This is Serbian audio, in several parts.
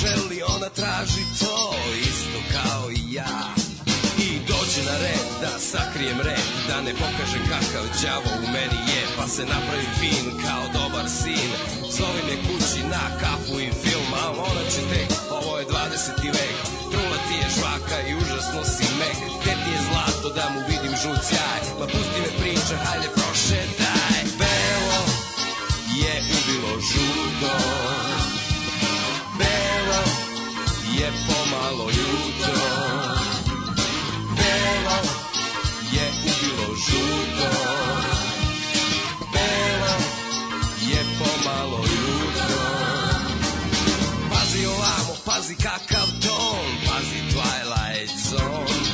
želi, ona traži to isto kao i ja I dođe na red da sakrijem red, da ne pokaže kakav đavo u meni je Pa se napravi fin kao dobar sin, zove me kući na kafu i film A ona će tek, ovo je 20. vek, trula ti je žvaka i užasno si mek Gde ti je zlato da mu vidim žut sjaj, ma pusti me priča, hajde prošetaj Belo je ubilo žuto je pomalo jutro Belo je ubilo žuto Belo je pomalo jutro Pazi ovamo, pazi kakav ton Pazi Twilight Zone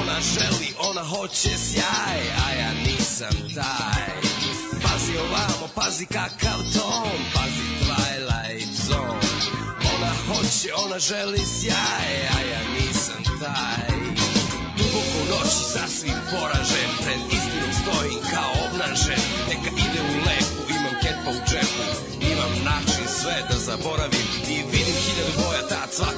Ona želi, ona hoće sjaj A ja nisam taj Pazi ovamo, pazi kakav ton Pazi noći ona želi sjaj, a ja nisam taj. Duboko u noći sasvim poražen, pred istinom stojim kao obnažen. Neka ide u leku, imam kepa u džepu, imam način sve da zaboravim. I vidim hiljadu boja tad svaka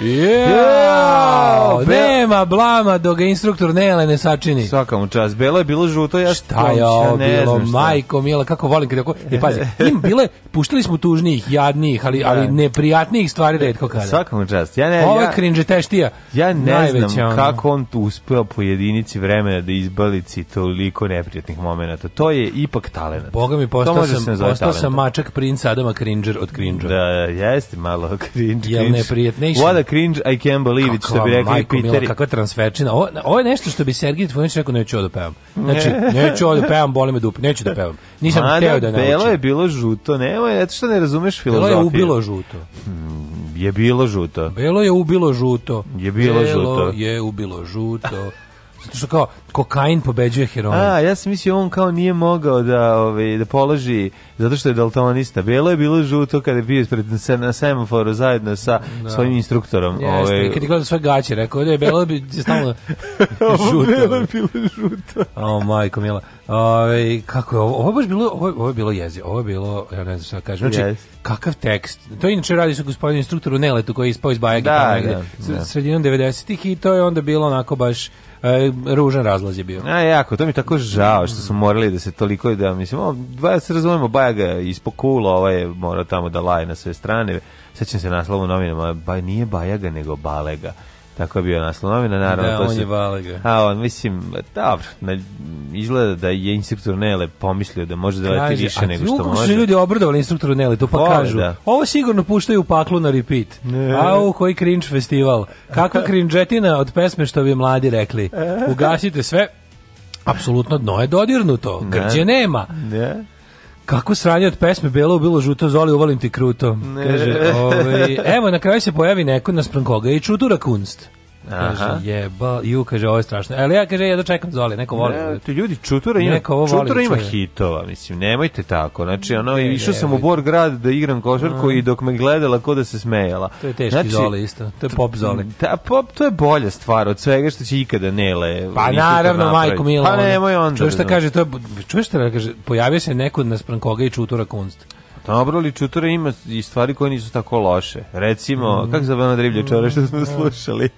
Yeah! yeah! Nema blama dok ga instruktor Nele ne sačini. Svaka mu čast. Belo je bilo žuto, ja šta je ovo ne bilo, znam šta. majko mila, kako volim kada... E, pazi, im bile, puštili smo tužnijih, jadnijih, ali, ali da. neprijatnijih stvari redko kada. Svaka mu čast. Ja ne, ovo je ja, cringe teštija. Ja ne Najveća, znam ono. kako on tu uspeo po jedinici vremena da izbalici toliko neprijatnih momenta. To je ipak talent. Boga mi, postao sam, postao sam mačak princ Adama Cringer od Cringer. Da, jeste malo cringe. Jel neprijatnejši? cringe, I can't believe it, što bi rekli Piteri. Kakva transferčina. Ovo, ovo je nešto što bi Sergij Tvojnić rekao, neću da pevam. Znači, neću da pevam, boli me dupe, neću da pevam. Nisam Mada, hteo da ne Belo je bilo žuto, nemoj, eto što ne razumeš filozofiju. Belo je ubilo žuto. Hmm, je bilo žuto. Belo je ubilo žuto. Je bilo žuto. Belo je ubilo žuto. Zato što kao kokain pobeđuje heroin. A, ja sam mislio on kao nije mogao da, ovaj, da položi, zato što je daltonista. Belo je bilo žuto kada je bio ispred na semaforu zajedno sa da. svojim instruktorom. Jeste, ovaj... kad je gledao svoje gaće, rekao da je belo bi stalno žuto. bilo je bilo žuto. o, majko mila. Ove, ovaj, kako je ovo? Ovo je baš bilo, ovo, ovo je bilo jezi, ovo je bilo, ja ne znam šta da kažem. Znači, yes. kakav tekst. To je inače radi sa gospodin instruktor Neletu koji je ispao iz Bajage. Da, tamo, da, da. Sredinom 90-ih i to je onda bilo onako baš E, ružan razlaz je bio. A jako, to mi tako žao što su morali da se toliko da mislim, o, dva se razumemo, Bajaga ispokula, ovaj mora tamo da laje na sve strane. Sećam se naslova u novinama, Baj nije Bajaga nego Balega. Tako je bio naslov novina, naravno. Da, on se, je Valaga. A on, mislim, dobro, na, izgleda da je instruktor Nele pomislio da može da leti više nego što može. ljudi obradovali instruktoru Nele, to pa Vole, kažu. Da. Ovo sigurno puštaju u paklu na repeat. Au, koji cringe festival. Kakva cringetina od pesme što bi mladi rekli. Ugasite sve, apsolutno dno je dodirnuto, grđe nema. Ne. Kako sranje od pesme Belo bilo žuto, Zoli uvalim ti kruto. Kaže, ovaj, evo na kraju se pojavi neko naspram koga i čudura kunst. Kaže, jeba, ju, kaže, ovo je strašno. Ali ja, kaže, ja dočekam Zoli, neko voli. Ne, ti ljudi, Čutura ima, neko ovo čutura ima hitova, mislim, nemojte tako. Znači, ono, ne, išao sam u Borgrad da igram košarku mm. i dok me gledala ko da se smejala. To je teški znači, Zoli isto, to je pop Zoli. Ta, da, pop, to je bolja stvar od svega što će ikada Nele. Pa naravno, majko Milo. Pa nemoj onda. Čuješ šta da- kaže, to je, čuješ šta kaže, pojavio se neko naspram koga i Čutura kunst. Dobro, ali Čutura ima i stvari koje nisu tako loše. Recimo, mm. kako zove ona drivlja čora što smo mm. slušali?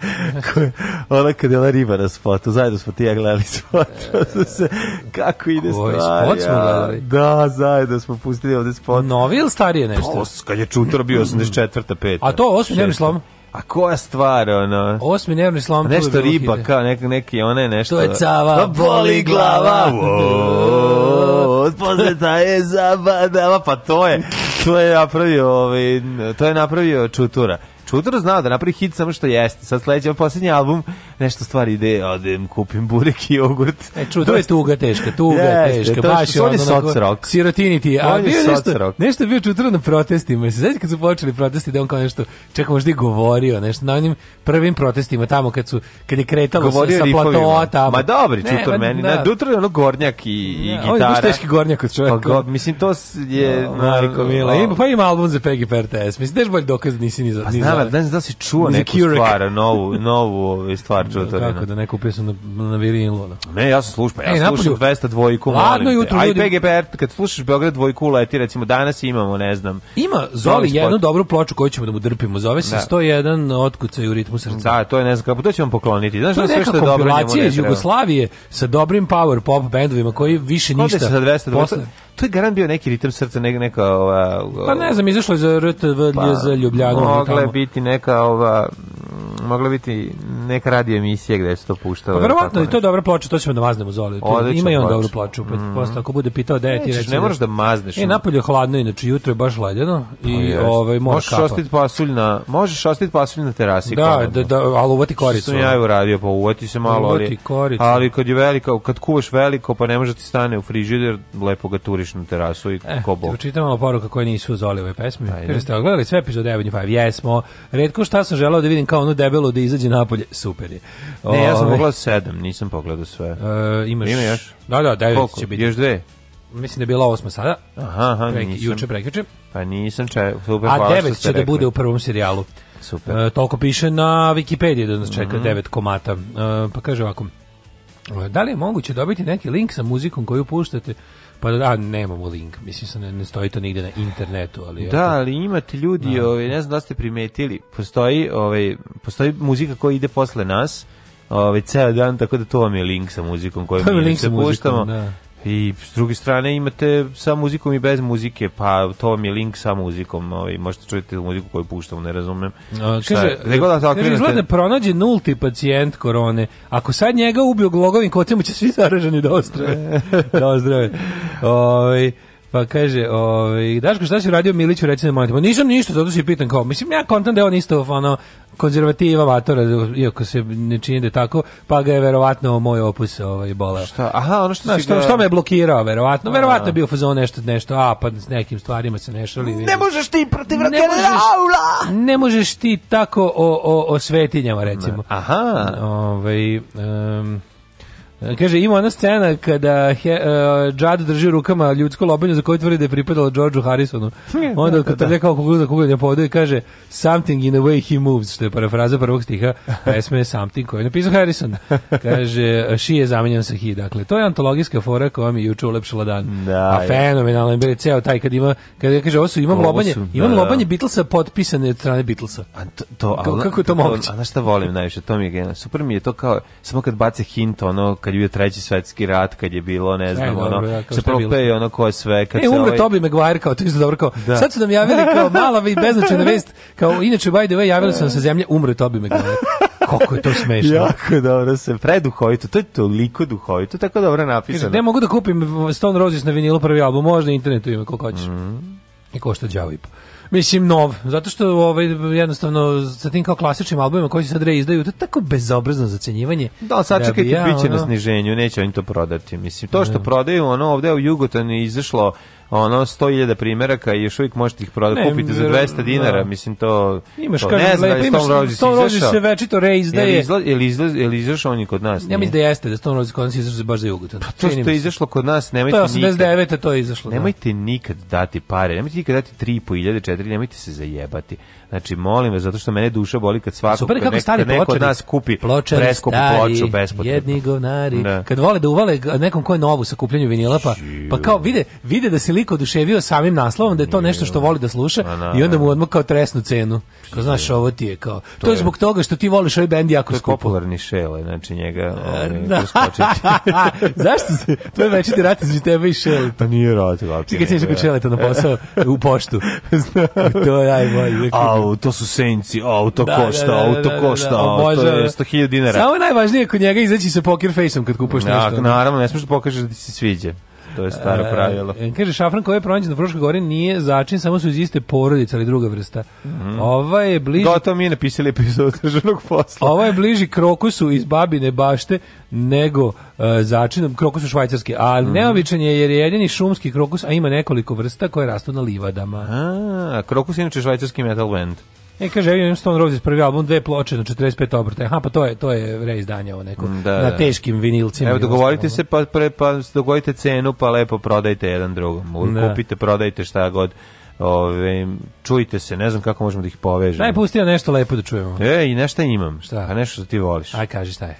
ona kad je ona riba na spotu, zajedno smo ti ja gledali spot. E. Da se, kako ide Koji stvar. Koji spot smo gledali? Da, zajedno smo pustili ovde spot. Novi ili starije pa, nešto? To, kad je Čutura bio 84. Mm. 5. A to osmi nervni slom? A koja stvar, ono? Osmi nervni slom. Nešto riba, kao neki, neki, one nešto... To je cava, pa, boli glava od poznata je zabadava, pa to je, to je napravio, ovaj, to je napravio Čutura. Čudor znao da napravi hit samo što jeste. Sad sledeći ovaj poslednji album, nešto stvari ide, odem, kupim burek i jogurt. E, čudor je tuga teška, tuga jeste, teška. To baš je on je soc rock. Sirotiniti. A on bio je nešto, rock. nešto bio čudor na protestima. Se sveći kad su počeli protesti da on kao nešto, čekaj, možda i govorio nešto na onim prvim protestima tamo kad su kad je kretalo govorio sa, sa platoa tamo. Ma dobri, čutor meni. Da. Na dutro je ono gornjak i, i ja, gitara. On je teški gornjak od čoveka. Pa, go, mislim, to je... No, Mariko Mila. Ima, pa ima album za Peggy Pertes. Mislim, daš bolj dokaz da nisi ni za... Pa, Mala, da znam da si čuo neku stvar, novu, novu ovaj, stvar da, čuo to. Kako da neko pesam na, na Virinlu. Ono. Ne, ja sam slušao, pa ja e, slušam 202 dvojku. Ladno jutro. Aj PGP kad slušaš Beograd dvojku leti, recimo danas imamo, ne znam. Ima zove jednu dobru ploču koju ćemo da mu drpimo. Zove se da. 101 otkucaj u ritmu srca. Da, to je ne znam kako, to ćemo pokloniti. Znaš to da sve što je dobro njemu ne treba. Jugoslavije sa dobrim power pop bendovima koji više ništa. Kod se sa 202 to je garant bio neki ritam srca, neka, neka ova... pa ne znam, izašlo je za RTV, pa, za Ljubljanu. Mogla je biti neka ova... Mogla biti neka radio emisija gde se to puštalo. Pa verovatno, i to je dobra ploča, to ćemo da maznemo zoli. Ima i on dobru ploču, pa mm. posle ako bude pitao da je ti reći. Ne možeš da mazneš. E, napolje je hladno, inače jutro je baš hladno i pa ovaj mora Možeš ostiti pasulj na, možeš ostiti pasulj na terasi. Da, da, da, ali uvati koricu. Što sam ja uradio, pa uvati se malo, ali, ali kad je veliko, kad kuvaš veliko, pa ne može da ti stane u frižider, lepo ga turiš izađeš na terasu i eh, ko bog. Da Čitam malo poruka koje nisu za ove pesme. Ajde. Kaže, ste ogledali sve epizode Avenue 5? Jesmo. Retko šta sam želeo da vidim kao ono debelo da izađe napolje. Super je. O, ne, ja sam pogledao sedam, nisam pogledao sve. E, imaš... Ima još? Da, da, devet Koliko? će biti. Još dve? Mislim da je bila osma sada. Aha, aha, Prek, nisam. Juče prekjuče. Pa nisam če... Super, A devet će da rekli. da bude u prvom serijalu. Super. E, toliko piše na Wikipediji da nas čeka mm -hmm. devet komata. E, pa kaže ovako, e, da li je moguće dobiti neki link sa muzikom koju puštate? Pa da, nemamo link, mislim se ne, ne stoji to nigde na internetu, ali... Da, to... ali imate ljudi, no. Da. ovaj, ne znam da ste primetili, postoji, ovaj, postoji muzika koja ide posle nas, ovaj, ceo dan, tako da to vam je link sa muzikom koju mi link sa puštamo. Da. I s druge strane imate sa muzikom i bez muzike, pa to vam je link sa muzikom, ovaj, možete čuti muziku koju puštamo, ne razumem. No, šta, kaže, ne gleda tako da kaže, da izgleda pronađe nulti pacijent korone, ako sad njega ubio glogovim kocem, će svi zaraženi da ostrave. da ostrave. Oj, ovaj, pa kaže, oj, ovaj, Daško šta si radio Miliću reći da molim. Pa nisam ništa, zato se pitam kao. Mislim ja kontam da je on isto ono konzervativa vatora, iako se ne čini da tako, pa ga je verovatno moj opus ovaj boleo. Šta? Aha, ono što Znaš, što, ga... što me je blokirao verovatno. Verovatno je bio fazon nešto nešto, a pa s nekim stvarima se nešali. Ne možeš ti protiv ne možeš, ne možeš ti tako o, o, o svetinjama recimo. Aha. Ovaj um, E, kaže, ima ona scena kada he, e, uh, Džad drži u rukama ljudsku lobanju za koju tvrdi da je pripadala Georgeu Harrisonu. Onda da, da, kad trlja da. kao kukuza kukuljanja podu i kaže Something in the way he moves, što je parafraza prvog stiha pesme Something koju je napisao Harrison. Kaže, she je zamenjan sa he. Dakle, to je antologijska fora koja mi juče ulepšila dan. Da, A fenomenalno je bio ceo taj kad ima, kad ja kaže, ovo su, imam lobanje, su, imam da, lobanje da. Beatlesa potpisane od strane Beatlesa. A to, to, kako, kako je to, to moguće? A na šta volim najviše, to mi je genijalno. Super mi je to kao, samo kad bace hint, ono, kad je bio treći svetski rat, kad je bilo, ne znam, Aj, e, ono, da, se propeje ono ko je sve. Kad e, umre ovaj... Tobi Maguire kao, to isto dobro kao, da. sad su nam javili kao mala i beznačajna vest, kao, inače, by the way, javili su nam sa zemlje, umre Tobi Maguire. Kako je to smešno. jako dobro se, preduhovito, to je toliko duhovito, tako dobro napisano. Ne mogu da kupim Stone Roses na vinilu prvi album, možda internetu ima koliko hoćeš. Mm. I košta džavo i po. Mislim, nov. Zato što ovaj, jednostavno sa tim kao klasičnim albumima koji se sad reizdaju, to je tako bezobrazno zacenjivanje. Da, sačekajte, da, bit će ono... na sniženju, neće oni to prodati. Mislim, to što da. prodaju, ono, ovde u Jugotani izašlo ono 100.000 primeraka i još uvijek možete ih prodati, kupiti za 200 dinara, da. mislim to... Imaš, to, kažem, ne znam, lepa, da imaš, Stone Roses Stone Roses se večito reizdaje. Je izla, li izla, je li izašao on i kod nas? Nije. Ja mislim da jeste, da Stone Roses kod nas izašao baš za Jugotan. Pa to što je izašlo kod nas, nemojte da, nikad... To je 89. to je izašlo. Nemojte nikad dati pare, nemojte nikad dati 3.500, 4.000, nemojte se zajebati. Znači, molim vas, zato što mene duša boli kad svako, Super, kad nek, stari kad neko od nas kupi pločari, preskupu stari, ploču bespotrebno. Jedni govnari. Da. Kad vole da uvale nekom ko je novu sa kupljenju vinila, pa, pa kao vide, vide da se liko oduševio samim naslovom, da je to nešto što voli da sluša na, i onda mu odmah kao tresnu cenu. Kao, znaš, ovo ti je kao... To, to je zbog toga što ti voliš ovaj bend jako skupo. To je popularni šele, znači njega... E, ovaj, da. Zašto se? To je večiti rat između tebe i šele. Pa nije rat. Ti kad ćeš kod šeleta na posao u poštu. to je najbolje au, to su senci, au, to da, da, da, da košta, da, au, to košta, au, to je 100.000 dinara. Samo najvažnije kod njega izaći sa poker face-om kad kupuješ nešto. Da, naravno, ne smiješ da pokažeš da ti se sviđa to je staro e, pravilo. E, kaže, šafran koji je pronađen na Fruškoj gori nije začin, samo su iz iste porodice, ali druga vrsta. Mm Ova je bliži... Gotovo da, mi je napisali epizod državnog posla. Ova je bliži krokusu iz babine bašte nego uh, začinom. Krokus švajcarski, ali mm -hmm. neobičan je jer je jedini šumski krokus, a ima nekoliko vrsta koje rastu na livadama. A, krokus je inače švajcarski metal band. E, kaže, Evian Stone Roses prvi album, dve ploče na znači, 45 obrte. Aha, pa to je, to je reizdanje ovo neko, da, na da. teškim vinilcima. Evo, dogovorite se, pa, pre, pa dogovorite cenu, pa lepo prodajte jedan drugom. Da. Kupite, prodajte šta god. Ove, čujte se, ne znam kako možemo da ih povežemo. Daj, pusti nešto lepo da čujemo. E, i nešto imam. Šta? A nešto što ti voliš. Aj, kaži šta je.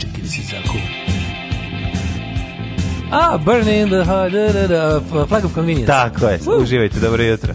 Čekaj da se zakuva. A, Burning the Heart, da, da, da, Flag of Convenience. Tako je, uživajte, dobro jutro.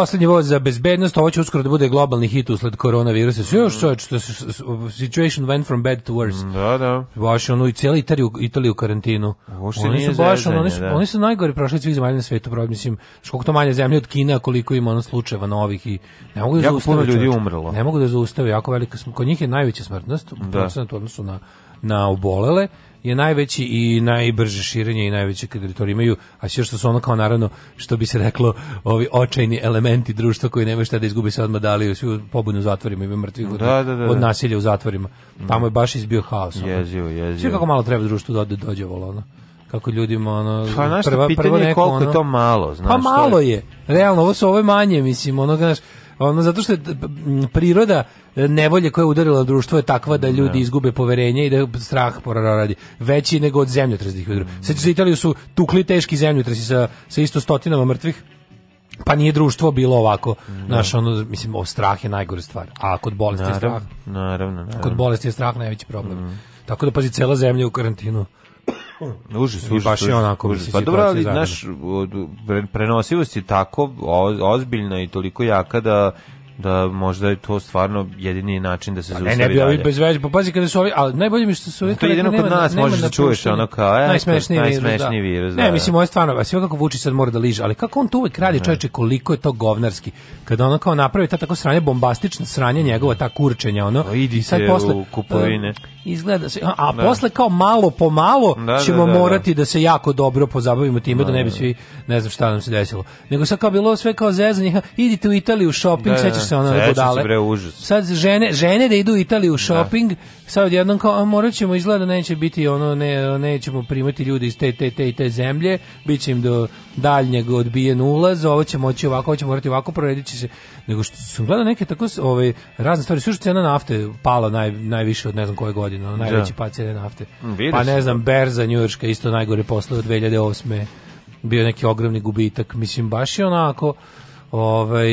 poslednji voz za bezbednost, ovo će uskoro da bude globalni hit usled koronavirusa. Sve još mhm. čovječ, situation went from bad to worse. Mm, da, da. Baš ono i cijela Italiju, Italiju karantinu. Uopšte oni su baš, zezanje, oni, su, da. oni su najgore prošli svih zemalja na svetu, pravi, mislim, koliko to manje zemlje od Kine, koliko ima ono slučajeva novih i ne mogu da jako zaustave. Puno ljudi čovječ, umrlo. Ne mogu da zaustave, jako velika, kod njih je najveća smrtnost, da. u odnosu na, na obolele je najveći i najbrže širenje i najveće teritorije imaju, a sve što su ono kao naravno, što bi se reklo, ovi očajni elementi društva koji nemaju šta da izgubi se odmah dali svi pobunu u zatvorima, ima mrtvih da, od, da, da, da, od nasilja u zatvorima. Tamo je baš izbio haos. Ono. Jezivo, jezivo. Sve kako malo treba društvu da dođe volo, ono kako ljudima ono pa naš prva, pitanje prvo neko, je koliko ono, je to malo pa znaš pa malo je. je realno ovo su ovo manje mislim ono znaš ono, zato što je priroda e, nevolje koja je udarila društvo je takva da ljudi da. izgube poverenje i da strah poradi veći nego od zemljotrasnih udara. Mm. Sećate se Italiju su tukli teški zemljotresi sa, sa isto stotinama mrtvih pa nije društvo bilo ovako da. naš ono mislim o strah je najgore stvar a kod bolesti naravno, je strah naravno, naravno. kod bolesti je strah najveći problem mm. tako da pazi cela zemlja u karantinu Mm, užas, užas. Baš je onako. Užas. Pa dobro, ali naš, prenosivost je tako ozbiljna i toliko jaka da da možda je to stvarno jedini način da se pa, zaustavi. Ne, ne bi ovi bez veze, pa pazi kada su ovi, ali najbolje mi što su ovi... To je jedino kod nas, možeš da čuješ ono kao, e, najsmešniji, najsmešniji virus, da. virus da. Ne, da. mislim, ovo je stvarno, a sve kako Vučić sad mora da liže, ali kako on to uvek radi, čovječe, koliko je to govnarski, kada ono kao napravi ta tako sranje, bombastično sranje njegova, ta kurčenja, ono, o, pa idite sad posle, u kupovine. Uh, izgleda se, a, a da. posle kao malo po malo da, da ćemo da, da, morati da se jako dobro pozabavimo time, da ne bi svi, ne znam šta nam se desilo. Nego sad kao bilo sve kao zezanje, idite u Italiju, shopping, da, se ono budale. užas. Sad žene, žene da idu u Italiju u da. shopping, da. sad odjednom kao, moraćemo izgleda, neće biti ono, ne, nećemo primati ljude iz te, te, te te zemlje, bit im do daljnjeg odbijen ulaz, ovo će moći ovako, ovo će morati ovako, proredit se. Nego što sam gledao neke tako ovaj, razne stvari, sve što cena nafte pala naj, najviše od ne znam koje godine, ono, najveći da. pad cene nafte. Mm, Vidiš. Pa ne znam, Berza Njujorska isto najgore posle od 2008 bio neki ogromni gubitak, mislim baš je onako Ovaj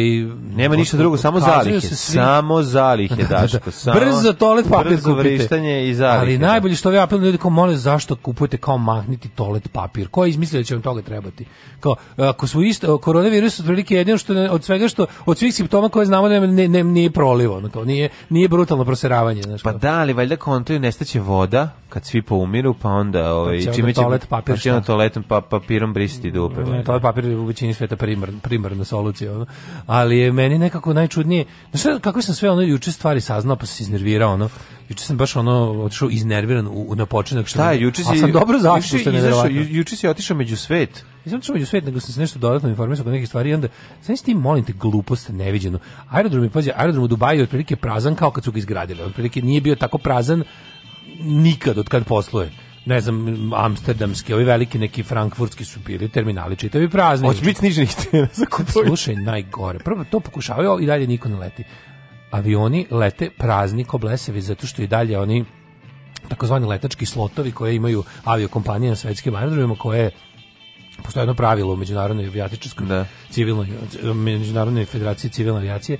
nema ništa drugo, samo zalihe, svi... samo zalihe da, da, da, daško, samo brzo toalet papir brzo vrištanje i zalihe. Ali da. najbolje što ja apel ljudi kao mole zašto kupujete kao magniti toalet papir? Ko je izmislio da će vam toga trebati? Kao ako su isto koronavirus otprilike jedino što od svega što od svih simptoma koje znamo da ne, ne, nije prolivo, ono, kao nije nije brutalno proseravanje, znači. Pa da, ali valjda kontaju nestaće voda kad svi poumiru, pa onda pa ovaj pa čime će toalet papir, pa će pa, papirom bristi dupe. Ne, toalet papir u većini sveta primar, primarna solucija se Ali je meni nekako najčudnije, znači šta, kako sam sve ono juče stvari saznao pa se iznervirao ono. Juče sam baš ono otišao iznerviran u, u na početak šta je juče si a sam dobro zašto što ne ju, Juče si otišao među svet. Nisam otišao među svet, nego sam se nešto dodatno informisao oko nekih stvari i onda znači ti molim te glupost neviđeno. Aerodrom je pazi, aerodrom u Dubaju je otprilike prazan kao kad su ga izgradili. Otprilike nije bio tako prazan nikad od kad posluje ne znam, amsterdamski, ovi veliki neki frankfurtski su bili terminali čitavi prazni. Hoće biti sniženih cena za kupovinu. Slušaj, najgore. Prvo to pokušavaju i dalje niko ne leti. Avioni lete prazni ko blesevi, zato što i dalje oni takozvani letački slotovi koje imaju aviokompanije na svetskim aerodromima koje postoje jedno pravilo u međunarodnoj avijatičkoj da. civilnoj međunarodnoj federaciji civilne avijacije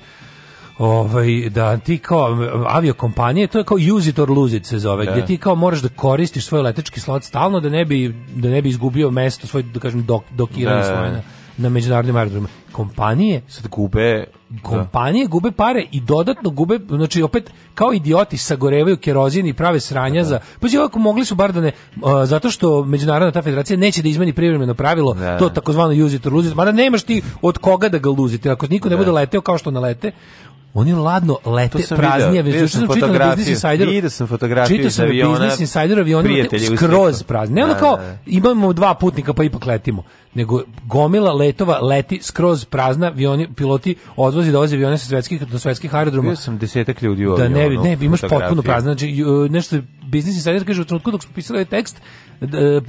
ovaj, da ti kao aviokompanije, to je kao use it or lose it se zove, da. gdje ti kao moraš da koristiš svoj letački slot stalno da ne bi, da ne bi izgubio mesto svoj, da kažem, dok, dokiranje da. svoje na, na međunarodnim aerodromima. Kompanije sad gube da. kompanije da. gube pare i dodatno gube, znači opet kao idioti sagorevaju kerozin i prave sranja da. za pa će ovako mogli su bar da ne uh, zato što međunarodna ta federacija neće da izmeni privremeno pravilo da. to takozvano use it or lose it, mada nemaš ti od koga da ga luzite, ako niko ne da. bude leteo kao što nalete, oni ladno lete praznije već što sam čitao na Business Insideru vidio sam fotografiju čitao sam aviona, Business Insider aviona skroz prazni ne ono da, kao da, da. imamo dva putnika pa ipak letimo nego gomila letova leti skroz prazna avioni piloti odvozi dolaze avione sa svetskih do svetskih aerodroma bio sam desetak ljudi u avionu da ne ne imaš potpuno prazno znači nešto Business Insider kaže u trenutku dok su pisali ovaj tekst e,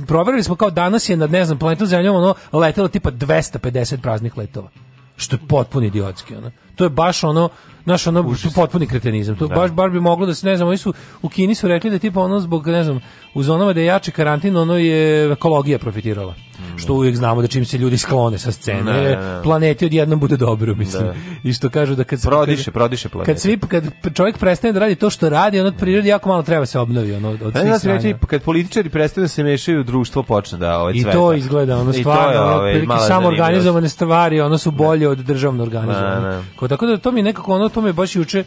proverili smo kao danas je nad ne znam planetu zemljom ono letelo tipa 250 praznih letova što je potpuno idiotski ono to je baš ono Znaš, ono, su potpuni kretenizam. To da. baš, bar bi moglo da se, ne znam, oni su, u Kini su rekli da tipa ono zbog, ne znam, u zonama da je jači karantin, ono je ekologija profitirala. Mm. Što uvijek znamo da čim se ljudi sklone sa scene, ne, ne, ne. planeti odjednom bude dobro, mislim. Da. I što kažu da kad... Prodiše, kad, prodiše planeta. Kad, svi, kad čovjek prestane da radi to što radi, ono od prirode jako malo treba da se obnovi. Ono, od ne, da, svih da, reći, kad političari prestanu da se mešaju, u društvo počne da ovaj I to izgleda, ono stvarno, ono, ovaj, samo organizovane stvari, ono su bolje od državno organizovane. Tako da to mi nekako ono pa me baš juče,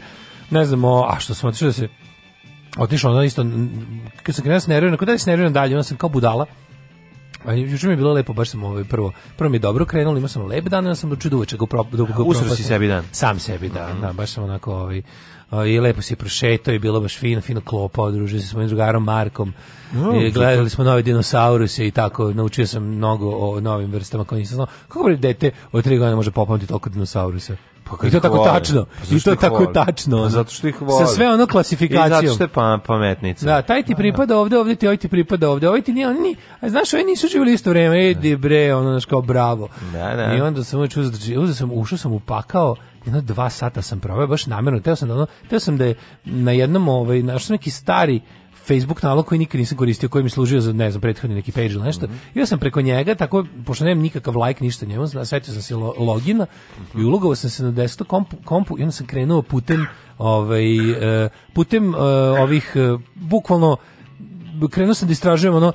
ne znam, o, a što sam otišao da se otišao ono isto, kad sam krenuo da s nervima, kod je se nervira dalje, onda sam kao budala, a juče mi je bilo lepo, baš sam ovaj prvo, prvo mi je dobro krenulo, imao sam lep dan, onda sam dočudo da uveče ga prop, dok da ga Usro si sebi dan. Sam sebi dan, mm -hmm. da, baš sam onako ovaj, ovaj i lepo si prošetao i bilo baš fino, fino klopao, družio se s mojim drugarom Markom. No, I gledali smo nove dinosauruse i tako, naučio sam mnogo o novim vrstama koje nisam znao. Kako bi dete od tri godine može popamati toliko dinosaurusa? Pa I to tako tačno. Pa I to tako volim. tačno. Pa zato što ih volim. Sa sve ono klasifikacijom. I zato što je pa, pametnica. Da, taj ti da, pripada da. ovde, ovde ti, ovaj ti pripada ovde, ovaj ti nije, oni, a znaš, ovi nisu živjeli isto vreme, idi da. bre, ono, znaš, kao bravo. Da, da. I onda sam uveć uzeo, sam, ušao sam upakao, jedno dva sata sam proveo, baš namjerno, teo sam da ono, teo sam da je na jednom, ovaj, našao neki stari, Facebook nalog koji nikad nisam koristio, koji mi služio za, ne znam, prethodni neki page ili nešto. Mm -hmm. I ja sam preko njega, tako, pošto nemam nikakav like, ništa njemu, setio sam se lo, logina mm -hmm. i ulogovao sam se na desetu kompu, kompu i onda sam krenuo putem ovaj, e, putem e, ovih, e, bukvalno, krenuo sam da istražujem ono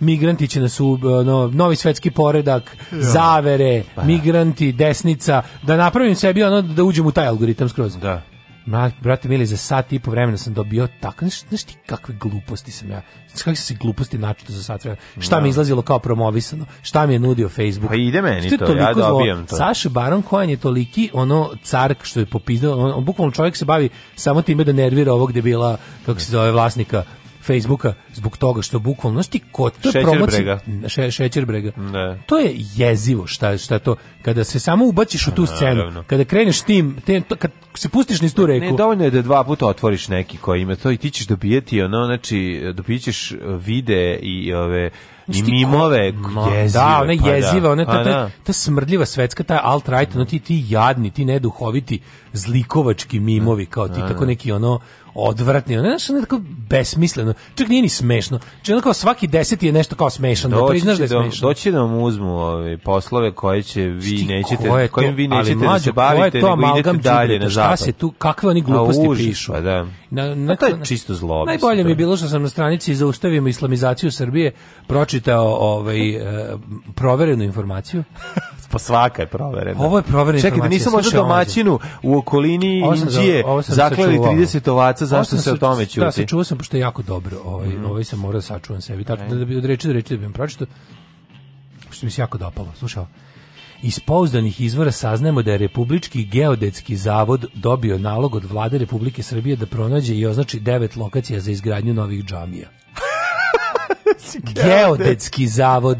migranti će nas u ono, novi svetski poredak, ja. zavere, pa, da. migranti, desnica, da napravim sebi ono da uđem u taj algoritam skroz. Da. Ma, brate mili, za sat i po vremena sam dobio tako, znaš, znaš ti kakve gluposti sam ja, znaš kakve se gluposti načito za sat vremena, šta no. mi da. izlazilo kao promovisano, šta mi je nudio Facebook. Pa ide meni to, ja dobijam to. Saša Baron Cohen je toliki ono car što je popizdao, on, on, bukvalno čovjek se bavi samo time da nervira ovog debila, kako se zove, vlasnika Facebooka zbog toga što bukvalno znači ko to je promocija še, šećerbrega. Ne. Da. To je jezivo šta šta to kada se samo ubaciš u tu scenu, Naravno. kada kreneš tim, te, to, kad se pustiš niz tu reku. Ne, dovoljno je da dva puta otvoriš neki koji ima to i ti ćeš dobijeti ono, znači dobićeš e, vide i ove i mimove ko... Da, jezive. Da, one pa da. jezive, one, ta, pa ta, ta smrdljiva svetska, ta alt-right, no, ti, ti jadni, ti neduhoviti, zlikovački mimovi, kao ti, A, tako neki ono, odvratni, ono je tako besmisleno, čak nije ni smešno, čak znači, ono kao svaki deseti je nešto kao smešan, da priznaš da je da smešno. Doći da vam uzmu ove ovaj, poslove koje će vi Šti, nećete, da ko kojim vi nećete mlađo, da se bavite, to, nego idete dalje na zapad. Šta se tu, kakve oni gluposti uži, pišu. Pa da. Na, pa na, to je čisto zlo. Najbolje mi je da. bilo što sam na stranici Zaustavimo islamizaciju Srbije pročitao ovaj, eh, proverenu informaciju pa svaka je proverena. Ovo je proverena Čekaj, da nisam možda domaćinu u okolini Indije za, zaklali 30 ovaca, zašto se o tome čuti? Da, se sačuvao sam, pošto je jako dobro. Ovaj, mm. ovaj sam morao da sačuvam sebi. Tako okay. Da, da bi od reči do reči da bi vam pročito, što mi se jako dopalo. Slušaj, Iz pouzdanih izvora saznajemo da je Republički geodetski zavod dobio nalog od vlade Republike Srbije da pronađe i označi devet lokacija za izgradnju novih džamija. Geodetski zavod.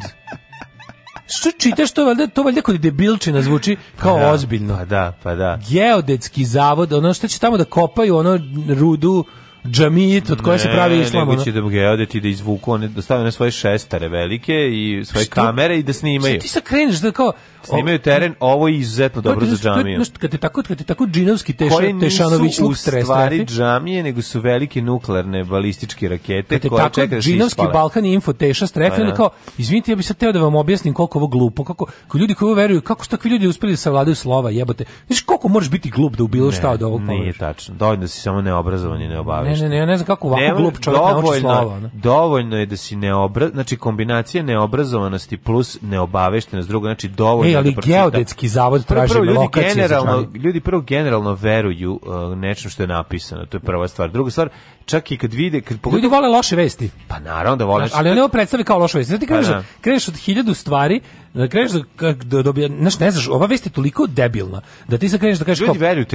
Što čitaš to valjda to valjda kod debilčina zvuči kao da, ozbiljno. Pa da, pa da. Geodetski zavod, ono što će tamo da kopaju ono rudu džamijit od koje se pravi islam. Ne, nego da geodeti da izvuku, one, da stave na svoje šestare velike i svoje što? kamere i da snimaju. Što ti sad kreneš da kao... Da snimaju teren, ovo je izuzetno dobro to, za džamiju. To, kad je tako, kad je tako džinovski teša, Tešanović luk stres. Koje stvari džamije, nego su velike nuklearne balističke rakete koje tako, čeka da se Džinovski ispale. Balkan i info teša strefe, da, ono da. kao, izvinite, ja bih sad teo da vam objasnim koliko ovo glupo, kako, kako ljudi koji veruju, kako su takvi ljudi uspeli da savladaju slova, jebote. Znaš, koliko možeš biti glup da u bilo šta od ovog Nije pomoš? tačno, dovoljno da si samo neobrazovan i neobaviš ne, ne, ja ne znam kako ovako Nemo, glup čovjek nauči slova. Ne? Dovoljno je da si neobra, znači kombinacija neobrazovanosti plus neobaveštenost, drugo znači dovoljno Ej, da ali da geodetski zavod traži prvo, ljudi generalno, ljudi prvo generalno veruju uh, nečem što je napisano, to je prva stvar. Druga stvar, čak i kad vide kad pogod... ljudi vole loše vesti. Pa naravno da vole. Znaš, ali oni ovo predstave kao loše vesti. Znači pa kažeš, da. kreneš od 1000 stvari, da kreneš da da dobije, znači ne znaš, ova vest je toliko debilna da ti se kreneš da kažeš ljudi kao veruju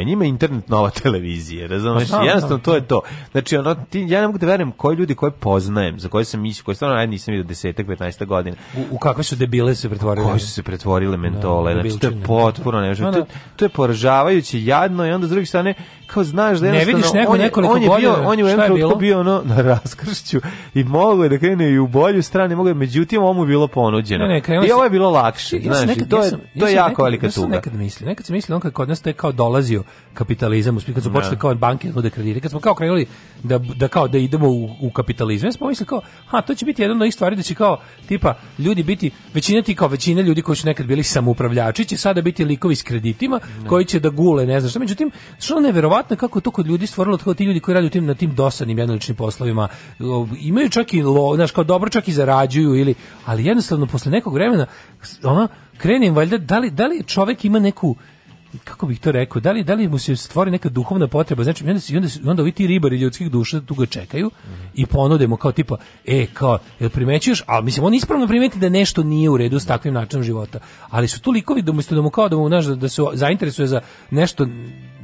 a njima internet nova televizija, razumeš? Pa, Jednostavno to je to. Znači ono ti ja ne mogu da verujem koji ljudi koje poznajem, za koje sam mislio, koje stvarno ajde nisam video 10 15 godina. U, u kakve su debile se pretvorile? Koje su se pretvorile da, mentole, da, znači to je potpuno znači pa To, da. to je poražavajuće, jadno i onda sa druge strane kao znaš da jednostavno... Ne vidiš neko on je, nekoliko on je bio, on je u jednom trenutku bio ono na raskršću i mogo je da krene i u bolju stranu, mogo je, međutim, ovo mu je bilo ponuđeno. Ne, ne, I ovo je bilo lakše, znaš, nekad, to je, to je jako velika tuga. Ja sam nekad mislio, nekad sam mislio, da on kad kod nas to je kao dolazio, kapitalizam, uspio kad su počeli da. kao banke da nude kredite, kad smo kao krenuli da, da kao da idemo u, u kapitalizam, ja smo mislili kao, ha, to će biti jedna od stvari da će kao, tipa, ljudi biti, većina ti kao većina ljudi koji su nekad bili samoupravljači će sada biti likovi s kreditima ne. Da. koji će da gule, ne znam što, međutim, što je neverovatno kako je to kod ljudi stvorilo, kao ti ljudi koji rade u tim, na tim dosadnim jednoličnim poslovima, imaju čak i, lo, znaš, kao dobro čak i zarađuju ili, ali jednostavno posle nekog vremena, ona, krenem valjda, da li, da li čovek ima neku, kako bih to rekao, da li, da li mu se stvori neka duhovna potreba, znači, onda, onda, onda ovi ti ribari ljudskih duša tu ga čekaju i ponude mu kao tipa, e, kao, jel primećuješ, ali mislim, on ispravno primeti da nešto nije u redu s takvim načinom života, ali su tu likovi da mu, da mu kao da mu, znaš, da, da se zainteresuje za nešto,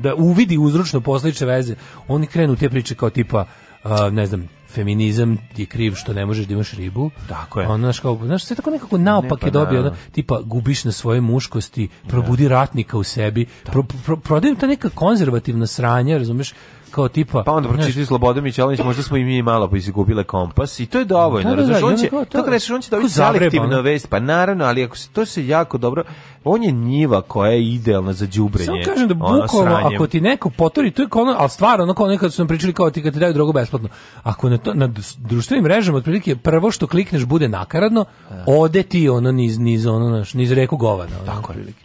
da uvidi uzročno posljedične veze, oni krenu te priče kao tipa, Uh, ne znam, feminizam je kriv što ne možeš da imaš ribu. Tako je. Ono, znaš, kao, znaš, sve tako nekako naopak ne, pa, je dobio, da, tipa, gubiš na svoje muškosti, da. probudi ne. ratnika u sebi, da. pro, pro, prodajem ta neka konzervativna sranja, razumeš, kao tipa pa onda pročitali Slobodan Mićalović možda smo i mi malo izgubile kompas i to je dovoljno da, da, da, on će to, kažeš on će dobiti selektivno vest pa naravno ali ako se to se jako dobro on je njiva koja je idealna za đubrenje samo kažem da bukvalno ako ti neko potori to je kao al stvarno ono kao nekad su nam pričali kao ti kad ti daju drogu besplatno ako na to na društvenim mrežama otprilike prvo što klikneš bude nakaradno ode ti ono niz niz ono naš niz reku govana tako otprilike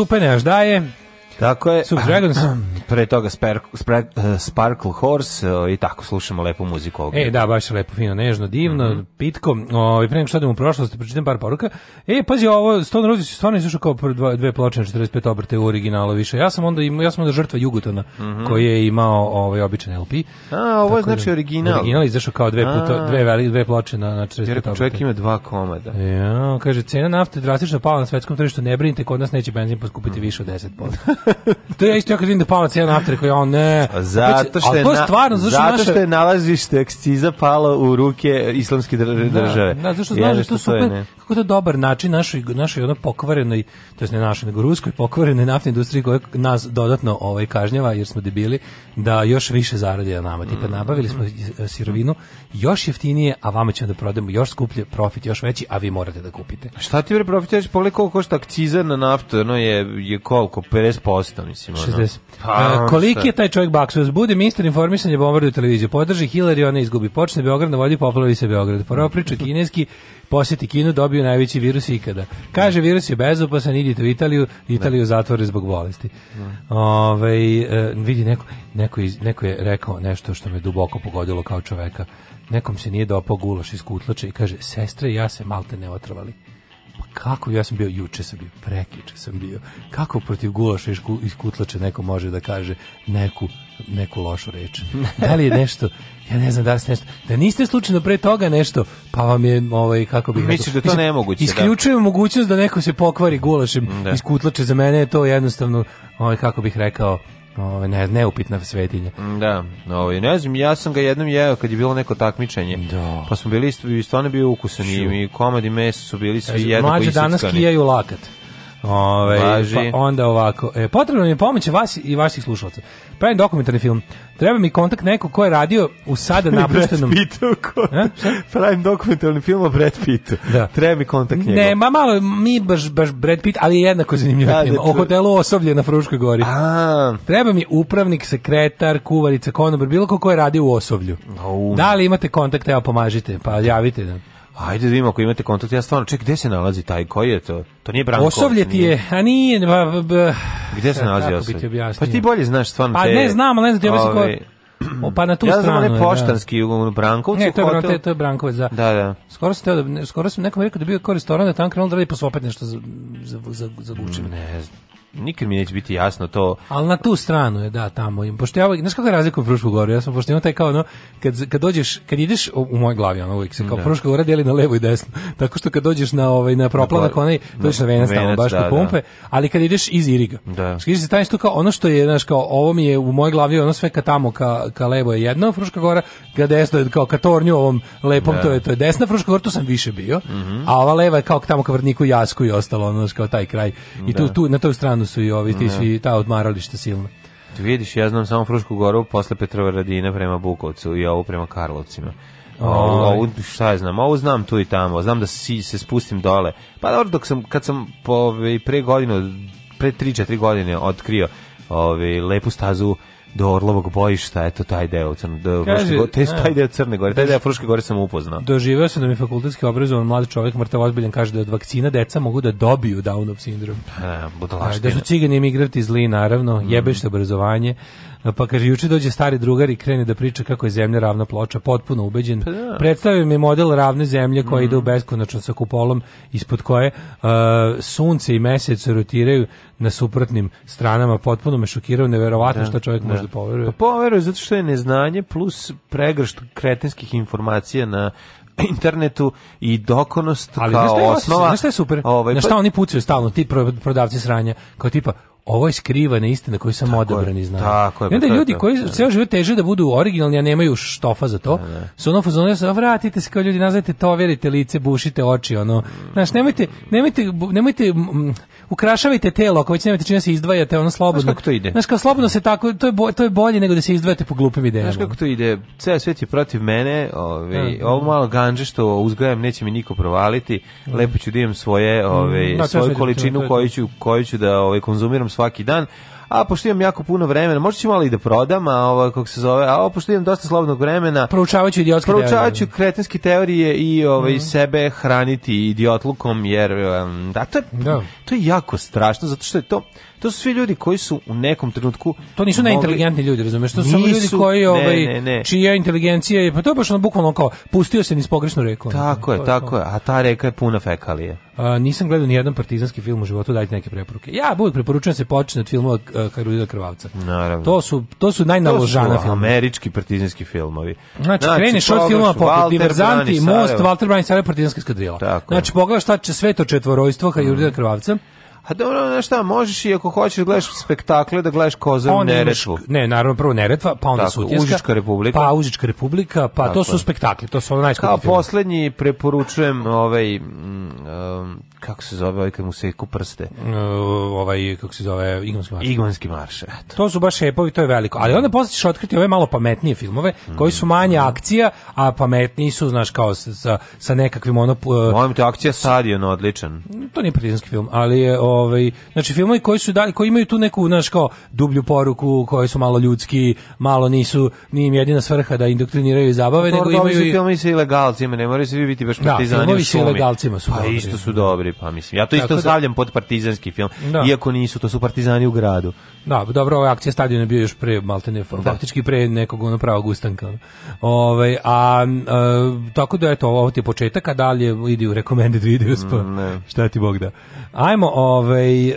Supe neš daje. Tako je. Subdragons. pre toga Spark, eh, Sparkle Horse eh, i tako slušamo lepu muziku ovog. E, da, baš lepo, fino, nežno, divno, mm -hmm. pitko. Ovaj pre nego što idemo u prošlost, pročitam par poruka. E, pazi, ovo, Stone Roses je stvarno izlušao kao dva, dve ploče na 45 obrte u originalu više. Ja sam onda, ja sam onda žrtva Jugotona, mm -hmm. koji je imao ovaj običan LP. A, ovo je znači da, original. Original izašao kao dve, puta, dve, veli, dve ploče na, na 45 obrte. Čovjek ima dva komada. Ja, kaže, cena nafte drastično pala na svetskom tržištu, ne brinite, kod nas neće benzin poskupiti mm -hmm. više od 10%. to je isto ja kad vidim da pala cena ceo after rekao ja, on ne. Pa zato što je, to stvarno, zato što, zato što je nalazište akciza palo u ruke islamske da, države. Da, da, zato što znaš, da to, to kako to dobar način našoj našoj ono pokvarenoj, to jest ne našoj nego ruskoj pokvarenoj naftnoj industriji koja nas dodatno ovaj kažnjava jer smo debili da još više zaradi na nama. Tipa mhm. nabavili smo e, sirovinu još jeftinije, a vama ćemo da prodamo još skuplje, profit još veći, a vi morate da kupite. A šta ti bre profit, ja pogledaj koliko košta akciza na naftu, ono je je koliko 50% mislim ono. 60. Pa, e, koliki je taj čovjek baksuz? Bude ministar informisanja bombarduje televiziju, podrži Hillary, ona izgubi, počne Beograd da vodi poplavi se Beograd. Prva priča kineski, poseti Kinu dobio najveći virus ikada. Kaže, virus je bezopasan, idite u Italiju, Italiju zatvore zbog bolesti. Ove, e, vidi, neko, neko, iz, neko je rekao nešto što me duboko pogodilo kao čoveka. Nekom se nije dopao gulaš iz kutlača i kaže, sestre, ja se malte ne otrovali pa kako ja sam bio juče sam bio prekiče sam bio kako protiv gulaša iz kutlača neko može da kaže neku neku lošu reč da li je nešto ja ne znam da li ste nešto, da niste slučajno pre toga nešto, pa vam je, ovaj, kako bih Misliš da to mislim, nemoguće, da. Isključujem mogućnost da neko se pokvari gulašem da. iz kutlače, za mene je to jednostavno, ovaj, kako bih rekao, ovaj, ne, neupitna svetinja. Da, ovaj, ne znam, ja sam ga jednom jeo kad je bilo neko takmičenje, da. pa smo bili, stvarno bio ukusan i komadi mesa su bili svi e, jednako isickani. Mlađe danas kijaju lakat. Ove, pa onda ovako. E, potrebno mi je pomoć vas i vaših slušalaca. Pravim dokumentarni film. Treba mi kontakt neko ko je radio u sada napuštenom... E? Pravim dokumentarni film o Brad Pittu. Da. Treba mi kontakt njegov. Ne, ma malo, mi baš, baš Brad Pitt, ali je jednako zanimljiva da, da O hotelu osoblje na Fruškoj gori. A. Treba mi upravnik, sekretar, kuvarica, konobar, bilo ko ko je radio u osoblju. No. Da li imate kontakt, evo pomažite, pa javite. Da. Ajde da vidimo ako imate kontakt. Ja stvarno, ček, gde se nalazi taj? Koji je to? To nije Branko. Osovljet je, a nije... B, b, gde se nalazi Osovljet? Pa ti bolje znaš stvarno pa te... Pa ne znam, ali ne znam ti ovaj ove... O, pa na tu ja stranu. Ja da. znam, ne poštanski u Brankovcu. Ne, to je, hotel. Branko, e, to je Brankovac, da. Da, da. Skoro sam, teo, da- skoro sam nekom rekao da bio kao restoran, da tamo krenuo da radi, pa su opet nešto za, za, za, za, za Ne znam nikad mi neće biti jasno to. Ali na tu stranu je, da, tamo. Pošto ja, znaš kako je razlika u Frušku goru? Ja sam pošto imam taj kao, no, kad, kad dođeš, kad ideš, u, u mojoj glavi, ono, uvijek se kao da. Fruška gora deli na levo i desno. Tako što kad dođeš na, ovaj, na proplanak, onaj, dođeš na venac, tamo, baš da, da. pumpe, da. ali kad ideš iz Iriga. Da. Kad ideš da taj kao, ono što je, znaš, kao, ovo mi je u moj glavi, ono sve ka tamo, ka, ka levo je jedno Fruška gora, ka desno je kao ka tornju ovom lepom, da. to je, to je desna Fruška gora, tu sam više bio, mm -hmm. a ova leva je kao tamo ka Vrniku, Jasku i ostalo, ono, kao taj kraj. I tu, da. tu, na toj strani stranu su i ovi ti svi, ta odmarališta silna. Ti vidiš, ja znam samo Frušku goru posle Petrova Radina prema Bukovcu i ovo prema Karlovcima. Ovu, ovu, šta je znam, ovo znam tu i tamo, znam da si, se spustim dole. Pa dobro, dok sam, kad sam po, ovaj, pre godinu, pre 3-4 godine otkrio ove, ovaj, lepu stazu do Orlovog bojišta, eto taj deo Crne Gore, taj deo Crne Gore, taj deo Fruške Gore sam upoznao. Doživeo sam da mi fakultetski obrazovan mladi čovjek mrtav ozbiljan kaže da od vakcina deca mogu da dobiju Downov sindrom. E, da su cigani imigranti zli naravno, mm. jebeš obrazovanje pa kaže juče dođe stari drugar i krene da priča kako je zemlja ravna ploča, potpuno ubeđen. Pa, da. Predstavio mi model ravne zemlje koja mm. ide u beskonačno sa kupolom ispod koje uh, sunce i mesec rotiraju na suprotnim stranama, potpuno me šokirao neverovatno da, što čovjek da. može da poveruje. Pa poveruje zato što je neznanje plus pregršt kretenskih informacija na internetu i dokonost Ali, kao osnova. Ali znaš šta je super? Ovaj, na šta pa- oni pucaju stalno, ti prodavci sranja, kao tipa, ovo je skrivana istina koju sam odabran i znam. Tako je. I onda pa tako ljudi tako, koji da, da. ceo život teže da budu originalni, a nemaju štofa za to, ne, da, su ono fuzonu, ja vratite se kao ljudi, nazvajte to, verite lice, bušite oči, ono. Znaš, nemojte, nemojte, nemojte, m, ukrašavajte telo, ako već nemojte čime se izdvajate, ono slobodno. Znaš kako to ide? Znaš, kao slobodno se tako, to je, bo, to je bolje nego da se izdvajate po glupim idejama. Znaš kako to ide? Ceo svet je protiv mene, ove, ovaj, mm. ovo malo ganđe što uzgajam, neće mi niko provaliti, lepo ću da imam svoje, ove, ovaj, mm, svoju količinu koju ću, koju ću da ove, ovaj, konzumiram svaki dan, a pošto imam jako puno vremena, možda ću malo i da prodam, a ovo, kako se zove, a pošto imam dosta slobodnog vremena, proučavaću idiotske proučavaću teorije. kretenske teorije i ovaj, mm. sebe hraniti idiotlukom, jer um, da, to, je, da. to je jako strašno, zato što je to, To su svi ljudi koji su u nekom trenutku to nisu najinteligentniji ljudi, razumeš? To su nisu, ljudi koji ovaj ne, ne, ne. čija inteligencija je pa to je baš on bukvalno kao pustio se niz pogrešnu reku. Tako je, tako je. A ta reka je puna fekalije. A, nisam gledao ni jedan partizanski film u životu, dajte neke preporuke. Ja budem preporučujem se počne od filmova Karolina eh, Krvavca. Naravno. To su to su najnaložana filmova. Američki partizanski filmovi. Znači, znači kreneš od filmova poput Diverzanti, Most, Walter Branić, Partizanska skadrila. Znači, pogledaj šta će sve to četvorojstvo Karolina mhm. Krvavca. A pa dobro, da, znaš šta, možeš i ako hoćeš da gledaš spektakle, da gledaš koza u pa Neretvu. ne, naravno, prvo Neretva, pa onda Tako, Užička republika. Pa Užička republika, pa Tako to su je. spektakli, to su ono najskupi Kao poslednji preporučujem ovaj, mm, um, kako se zove ovaj kad mu seku prste. Uh, ovaj kako se zove Igmanski marš. Igmanski marš, eto. To su baš epovi, to je veliko. Ali onda posle ćeš otkriti ove malo pametnije filmove mm. koji su manje mhm. akcija, a pametniji su, znaš, kao sa, sa nekakvim ono uh, Molim te akcija stadion odličan. Mm, to nije partizanski film, ali je ovaj znači filmovi koji su dali koji imaju tu neku, znaš, kao dublju poruku, koji su malo ljudski, malo nisu ni im jedina svrha da indoktriniraju i zabave, to pa nego imaju i filmovi sa ilegalcima, ne moraju svi biti baš da, partizani. Da, filmovi sa ilegalcima su. Pa dobri. isto su dobri radili, pa mislim. Ja to isto da, stavljam pod partizanski film, da. iako nisu, to su partizani u gradu. Da, pa dobro, ova akcija stadiona je bio još pre, maltene, da. faktički pre nekog ono pravog ustanka. Ove, ovaj, a, a, tako da, eto, ovo ti je početak, a dalje ide u recommended videos, pa mm, šta ti Bog da. Ajmo, ovaj... Um,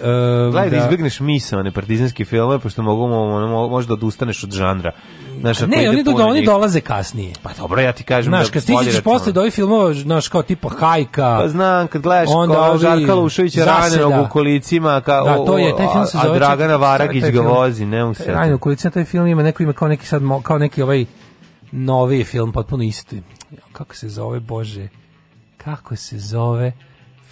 Gledaj da, da- izbjegneš misa, ne partizanski film, pošto mogu, možda odustaneš od žanra. Znaš, ne, oni, do, oni dolaze kasnije. Pa dobro, ja ti kažem znaš, da kad stižeš da posle do ovih filmova, znaš, kao tipa Hajka. Pa znam, kad gledaš onda kao ovi, Žarka Lušovića ranenog u kolicima, kao, da, to je, taj film se zove, a Dragana Varagić ga vozi, ne mu se. Ranenog u kolicima, taj film ima neko ime kao neki sad, kao neki ovaj novi film, potpuno isti. Kako se zove, Bože? Kako se zove?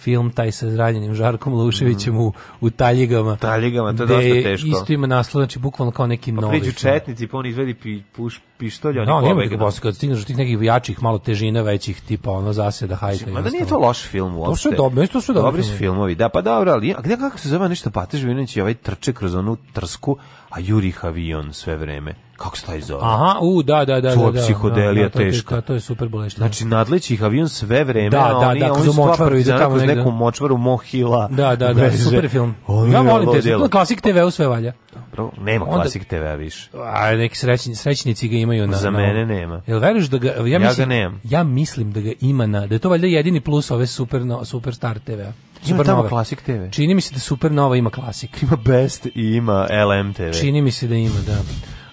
film taj sa ranjenim Žarkom Luševićem mm. u, u Taljigama. Taljigama, to je dosta teško. Isto ima naslov, znači bukvalno kao neki pa novi. Priđu četnici, pa on izvedi puš, pištolj, oni da, no, pobegnu. No, kad stigneš do tih nekih jačih, malo težina većih, tipa ono zaseda, hajta. Ma da nije to loš film uopšte. To su dobro, to su dobri, dobri filmovi. Da, pa dobro, ali a gde kako se zove nešto Patež Vinović i ovaj trče kroz onu trsku, a Juri Havion sve vreme kako se taj zove? Aha, u, da, da, da. To je da, da, psihodelija da, da, to je, teška. To je super boleština. Znači, nadleći avion sve vreme, da, da, oni, da, oni su močvaru, ide tamo negde. neku močvaru Mohila. Da, da, da, super film. ja volim te, klasik TV-u sve valja. Bro, nema onda, Classic TV-a više. A neki srećni, srećnici ga imaju na Za mene nema. Jel veruješ da ga ja, ja mislim, ga nemam. Ja mislim da ga ima na da je to valjda jedini plus ove super no, Superstar TV-a. Super da tamo klasik TV. Čini mi se da Supernova ima klasik. Ima Best i ima LM TV. Čini mi se da ima, da.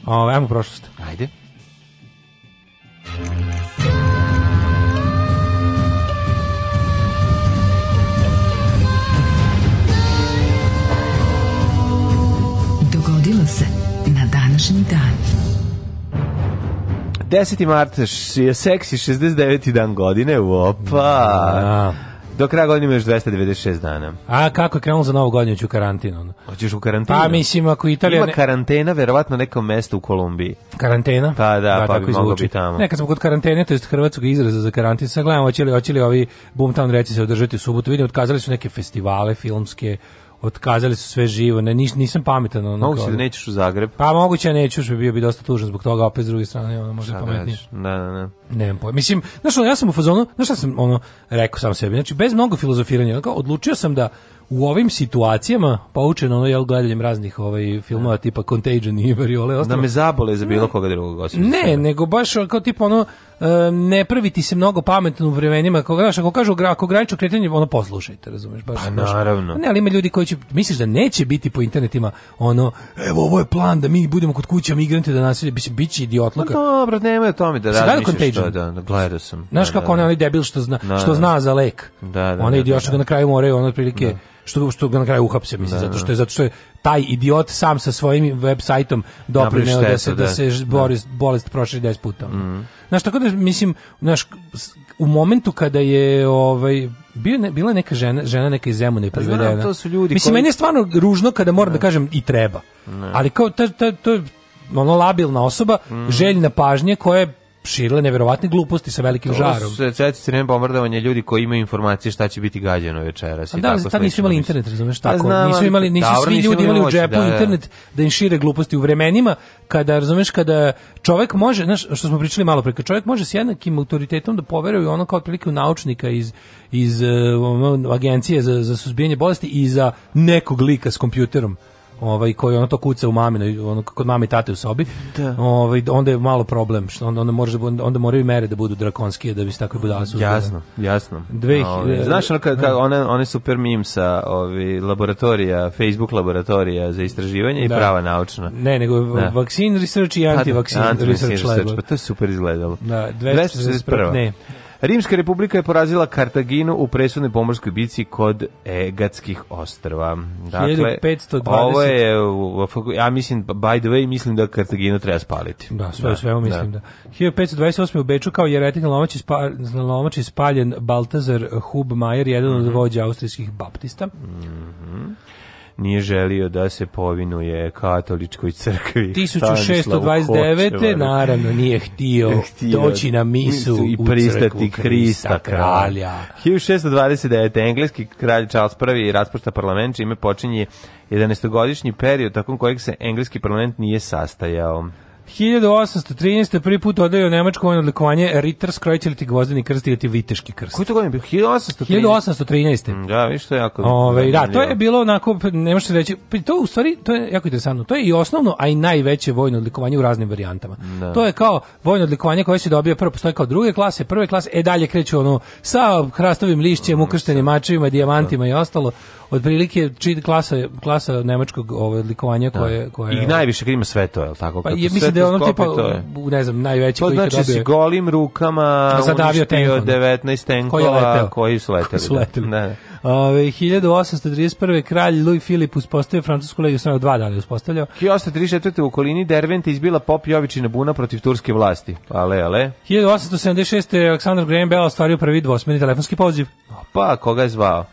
O, ajmo prošlost. Ajde. današnji dan. 10. marta je seksi 69. dan godine, opa! Da. Do kraja godine ima 296 dana. A kako je krenulo za novu godinu, ću u karantinu. Hoćeš u karantinu? Pa mislim, ako Italija... Ima karantena, verovatno nekom mestu u Kolumbiji. Karantena? Pa da, da pa, pa bi mogao biti tamo. Nekad smo kod karantene, to je hrvatskog izraza za karantin. Sad gledamo, hoće li, hoće li ovi Boomtown reci se održati u subotu. Vidim, otkazali su neke festivale filmske, otkazali su sve živo, ne, nis, nisam pametan. Ono, moguće da, da nećeš u Zagreb? Pa moguće da neću, što bi bio bi dosta tužan zbog toga, opet s druge strane, ono, može da pametnije. Da, da, da. Nemam pojma. Mislim, znaš, ono, ja sam u fazonu, znaš šta sam ono rekao sam sebi, znači bez mnogo filozofiranja, ono, kao, odlučio sam da u ovim situacijama, poučen ono jel gledanjem raznih ovaj filmova da. tipa Contagion i Variole ostalo. Da me zabole za bilo ne, koga drugog osim. Ne, sebe. nego baš kao tipa ono eh, ne praviti se mnogo pametno u vremenima, kako znaš, ako kažu ako granično kretanje, ono poslušajte, razumeš, baš. Pa naravno. Ne, ali ima ljudi koji će misliš da neće biti po internetima ono, evo ovo je plan da mi budemo kod kuće migranti da nasilje biće biće idiotluka. No, dobro, nema o tome da razmišljaš da, da, gledao sam. Znaš da, kako da, on je da. onaj debil što zna, što zna za lek. Da, da. Onaj idiot što ga na kraju moraju, on otprilike što što ga na kraju uhapse mislim zato što je zato što je taj idiot sam sa svojim web sajtom doprineo da se da se bolest, bolest proširi 10 puta. Mm. Znaš, tako da mislim, znaš, u momentu kada je ovaj bio ne, bila neka žena, žena neka iz Zemuna pa privedena. Znam, to su ljudi mislim koji... meni je stvarno ružno kada moram da kažem i treba. Ne. Ali kao ta, ta, to je ono labilna osoba, mm. željna pažnje koja je širile neverovatne gluposti sa velikim to žarom. To se vreme bombardovanje ljudi koji imaju informacije šta će biti gađeno večeras. A da, tako tad nisu imali internet, razumeš, pa tako. Znam, nisu imali, da, nisu dobro, svi nisu ljudi imali u džepu da, internet da im šire gluposti u vremenima kada, razumeš, kada čovjek može, znaš, što smo pričali malo pre, čovjek može s jednakim autoritetom da poveruje ono kao otprilike u naučnika iz iz uh, agencije za, za suzbijanje bolesti i za nekog lika s kompjuterom ovaj koji ono to kuca u maminu ono kod mame i tate u sobi. Da. Ovaj onda je malo problem što onda onda može onda moraju mere da budu drakonske da bi se takve budale suzbile. Jasno, jasno. Dve, ove, ovaj, znaš ono kad, kad da. one one super mim sa ovi laboratorija, Facebook laboratorija za istraživanje da. i prava naučna. Ne, nego da. vaksin research i pa da, antivaksin research, research lab. Pa to je super izgledalo. Da, 241. Ne. Rimska republika je porazila Kartaginu u presudnoj pomorskoj bici kod Egatskih ostrva. Dakle, 1520. ovo je, ja mislim, by the way, mislim da Kartaginu treba spaliti. Da, sve da, svemu da. mislim da. da. 1528. u Beču kao jeretik na lomači spaljen Baltazar Hubmajer, jedan mm -hmm. od mhm. vođa austrijskih baptista. Mm -hmm nije želio da se povinuje katoličkoj crkvi. 1629. naravno nije htio, htio doći na misu i pristati Krista kralja. 1629. engleski kralj Charles I raspušta parlament čime počinje 11-godišnji period tokom kojeg se engleski parlament nije sastajao. 1813. prvi put odaje nemačko vojno odlikovanje Ritter Kreuz ili ti gvozdeni krst ili ti viteški krst. Koji to godine bio? 1813. 1813. Mm, da, viš to jako. Ove, da, to je bilo onako pa, ne možeš reći, pa, to u stvari to je jako interesantno. To je i osnovno, a i najveće vojno odlikovanje u raznim varijantama. Da. To je kao vojno odlikovanje koje se dobija prvo postoji kao druge klase, prve klase, e dalje kreću ono sa hrastovim lišćem, mm, ukrštenim mačevima, dijamantima da. i ostalo otprilike čit klasa klasa nemačkog ovaj likovanja da. koje koje I najviše kad ima sve to, je l' tako? Pa je mislim da je ono tipa ne znam, najveći koji znači, da dobio. Znači golim rukama zadavio tenkon. 19 tenkova koji su leteli. Koji da. su leteli. Ne. Ove, 1831. kralj Louis Filip uspostavio francusku legiju, samo dva dana je uspostavljao. 1834. u okolini Dervente izbila pop Jovićina buna protiv turske vlasti. Ale, ale. 1876. Aleksandar Graham Bell ostvario prvi dvosmeni telefonski poziv. Pa, koga je zvao?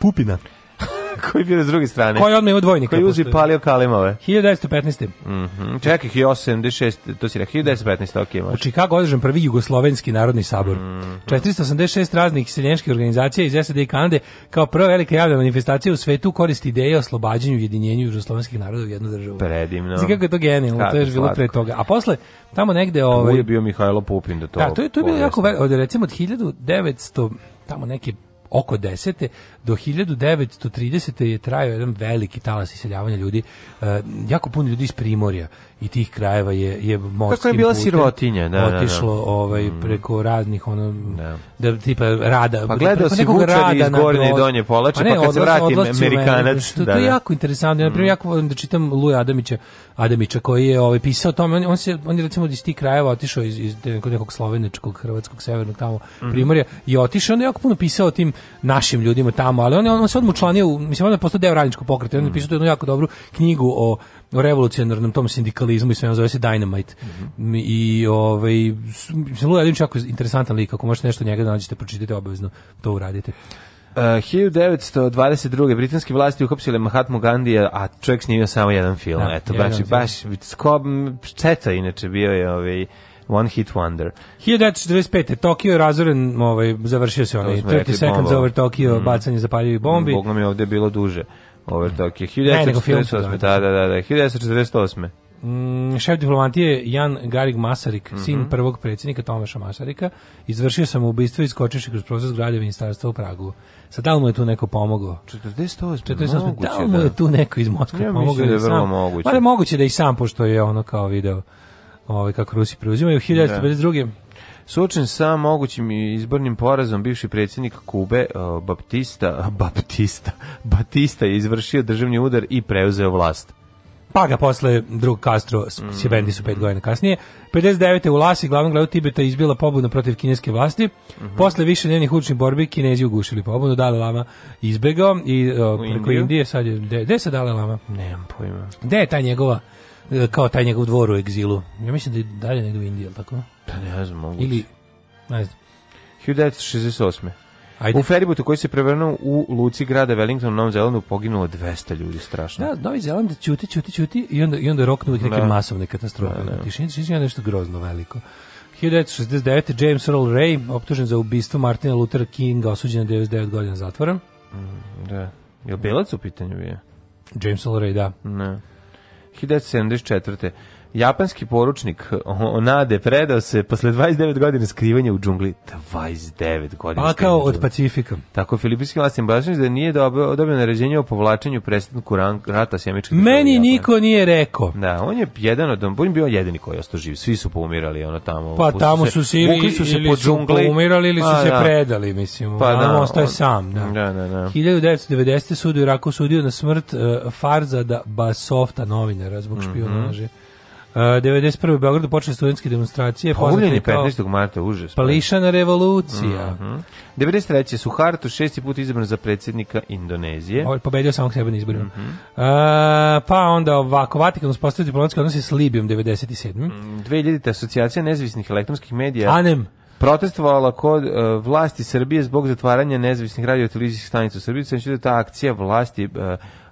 Pupina. koji je bio s druge strane. Koji odmah ima dvojnika. Koji uzi palio kalemove. 1915. Mm Čekih i 86, to si rekao, 1915, ok, može. U Čikago održan prvi Jugoslovenski narodni sabor. Mm -hmm. 486 raznih seljenskih organizacija iz SAD i Kanade kao prva velika javna manifestacija u svetu koristi ideje o oslobađanju i ujedinjenju jugoslovenskih naroda u jednu državu. Predivno. Znači kako je to genijalno, to je bilo pre toga. A posle, tamo negde... Ovaj... Tu je bio Mihailo Pupin da to... Da, to je, to je bilo jako... Od, recimo od 1900, tamo neki oko 10. do 1930. je trajao jedan veliki talas iseljavanja ljudi, e, jako puno ljudi iz Primorja i tih krajeva je je kako je bila sirotinja, da, da, da, otišlo ovaj mm. preko raznih ono da. da tipa rada pa gledao si Vučar iz Gornje i Donje Polače pa, pa ne, pa kad se vrati Amerikanac da, to je jako interesantno ja na primjer mm. jako da čitam Luja Adamića Adamića koji je ovaj pisao tome on se on je recimo iz tih krajeva otišao iz iz nekog slovenačkog hrvatskog severnog tamo mhm. primorja i otišao on jako puno pisao o tim našim ljudima tamo ali on on se odmučlanio mislim on je postao deo radničkog pokreta on je mhm. pisao jednu jako dobru knjigu o o revolucionarnom tom sindikalizmu i sve on zove se Dynamite. Mm -hmm. I ovaj Luja jako interesantan lik, ako možete nešto njega da nađete, pročitajte obavezno, to uradite. E, uh, 1922. britanske vlasti uhapsile Mahatma Gandija, a čovjek snimio samo jedan film. Da, Eto, jedan baš, film. baš, skob, četa inače bio je ovaj, One Hit Wonder. 1945. Tokio je razoren, ovaj, završio se onaj 30 Seconds Over Tokio, mm. bacanje zapaljivih bombi. Bog nam je ovdje bilo duže. Overtalk je 1948. Da, da, da, da, 1948. Mm, šef diplomatije Jan Garig Masarik, mm -hmm. sin prvog predsjednika Tomaša Masarika, izvršio sam ubistvo i kroz prozor zgrade ministarstva u Pragu. Sad da li mu je tu neko pomogao? 48. 48. Moguće, da li mu je tu neko iz Moskve ja pomogao? Ja mislim da je vrlo sam, moguće. Mada moguće da i sam, pošto je ono kao video ovaj, kako Rusi preuzimaju. 1952. Da. Suočen sa mogućim izbornim porazom, bivši predsjednik Kube, e, Baptista, Baptista, Batista je izvršio državni udar i preuzeo vlast. Pa ga posle drug Castro mm. Sjebendi su pet godina kasnije. 59. u Lasi, glavnom gradu Tibeta, izbila pobuna protiv kineske vlasti. Mm -hmm. Posle više njenih učnih borbi, Kinezi ugušili pobunu. Dale Lama izbegao i o, e, preko Indije. sad je, gde, gde se Dale Lama? Nemam pojma. Gde je ta njegova? E, kao taj njegov dvor u egzilu. Ja mislim da je dalje negdje u Indiji, ali tako? Pa ne znam, moguće. Ili, ne znam. 1968. Ajde. U feributu koji se prevrnuo u luci grada Wellington u Novom Zelandu poginulo 200 ljudi, strašno. Da, Novi Zeland ćuti, ćuti, ćuti i onda, i onda roknu neke da. masovne katastrofe. Da, da. Tišin, znači, tišin je nešto grozno veliko. 1969. James Earl Ray, optužen za ubistvo Martina Luthera Kinga, osuđen na 99 godina zatvora. Mm, da. Je li Belac u pitanju bio? James Earl Ray, da. Ne. 1974. Japanski poručnik Onade predao se posle 29 godina skrivanja u džungli. 29 godina. Pa kao od Pacifika. Tako filipinski vlast vlastni Blažanić da nije dobio, dobio naređenje o povlačenju prestanku rata s sjemičkih. Meni niko nije rekao. Da, on je jedan od on je bio jedini koji je ostao živ. Svi su poumirali ono tamo. Pa tamo su se ili su se po džungli. Poumirali ili pa su A, se da. predali, mislim. Pa da, ostaje sam, da. Da, da, da. 1990. sud u Iraku sudio na smrt uh, e, Farzada Basofta novinara zbog mhm. špionaže. Mm -hmm Uh, 91. u Beogradu počele studentske demonstracije. Pa umljeni 15. marta, užas. Pa. Pališana revolucija. Mm -hmm. 93. Suhartu, šesti put izabran za predsjednika Indonezije. Ovo ovaj, je pobedio samog sebe na izborima. Mm -hmm. pa onda ovako, Vatikan uspostavio diplomatske odnose s Libijom 97. Mm, 2000. asocijacija nezavisnih elektronskih medija. ANEM protestovala kod uh, vlasti Srbije zbog zatvaranja nezavisnih radio televizijskih stanica u Srbiji. Znači da ta akcija vlasti uh,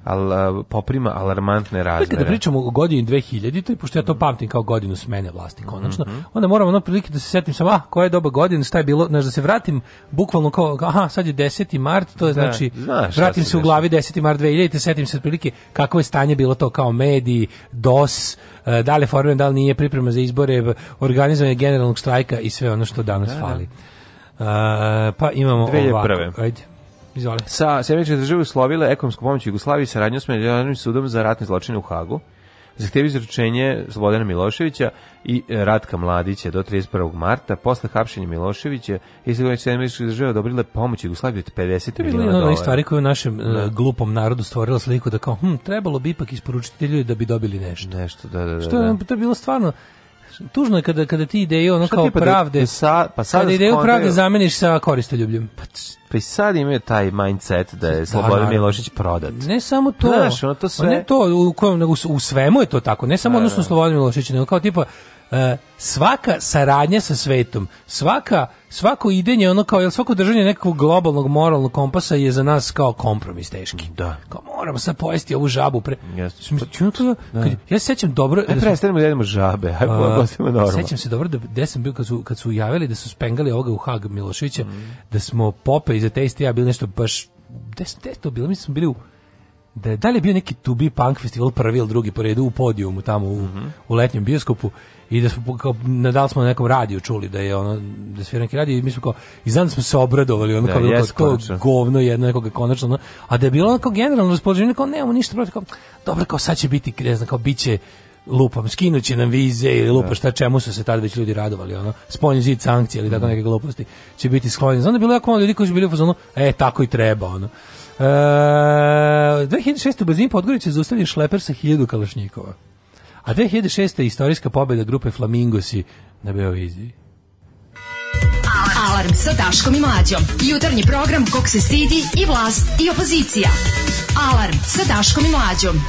al, poprima alarmantne da razmere. Kada pričamo o godini 2000, to je pošto ja to pamtim kao godinu smene vlasti konačno, mm -hmm. onda moramo na prilike da se setim samo, ah, koja je doba godina, šta je bilo, znaš, da se vratim bukvalno kao, aha, sad je 10. mart, to je da, znači, znaš, vratim se u glavi 10. mart 2000, te setim se prilike kakvo je stanje bilo to kao mediji, DOS, e, da li je da li nije priprema za izbore, organizovanje generalnog strajka i sve ono što danas da, da. fali. Uh, pa imamo 2001. ovako. Ajde. Izvoli. Sa Sjemeničke države uslovile ekonomsku pomoć Jugoslaviji saradnju s Međunarodnim sudom za ratne zločine u Hagu zahtevi izručenje Slobodana Miloševića i Ratka Mladića do 31. marta. Posle hapšenja Miloševića i Sjedineće američke države odobrile pomoć Jugoslavije od 50 miliona dolara. To je bilo stvari koje u našem da. E, glupom narodu stvorila sliku da kao, hm, trebalo bi ipak isporučiti ljudi da bi dobili nešto. Nešto, da, da, da. Što je, da. to je bilo stvarno, tužno je kada, kada ti ideje ono Šta kao pa da pravde, da, sa, pa sad kada ideju pravde zameniš sa koristoljubljem Pa, pa i sad ima taj mindset da je da, Slobodan Milošić prodat. Ne samo to. Znaš, ono to pa sve. ne to, u, kojem, u, u, svemu je to tako. Ne samo da, odnosno da, Slobodan Milošić, nego kao tipa, E, svaka saradnja sa svetom, svaka svako idenje ono kao jel svako držanje nekog globalnog moralnog kompasa je za nas kao kompromis teški. Da. Kao moramo sad pojesti ovu žabu pre. Yes. Mislim, to, da. kad, ja se sećam dobro da prestanemo da jedemo žabe, ajde, postimo normalno. Sećam se dobro da gde sam bio kad su kad su javili da su spengali ovoga u Hag Miloševića, mm. da smo Pope iz Ateiste ja bili nešto baš gde, gde to bilo? Mi smo bili u da je, da li je bio neki To Be Punk festival prvi ili drugi po redu u podijumu tamo u, mm -hmm. u letnjem bioskopu i da smo kao nadal smo na nekom radiju čuli da je ono da sve neki radi i mi smo kao i znam da smo se obradovali ono da, kao, yes, da kao govno jedno nekoga konačno ono, a da je bilo onako generalno raspoloženje kao nemamo ništa protiv kao dobro kao sad će biti ne znam kao biće lupam, skinuće nam vize ili lupa da. šta čemu su se tad već ljudi radovali, ono, spoljni zid sankcije ili tako mhm. neke gluposti će biti sklonjeni. Znam da je bilo jako malo ljudi koji su bili u fazonu, e, tako i treba, ono. Uh, 2006. u Brzini Podgorice zaustavljen šleper sa 1000 kalašnjikova. A 2006. je istorijska pobjeda grupe Flamingosi na Beoviziji. Alarm. sa Daškom i Mlađom. Jutarnji program kog se stidi i vlast i opozicija. Alarm sa Daškom i Mlađom.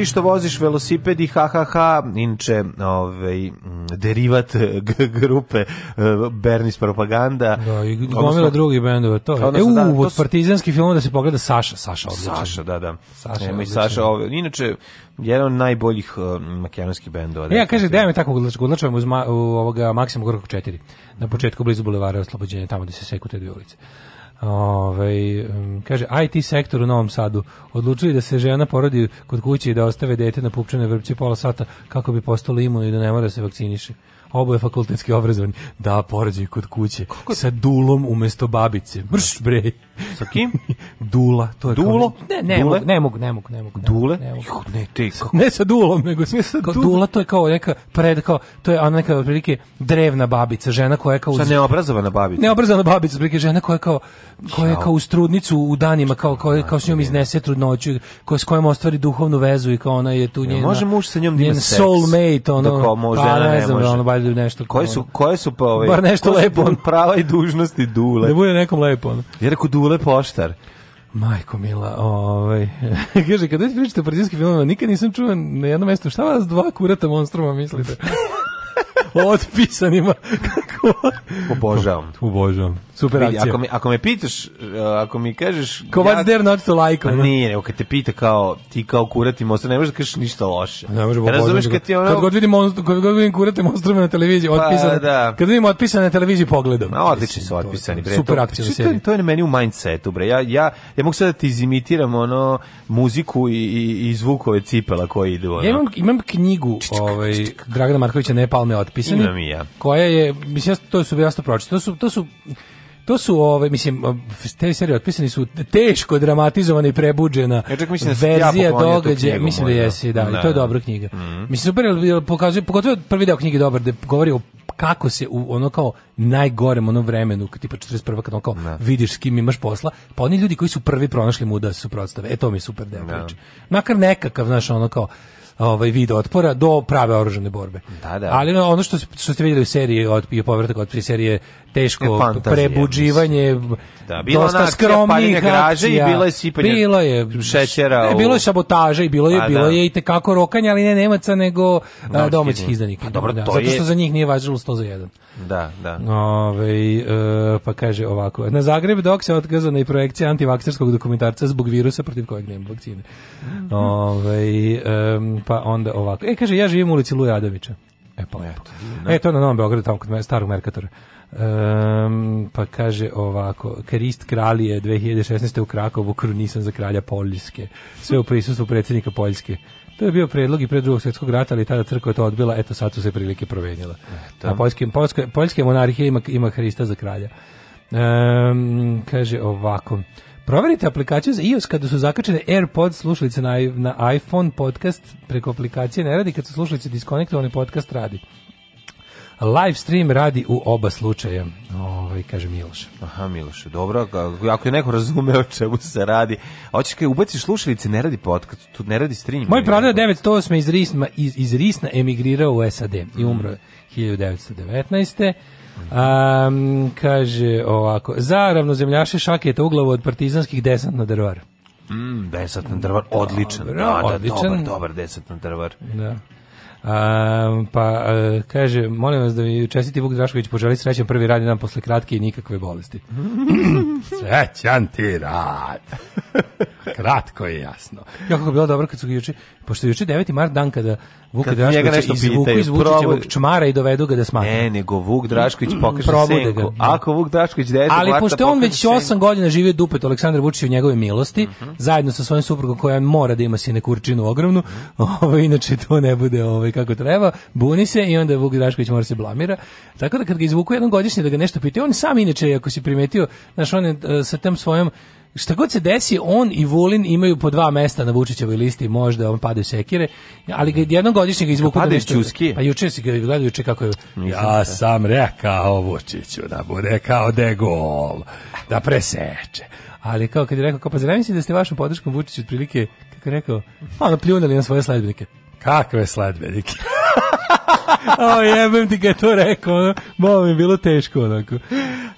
ti što voziš velosiped i ha inče ovaj, derivat eh, grupe eh, Bernis Propaganda. Da, i gomila drugih bendova. To, odnosno, e, da, u, da, od su... partizanskih filmova da se pogleda Saša, Saša odličan. Saša, da, da. Saša, Nema i Saša, ovaj, inače, jedan od najboljih uh, makedonskih bendova. E, ja, kaže, da je mi tako gudlač, gudlačujem uz ma, u ovoga Maksima Gorkog 4, na početku blizu bulevara Oslobođenja, tamo gde se seku dve ulice. Ove, ovaj, kaže, IT sektor u Novom Sadu odlučili da se žena porodi kod kuće i da ostave dete na pupčane vrpci pola sata kako bi postalo imuno i da ne mora da se vakciniše oboje fakultetski obrazovani. Da, porađaj kod kuće. Kako? Sa dulom umesto babice. Mrš bre. Sa kim? Dula, to je Dulo? Kao, ne, ne, Dule? ne mogu, ne mogu, ne mogu. Dule? Ne, mogu. Juh, ne, te, kako? ne sa Dulom, nego sa, sa kao, Dula to je kao neka pred kao to je ona neka otprilike drevna babica, žena koja je kao Sa neobrazovana babica. Neobrazovana babica, otprilike žena koja je kao koja je kao uz trudnicu u danima kao kao, kao s njom iznese trudnoću, koja s kojom ostvari duhovnu vezu i kao ona je tu njena. Ne može muž sa njom da ima seks. soulmate, ono. Da kao može, pa ne, ne može. Ono, uradio pa, ovaj, nešto. Koje su, koje su pa ove... Bar nešto lepo. prava i dužnosti Dule. Da bude nekom lepo. Ono. Ja rekao Dule poštar. Majko mila, ovaj. Kaže, kad vi pričate o partijskim filmovima, nikad nisam čuo na jednom mestu šta vas dva kurata monstruma mislite. otpisanima. Kako? Obožavam. Obožavam. Super akcija. Ako me, ako me pitaš, eh, ako mi kažeš... Kao what's there not to like? Pa ono? Nije, nego kad te pita kao, ti kao kurati monster, ne možeš da kažeš ništa loše. Ne možeš da Razumeš kad ti ono... Kad god vidim, monstru, kad god vidim kurati monstrume na televiziji, pa, da. kad vidim otpisane na televiziji, pogledom A, odlični su otpisani, bre. Super akcija to, to, to je na meni u mindsetu, bre. Ja, ja, ja mogu sad da ti izimitiram ono, muziku i, i, i zvukove cipela koji idu. Ono. Ja imam, imam knjigu ovaj, Dragana Markovića ne me otpisao potpisani. Imam i ja. Koja je, mislim, to su jasno pročito. To su, to su to su ove mislim te serije otpisani su teško dramatizovana i prebuđena ja čak mislim da verzija ja događaja mislim da jesi da, da, i to je da. dobra knjiga mm -hmm. mislim super pokazuje pogotovo prvi deo knjige dobar da govori o kako se u ono kao najgorem onom vremenu, tipa 41. kad ono kao ne. Da. vidiš s kim imaš posla, pa oni ljudi koji su prvi pronašli mu muda suprotstave, e to mi je super deo priče. Makar nekakav, znaš, ono kao, ovaj vid otpora do prave oružane borbe. Da, da. Ali ono što, što ste videli u seriji od, i povratak od pri serije teško e, prebuđivanje da, bila dosta skromnih graže i bilo je sipanje bilo je šećera ne, bilo je sabotaže i bilo je a, bilo da. je i te kako rokanja ali ne nemaca nego a, domaćih izdanika pa, dobro, da, to zato je... što za njih nije važilo 100 za 1 da da Ove, e, pa kaže ovako na Zagreb dok se otkazana i projekcija antivakserskog dokumentarca zbog virusa protiv kojeg nema vakcine Ove, e, pa onda ovako e kaže ja živim u ulici Luja Adamića E, pa, e, to da. na Novom Beogradu, tamo kod starog Merkatora. Um, pa kaže ovako, Krist kralije 2016. u Krakovu krunisan za kralja Poljske. Sve u prisustvu predsjednika Poljske. To je bio predlog i pre drugog svjetskog rata, ali tada crkva to odbila, eto sad su se prilike provenjela. A poljske, poljske, poljske monarhije ima, ima Hrista za kralja. Um, kaže ovako, Proverite aplikaciju za iOS kada su zakačene AirPods slušalice na, na iPhone podcast preko aplikacije ne radi, kad su slušalice diskonektovane podcast radi. Live stream radi u oba slučaja. Ovaj kaže Miloš. Aha, Miloš, dobro, ako je neko razume o čemu se radi. Hoćeš kad ubaciš slušalice, ne radi podcast, tu ne radi stream. Moj pradeda 908 iz Risna iz, iz Risna emigrirao u SAD i mm. umro 1919. Um, kaže ovako, za ravnozemljaše šake je uglavo od partizanskih desant na drvar. Mm, desant na drvar, odličan. Dobro, da, odličan. Da, dobar, dobar desant na drvar. Da. A, pa a, e, kaže, molim vas da mi čestiti Vuk Drašković poželi srećan prvi radni dan posle kratke i nikakve bolesti. Srećan ti rad. Kratko je jasno. Jako bi bilo dobro kad su ga juče, pošto je juče 9. mart dan kada Vuk Drašković nešto izvuku iz čmara i dovedu ga da smatra. Ne, nego Vuk Drašković mm, pokaže senku. Ga. Ako Vuk Drašković 9. Ali pošto on već 8 godina živio dupet Aleksandar Vučića u njegove milosti, uh mhm. -huh. zajedno sa svojim suprugom koja mora da ima kurčinu ogromnu, mhm. ovo, ovaj, inače to ne bude ovaj, kako treba, buni se i onda Vuk Drašković mora se blamira. Tako da kad ga izvuku jednom godišnje da ga nešto pita, on sam inače, ako si primetio, znaš, on je e, sa tem svojom šta god se desi, on i Vulin imaju po dva mesta na Vučićevoj listi, možda on pade sekire, ali ga jednom godišnje ga izvuku. Da pade čuski. Pa juče si ga gledao, juče kako je... Ja sam rekao Vučiću da bude kao de gol, da preseče. Ali kao kad je rekao, kao pa zamisli da ste vašom podrškom Vučiću otprilike, kako je rekao, ono pljunali na svoje sledbenike. Kakve sledbenike? o, jebem ti ga to rekao, ono, bilo teško, onako.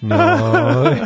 No.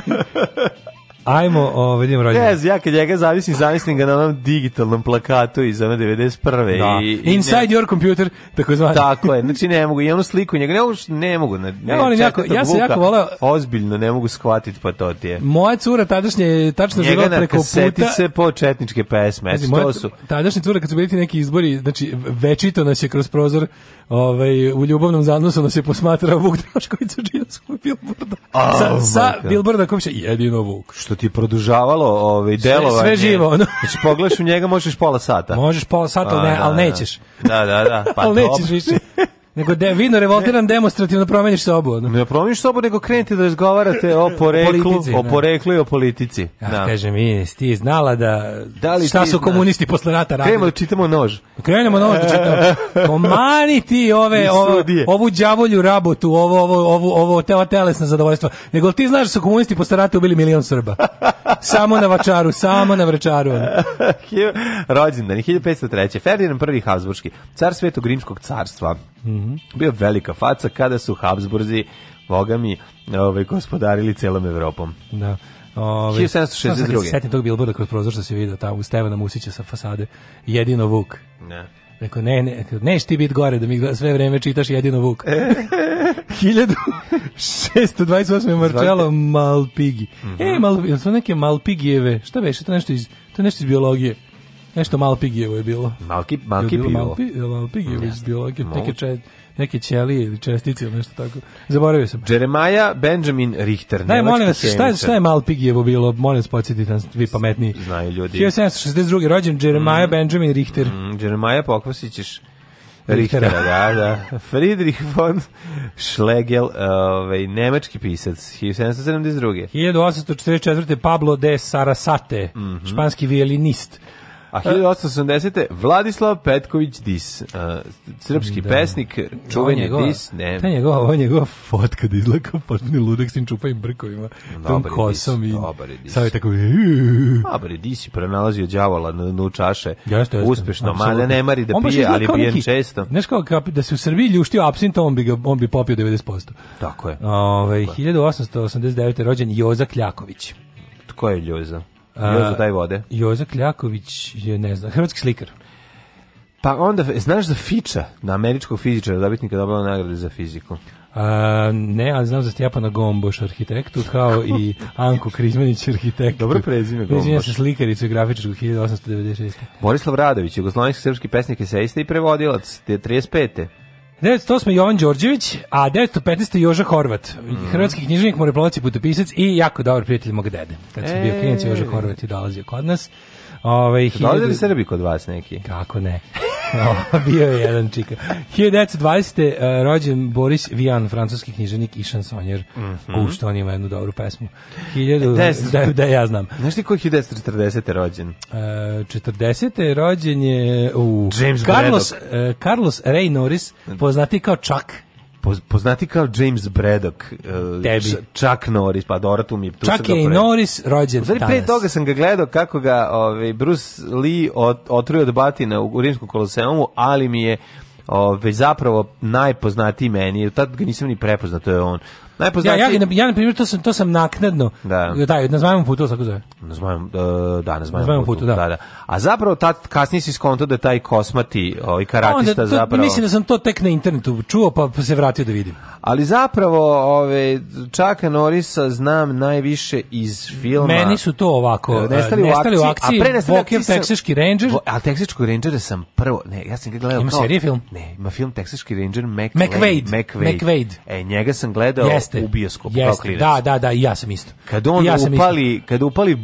Ajmo, ovaj idemo rođendan. Yes, ja kad njega zavisim, zavisim ga na onom digitalnom plakatu iz ona 91. Da. I, i Inside ne, your computer, tako zvani. Tako je, znači ne mogu, i onu sliku njega, ne mogu, ne mogu. Ne, ne, ja, jako, ja se jako volao... Ozbiljno ne mogu shvatiti, pa to ti je. Moja cura tadašnje je tačno preko puta... se po četničke pesme, znači, moja, to su... Tadašnje cure kad su bili neki izbori, znači, večito nas je kroz prozor Ove, ovaj, u ljubavnom zanosu nas je posmatrao Vuk Drašković sa džinovskog bilborda. Oh, sa, sa bilborda kom se jedino Vuk. Što ti je produžavalo ovaj, delovanje. Sve, sve živo. Ono. Znači pogledaš u njega možeš pola sata. Možeš pola sata, ali, ne, ali da, da. nećeš. Da, da, da. Pa ali nećeš više nego da vidno revoltiran demonstrativno promeniš sobu. No? Ne promeniš sobu, nego krenite da razgovarate o poreklu, o, politici, o da. poreklu i o politici. Ja, da. kažem, i ti znala da, da li šta su komunisti posle rata radili. Krenemo da čitamo nož. Krenemo nož da čitamo. Komani ti ove, ovo, ovu đavolju rabotu, ovo, ovo, ovo, ovo teo telesno zadovoljstvo. Nego ti znaš da su komunisti posle rata ubili milion Srba. samo na vačaru, samo na vračaru. Rođendan, 1503. Ferdinand I Habsburgski, car Svetog Rimskog carstva. Mm -hmm. Bio velika faca kada su Habsburzi bogami ovaj, gospodarili celom Evropom. Da. Ove, 1762. Setim tog bilborda kroz prozor što se vidio tamo, Stevana Musića sa fasade, jedino Vuk. Ne. Rekao, ne, ne, neš ti bit gore da mi sve vreme čitaš jedino Vuk. 1628. E. Marcello Malpigi. Mm -hmm. E, mhm. Mal, su neke Malpigijeve, šta veš, to nešto iz, to nešto iz biologije. Nešto Malpigijevo je bilo. Malki, Malki je bilo. Malpi, Malpigijevo je bilo, neke, če, neke ćelije ili čestice ili nešto tako. Zaboravio sam. Jeremiah Benjamin Richter. Daj, molim vas, šta je, šta je Malpigijevo bilo? Molim vas, podsjetite nas, vi pametniji. Znaju ljudi. 1762. rođen Jeremiah mm. Benjamin Richter. Mm, Jeremaja Pokvasićeš. Richtera, da, da. Friedrich von Schlegel, ovaj, nemački pisac, 1772. 1844. Pablo de Sarasate, mm -hmm. španski violinist. A 1880. Vladislav Petković Dis, uh, srpski da. pesnik, da, čuveni njegova, Dis, ne. Ta njegova, ova njegova fotka da izgleda kao potpuni ludak s tim čupavim brkovima, tom kosom dis, i dobar je Dis. Sad je tako... Dobar je Dis i pronalazio djavola na dnu čaše. Jeste, jeste. Uspešno, mada ne mari da pije, ali pije često. Znaš kao da se u Srbiji ljuštio absint, on bi, ga, on bi popio 90%. Tako je. Ove, ovaj, 1889. rođen Joza Kljaković. Tko je Joza? Jozo daj vode. Jozo Kljaković je, ne znam, hrvatski slikar. Pa onda, znaš za Fiča, na američkog fizičara, dobitnika dobila nagrade za fiziku? A, ne, ali znam za Stjepana Gomboš, arhitektu, kao i Anku Krizmanić, arhitektu. Dobro prezime, Gomboš. Prezime se slikaricu i grafičarku 1896. Borislav Radović, jugoslovenski srpski pesnik, eseista i prevodilac, 35. 1908. Jovan Đorđević, a 1915. Joža Horvat, mm. hrvatski književnik, moreplovac i putopisac i jako dobar prijatelj mog dede. Kad sam e... bio klinac, Joža Horvat je dolazio kod nas. Ove, Dolaze li Srbi kod vas neki? Kako ne? bio je jedan čika. 1920. Uh, e, rođen Boris Vian, francuski književnik i šansonjer. Mm -hmm. U što on ima jednu dobru pesmu. 1000, e, da, da ja znam. Znaš ti koji je 1940. rođen? Uh, e, 40. rođen je u... James Carlos, uh, Carlos Ray Norris, mhm. poznati kao Chuck poznati kao James Braddock, e, Tebi. Chuck Norris, pa dobro tu mi tu Chuck je i Norris rođen Zari, pre toga sam ga gledao kako ga ovaj, Bruce Lee ot, otruje od batina u, Rimskom koloseumu, ali mi je Ove, ovaj, zapravo najpoznatiji meni, tad ga nisam ni prepoznao, to je on. Najpoznatiji... Ja, ja, ja, na primjer, to sam, to sam naknadno. Da, da na zmajom putu, tako zove. Na zmajom, e, da, na zmajom, putu, putu da. da. da. A zapravo, tad, kasnije si skonto da taj kosmati i ovaj, karatista Onda, to, zapravo... Mislim da sam to tek na internetu čuo, pa, pa se vratio da vidim. Ali zapravo, ove, Čaka Norisa znam najviše iz filma... Meni su to ovako, e, nestali, u, nestali u akciji, a pre nestali Ranger. Vo, ali Texaški Ranger sam prvo, ne, ja sam ga gledao... Ima serije film? Ne, ima film Texaški Ranger McVade. McVade. McVade. E, njega sam gledao yes jeste, u bioskopu jeste, kao klinac. Da, da, da, i ja sam isto. Kad on ja upali, kad upali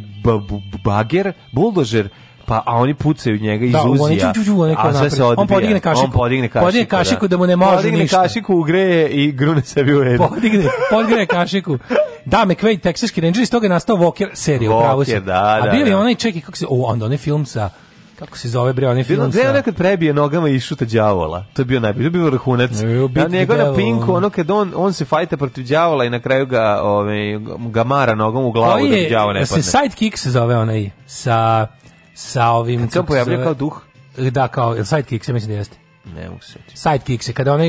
bager, buldožer, pa a oni pucaju njega iz da, uzija. Oni a sve se odbija. On podigne kašiku. On podigne kašiku. Podigne da. kašiku da, da mu ne može podigne ništa. Podigne kašiku, ugreje i grune sebi u jednu. Podigne, podigne kašiku. Da, McVeigh, Texaski Ranger, iz toga je nastao Walker serija, Walker, upravo si. Da, da, a bili da. onaj, čekaj, kako se, o, onda onaj film sa Kako se zove bre, oni film. Gde sa... nekad prebije nogama i šuta đavola. To je bio najbi bio vrhunac. a da, nego na Pinku, ono kad on on se fajta protiv đavola i na kraju ga ovaj gamara nogom u glavu da je, da đavo ne padne. Se kick se zove onaj sa sa ovim kako pojavljuje zove... kao duh. Da, kao kick se mislim da jeste. Ne mogu se. Sidekick se kada onaj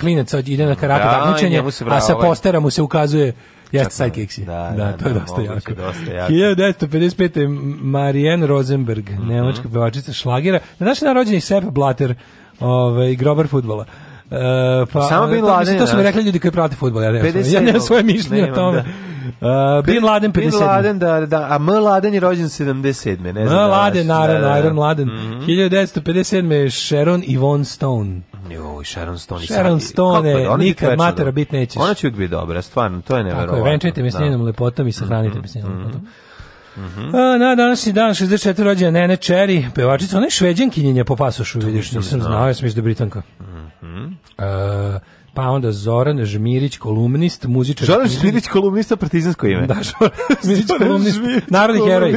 klinac ide na karate da, takmičenje, a sa ovaj. postera mu se ukazuje Jeste sidekicks je. Da, da, da, to je da, dosta, jako. dosta jako. 1955. Marijan Rosenberg, mm -hmm. nemačka pevačica šlagira. Na naš narođeni Sepp Blatter, ovaj, grobar futbola. Uh, e, pa, Samo Bin Laden. To su mi rekli ljudi koji prate futbol, ja nemam, ja nemam svoje mišljenje o tome. Uh, Bin Laden 57. Bin Laden, da, da, da, a M. Laden je rođen 77. Ne znam M. Da Laden, naravno, Iron Laden. Mm -hmm. 1957. Sharon Yvonne Stone nivou. Sharon Stone. Sharon Stone, je, nikad matera bit nećeš. Ona će biti dobra, stvarno, to je neverovatno. Tako je, venčajte mi s da. njenom lepotom i mhm, sahranite mi s njenom mhm. lepotom. Mm -hmm. na današnji dan 64 rođena Nene Čeri, pevačica, ona je šveđankinjenja po pasošu, vidiš, nisam da znao, ja sam iz da Britanka. Mhm. Mm -hmm. A, pa onda Zoran Žmirić, kolumnist, muzičar. Zoran Žmirić, kolumnista, partizansko ime. Da, Žmirić, kolumnist, narodni heroj.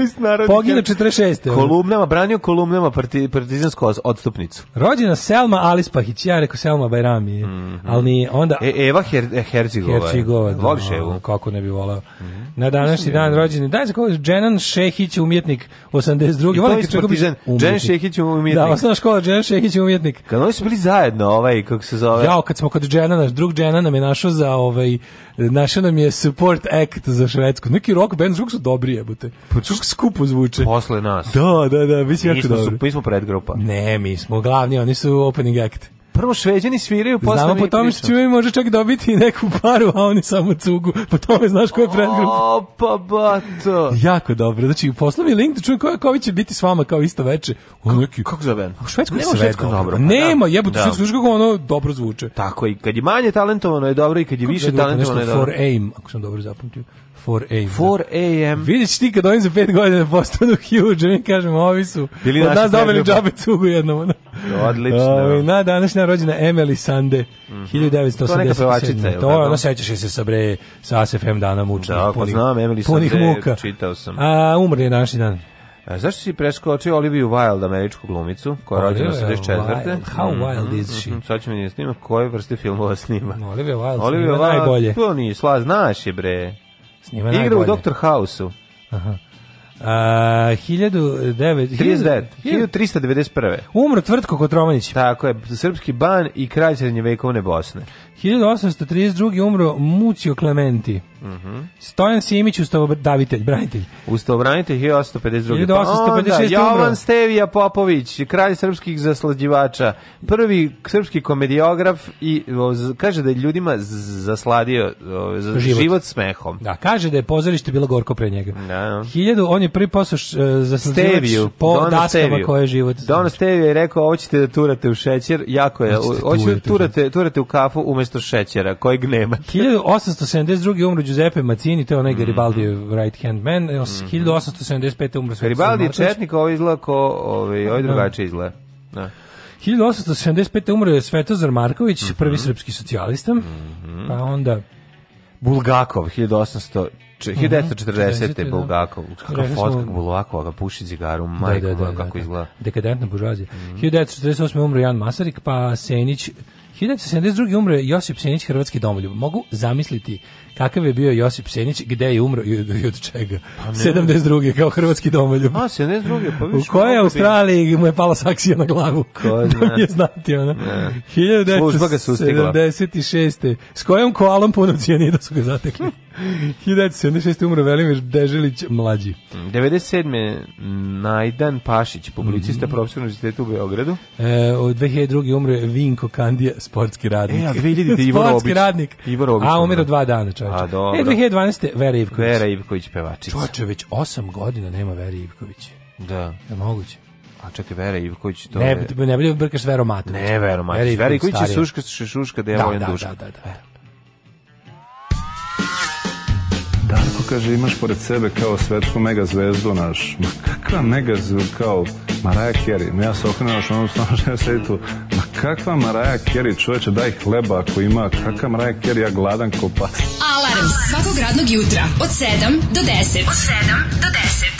Pogina 46. Kolumnama, branio kolumnama parti, partizansku odstupnicu. Rođena Selma Alispahić, ja rekao Selma Bajrami, mm -hmm. ali onda... E, Eva Her Hercigova. Hercigova, da. Voliš Evu? Kako ne bi volao. Mm -hmm. Na današnji dan rođeni. Daj za koga Dženan Šehić, umjetnik 82. I to je partizan. Dženan Šehić, umjetnik. Da, osnovna škola, Dženan Šehić, umjetnik. Kad oni su bili zajedno, ovaj, kako se zove? Jao, kad smo kod Dženan žena, naš drug žena nam je našao za ovaj našao nam je support act za Švedsku. Neki rock band, zvuk su dobri jebote. Pa zvuk skupo zvuče. Posle nas. Da, da, da, mi smo jako dobri. Mi smo predgrupa. Ne, mi smo glavni, oni su opening act. Prvo šveđani sviraju, posle Znamo, po tome što ćemo može čak dobiti neku paru, a oni samo cugu. Po tome znaš ko je predgrup. Opa, bato. jako dobro. Znači, poslao mi link da čujem koja koji će biti s vama kao isto veče. Ono neki... Kako zove? U Švedskoj Nema sve dobro. dobro. Pa da. Nema, jebote, da. Švedskoj kako ono dobro zvuče. Tako, i kad je manje talentovano je dobro i kad je kako više talentovano je dobro. For aim, ako sam dobro zapamtio. 4 AM. 4 AM. Vidiš ti kad ovim za 5 godina postanu huge, mi kažemo, ovi su Bili od nas dobili džabe cugu jednom. No, Odlično. Uh, na današnja rođena Emily Sande, mm -hmm. 1987. To neka pevačica To je, ono sećaš se sa bre, sa SFM dana mučnih. Da, pa punih, znam, Emily Sande, muka. čitao sam. A, umre je naši dan. A e, zašto si preskočio Oliviju Wilde, američku glumicu, koja je rođena 84. How mm, wild is mhm, she? Mm, sad ćemo nije da snimak koje vrste filmova snima. Olivia Wilde Olivia Wilde, najbolje. To ni sla, znaš je bre. Snima Igra najbolje. u Dr. House-u. Aha. A, 1939. 39, 1391. Umro Tvrtko Kotromanić. Tako je, srpski ban i kralj srednjevekovne Bosne. 1832. umro Mucio Clementi. Mhm. Stojan Simić, davitelj, branitelj. Ustavobranitelj 1852. 1856. Pa Jovan Stevija Popović, kralj srpskih zaslađivača, prvi srpski komediograf i kaže da je ljudima zasladio o, život. život. smehom. Da, kaže da je pozorište bilo gorko pre njega. Da. da. Hiljadu, on je prvi posao e, za Steviju, po Dona daskama koje je život. Dona Stevija je rekao, hoćete da turate u šećer, jako je, hoćete da, da turate, turate u kafu umesto umesto šećera, kojeg nema. 1872. umro Giuseppe Macini, to je onaj mhm. Garibaldi mm. right hand man. 1875. Mhm. umro Svetislav Garibaldi četnik, ovo ovaj izgleda ko, ovaj, ovaj da. drugačije izgleda. Da. 1875. umro je Svetozar Marković, mm -hmm. prvi srpski socijalista, mm -hmm. pa onda... Bulgakov, 1800... 1940. Mhm. Da. Bulgakov, kakav fotkak da. Bulgakov, ga puši cigaru, majko, da, da, da, kako izgleda. Dekadentna buržuazija. Mm -hmm. 1948. umro Jan Masarik, pa Senić, 1972. umre Josip Sinić, hrvatski domoljub. Mogu zamisliti kakav je bio Josip Senić, gde je umro i od, i od čega? Pa 72. kao hrvatski domoljub. A, 72. Pa više. U kojoj Australiji mu je pala saksija na glavu? Ko zna? da je znati, ona. Ne. 1976. S kojom koalom punom cijanida su ga zatekli? 1976. umro Velimir Deželić mlađi. 97. Najdan Pašić, publicista mm -hmm. profesor univerziteta u Beogradu. E, od 2002. umro Vinko Kandija, sportski radnik. E, a 2000. Ivo Robić. Sportski radnik. Ivo Robić. A umro da. dva dana, čoveče. A dobro. E, 2012. Vera Ivković. Vera Ivković pevačica. Čoveče, već 8 godina nema Vera Ivković. Da. Je moguće? A čekaj, Vera Ivković, to ne, je... Ne, ne brkaš Vero Matović. Ne, Vero Matović. Vera Ivković, Vera Ivković je suška, šuška, devojna da, da, duška. Da, da, da. da. Darko kaže, imaš pored sebe kao svetsku megazvezdu naš. Ma kakva megazvezdu kao Maraja Carey? Ja se okrenuo što ono stano što ja sedi tu. Ma kakva Maraja Carey? Čoveče, daj hleba ako ima. Kakva Maraja Carey? Ja gladan ko pas. Alarm svakog radnog jutra od 7 do 10. Od 7 do 10.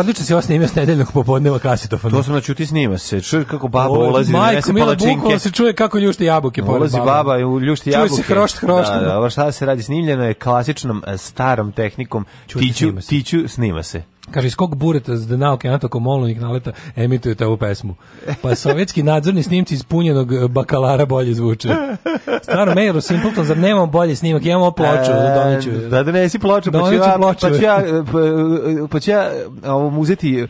odlično si ovo snimio s nedeljnog popodneva kasetofona. To sam znači ti snima se. Čuje kako baba o, ulazi majko, nese Mila palačinke. se čuje kako ljušti jabuke. Ulazi baba i ljušti jabuke. Čuje se hrošt, hrošt. Da, da, šta se radi snimljeno je klasičnom e, starom tehnikom. Tiću, tiću snima se. Kaže, iz kog bureta z dna okeana tokom molnih naleta emitujete ovu pesmu? Pa sovjetski nadzorni snimci iz punjenog e, bakalara bolje zvuče. Stvarno, Mayor Simpleton, zar nemam bolje snimak? Ja imamo ploču, e, doniću. Da, da nesi pa ploču, pa ću ja, e, pa, e, pa ću ja, pa ću ja ovom uzeti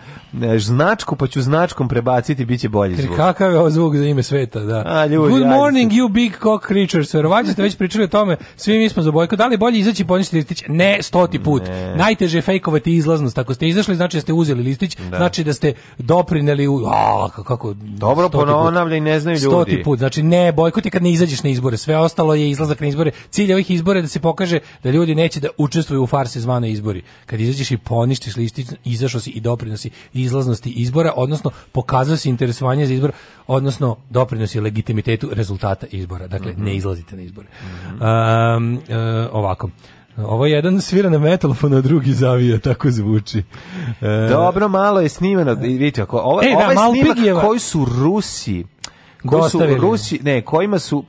značku, pa ću značkom prebaciti, bit će bolje zvuk. Kakav je ovo zvuk za ime sveta, da. A, ljudi, Good morning, you big cock creatures. Verovatno ste već pričali o tome, svi mi smo za bojko. Da li bolje izaći i poništiti Ne, stoti put. Ne. Najteže je fejkovati izlaznost, ako ste izašli, znači da ste uzeli listić, da. znači da ste doprineli u a kako dobro ponavlja i ne znaju ljudi. Stoti put, znači ne bojkot je kad ne izađeš na izbore, sve ostalo je izlazak na izbore. Cilj ovih izbora je da se pokaže da ljudi neće da učestvuju u farsi zvane izbori. Kad izađeš i poništiš listić, izašao si i doprinosi izlaznosti izbora, odnosno pokazao si interesovanje za izbor, odnosno doprinosi legitimitetu rezultata izbora. Dakle, mm -hmm. ne izlazite na izbore. Mm -hmm. um, um, ovako. Ovo je jedan svira na metalofon, a drugi zavija, tako zvuči. E... Dobro, malo je snimeno, vidite, ako, ovo, e, ovaj da, snimak koji su Rusi koji su Rusi, ne, kojima su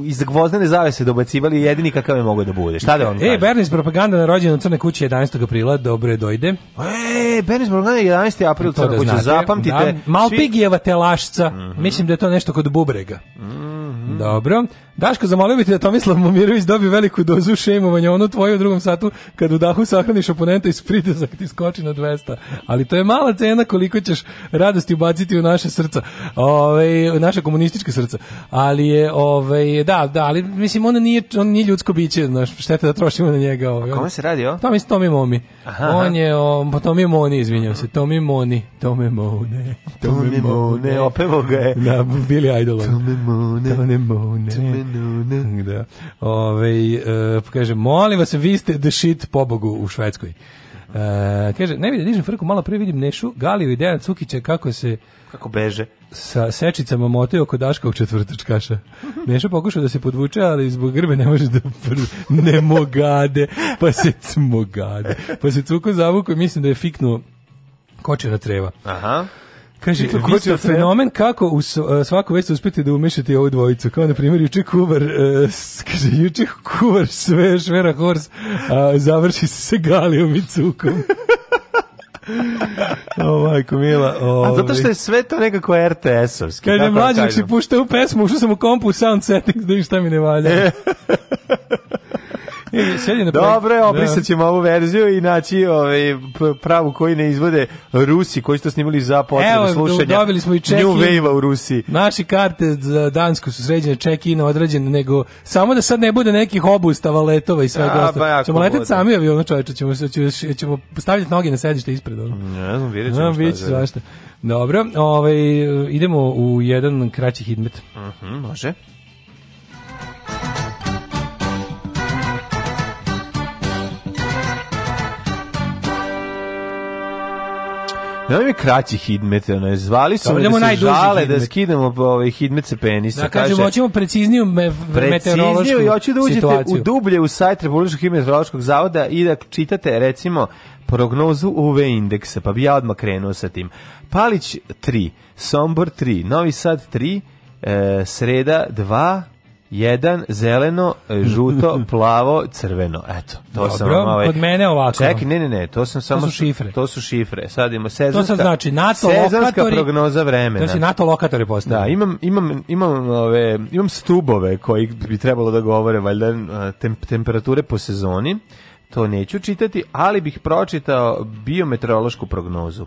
iz gvozdene zavese dobacivali jedini kakav je mogo da bude. Šta da on kaže? E, Bernis propaganda na rođendan Crne kući 11. aprila, dobro je dojde. E, Bernis propaganda 11. april Crne da kuće, znate. zapamtite. Da, Malpigijeva telašca, mm -hmm. mislim da je to nešto kod bubrega. Mm -hmm. Dobro. Daško, zamolio bi te da Tomislav Momirović dobije veliku dozu šejmovanja, ono tvoje u drugom satu, kad u dahu sahraniš oponenta iz pritisak ti skoči na 200. Ali to je mala cena koliko ćeš radosti ubaciti u naše srca, ove, ovaj, u naše komunističke srca. Ali je, ove, ovaj, da, da, ali mislim, on nije, on nije ljudsko biće, znaš, šteta da trošimo na njega. Ove. Ovaj. A kome se radi, o? Tomi, Tomi Momi. Aha, aha. On je, o, po pa Tomi Moni, izvinjam se, Tomi Moni, Tome Mone, Tome Mone, opemo ga je. Da, bili idolom. Tome Mone, Tome Mone, Da. Ove, e, pa kaže, molim vas, vi ste the shit pobogu u Švedskoj. E, kaže, ne vidim, dižem frku, malo prije vidim Nešu, Galiju i Dejana Cukića kako se kako beže. Sa sečicama motaju oko Daškog u četvrtačkaša. Nešo pokušao da se podvuče, ali zbog grbe ne može da pr... ne mogade, pa se cmogade. Pa se cuko zavuku i mislim da je fiknuo kočena treva. Aha. Kaže, vi ste fenomen kako u e, svaku vest uspete da umešate ovu dvojicu. Kao, na primjer, juče kuvar, uh, kaže, juče kuvar sve, švera hors, a uh, završi se se galijom i cukom. o majko mila. Ovi. A zato što ovaj. je sve to nekako RTS-ovski. Kad da je mlađak si u pesmu, ušao sam u kompu sound settings da im šta mi ne valja. E, Sedi Dobre, da. obrisat ćemo ovu verziju i naći ovaj, pravu koji ne izvode Rusi, koji su to snimili za potrebu Evo, dobili smo i check New wave u Rusiji. Naši karte za Dansku su sređene, check-in odrađene, nego samo da sad ne bude nekih obustava, letova i svega ostalo. Ćemo letati sami avionu čoveče, ćemo, ćemo, ćemo stavljati noge na sedište ispred. Ono. Ne znam, vidjet ćemo šta da- Dobro, ovaj, idemo u jedan kraći hidmet. Uh mhm, -huh, može. Ja mi kraći hidmet, ono, zvali su da se žale da hidmet. da skidamo ovaj hidmet sa penisa. Da, kažemo, hoćemo precizniju me, meteorološku i hoću da uđete situaciju. u dublje u sajt Republičkog meteorološkog zavoda i da čitate, recimo, prognozu UV indeksa, pa bi ja odmah krenuo sa tim. Palić 3, Sombor 3, Novi Sad 3, e, Sreda 2, jedan zeleno, žuto, plavo, crveno. Eto, to Dobro, sam vam ovaj... kod mene ovako. Ček, ne, ne, ne, to sam samo to su šifre. To su šifre. Sad imamo sezonska. To znači NATO sezonska lokatori. prognoza vremena. To znači, se NATO lokatori postavili. Da, imam imam imam ove imam stubove koji bi trebalo da govore valjda temp, temperature po sezoni. To neću čitati, ali bih pročitao biometeorološku prognozu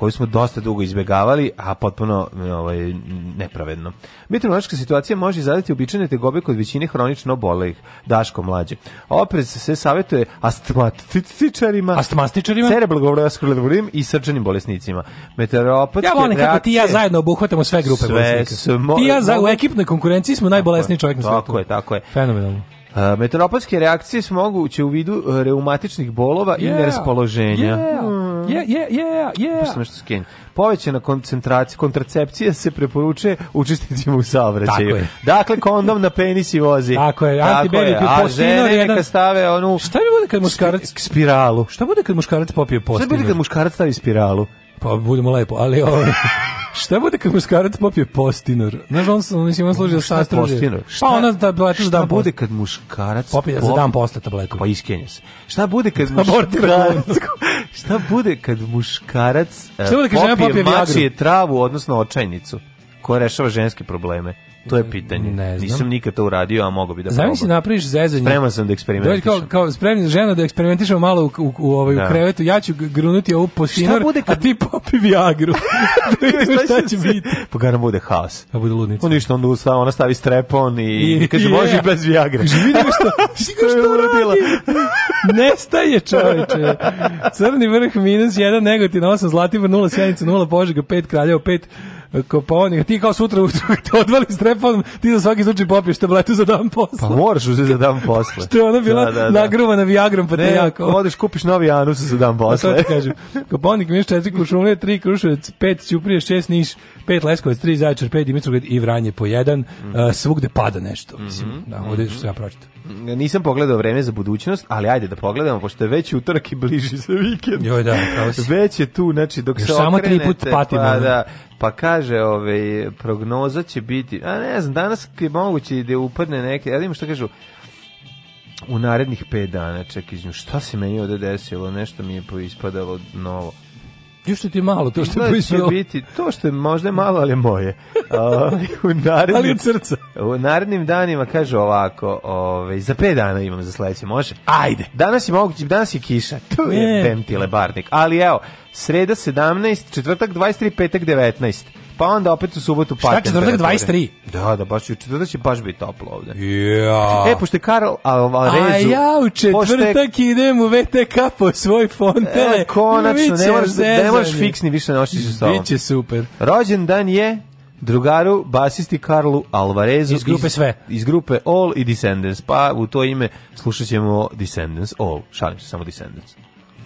koju smo dosta dugo izbjegavali, a potpuno ovaj, nepravedno. Meteorološka situacija može izazvati običajne tegobe kod većine hronično bolejih, Daško mlađe. Oprez se savjetuje astmatičarima, astmatičarima, cerebrovaskularnim i srčanim bolesnicima. Meteoropatske Ja volim kako ti ja zajedno obuhvatamo sve grupe sve bolesnika. Smo, ti ja za, u ekipnoj konkurenciji smo najbolesniji čovjek na svijetu. Tako je, tako je. Fenomenalno. Uh, meteoropatske reakcije su moguće u vidu e, reumatičnih bolova yeah, i neraspoloženja. Yeah, mm. yeah, yeah, yeah, yeah. nešto koncentracija, kontracepcija se preporučuje učesnicima u saobraćaju. Tako Dakle, kondom na penis i vozi. Tako je. Tako je. A žene jedan... neka stave onu... Šta bi bude kad muškarac... Spiralu. Šta bude kad muškarac popije postinu? Šta bi bude kad muškarac stavi spiralu? Pa budemo lepo, ali ovo... Ovaj, šta bude kad muškarac popije postinor? Znaš, on se mislim on služi za sastruže. Pa ona da tabletu šta da bude kad muškarac popije za dan posle tabletu. Pa iskenja se. Šta bude kad muškarac? šta bude kad muškarac šta eh, bude kad popije, popije mačije travu, odnosno očajnicu koja rešava ženske probleme? To je pitanje. Ne znam. Nisam nikad to uradio, a mogo bi da Znam si napraviš zezanje. Spreman sam da eksperimentišem. Dođi kao, kao spremni žena da eksperimentišemo malo u, u, u, ovaj, u da. krevetu. Ja ću grunuti ovu postinor, kad... a ti popi Viagru. Da šta, šta će biti? Pa ga bude haos. Da bude ludnica. On pa ništa onda ustava, ona stavi strepon i, I, da i kaže yeah. može i bez Viagre. Kaže vidi što, što, što je uradila. Nestaje čoveče. Crni vrh minus 1, negativno 8, Zlatibor 0, Sjenica 0, Požega 5, Kraljevo 5, Kopovnik, pa ti kao sutra ujutro te odvali s trepom, ti za svaki slučaj popiješ tabletu za dan posle. Pa moraš uzeti za dan posle. što je ona bila da, da, da. nagruvana Viagrom, pa te ne, jako. Odeš, kupiš novi anus za dan posle. Pa to kažem. Kopovnik, pa miš četiri kuršumlje, tri kruševac, pet ćuprije, šest niš, pet leskovac, tri zaječar, pet Dimitrovgrad i Vranje po jedan. uh, svugde pada nešto, mhm. mislim. Mm -hmm. Da, ovde što ja pročitam. Nisam pogledao vreme za budućnost, ali ajde da pogledamo, pošto je već utorak i bliži za vikend. Joj, da, pravo si. Već je tu, znači, dok Još se okrenete. Samo tri put patimo. Pa, da, da. Pa kaže, ovaj, prognoza će biti, a ne znam, danas je moguće da upadne neke, ja vidim što kažu, u narednih 5 dana, čekaj, šta se meni ovde desilo, nešto mi je poispadalo novo. Još ti malo, to što je prisilo. biti, to što je možda malo, ali moje. Ovaj, u narednim, ali od srca. U narednim danima kaže ovako, ove, ovaj, za 5 dana imam za sledeće, može? Ajde. Danas je moguće, danas je kiša. tu je pentile barnik. Ali evo, sreda 17, četvrtak 23, petak 19 pa onda opet u subotu pada. Šta četvrtak 23? Da, da, baš u četvrtak će baš biti toplo ovde. Ja. E, pošto je Karl Alvarezu... A ja u četvrtak je... idem u VTK po svoj fontele. E, konačno, ne moraš, da- ne moraš fiksni više noći sa sobom. Biće super. Rođendan je drugaru basisti Karlu Alvarezu iz grupe iz, sve iz grupe All i Descendants pa u to ime slušat ćemo Descendants All šalim se samo Descendants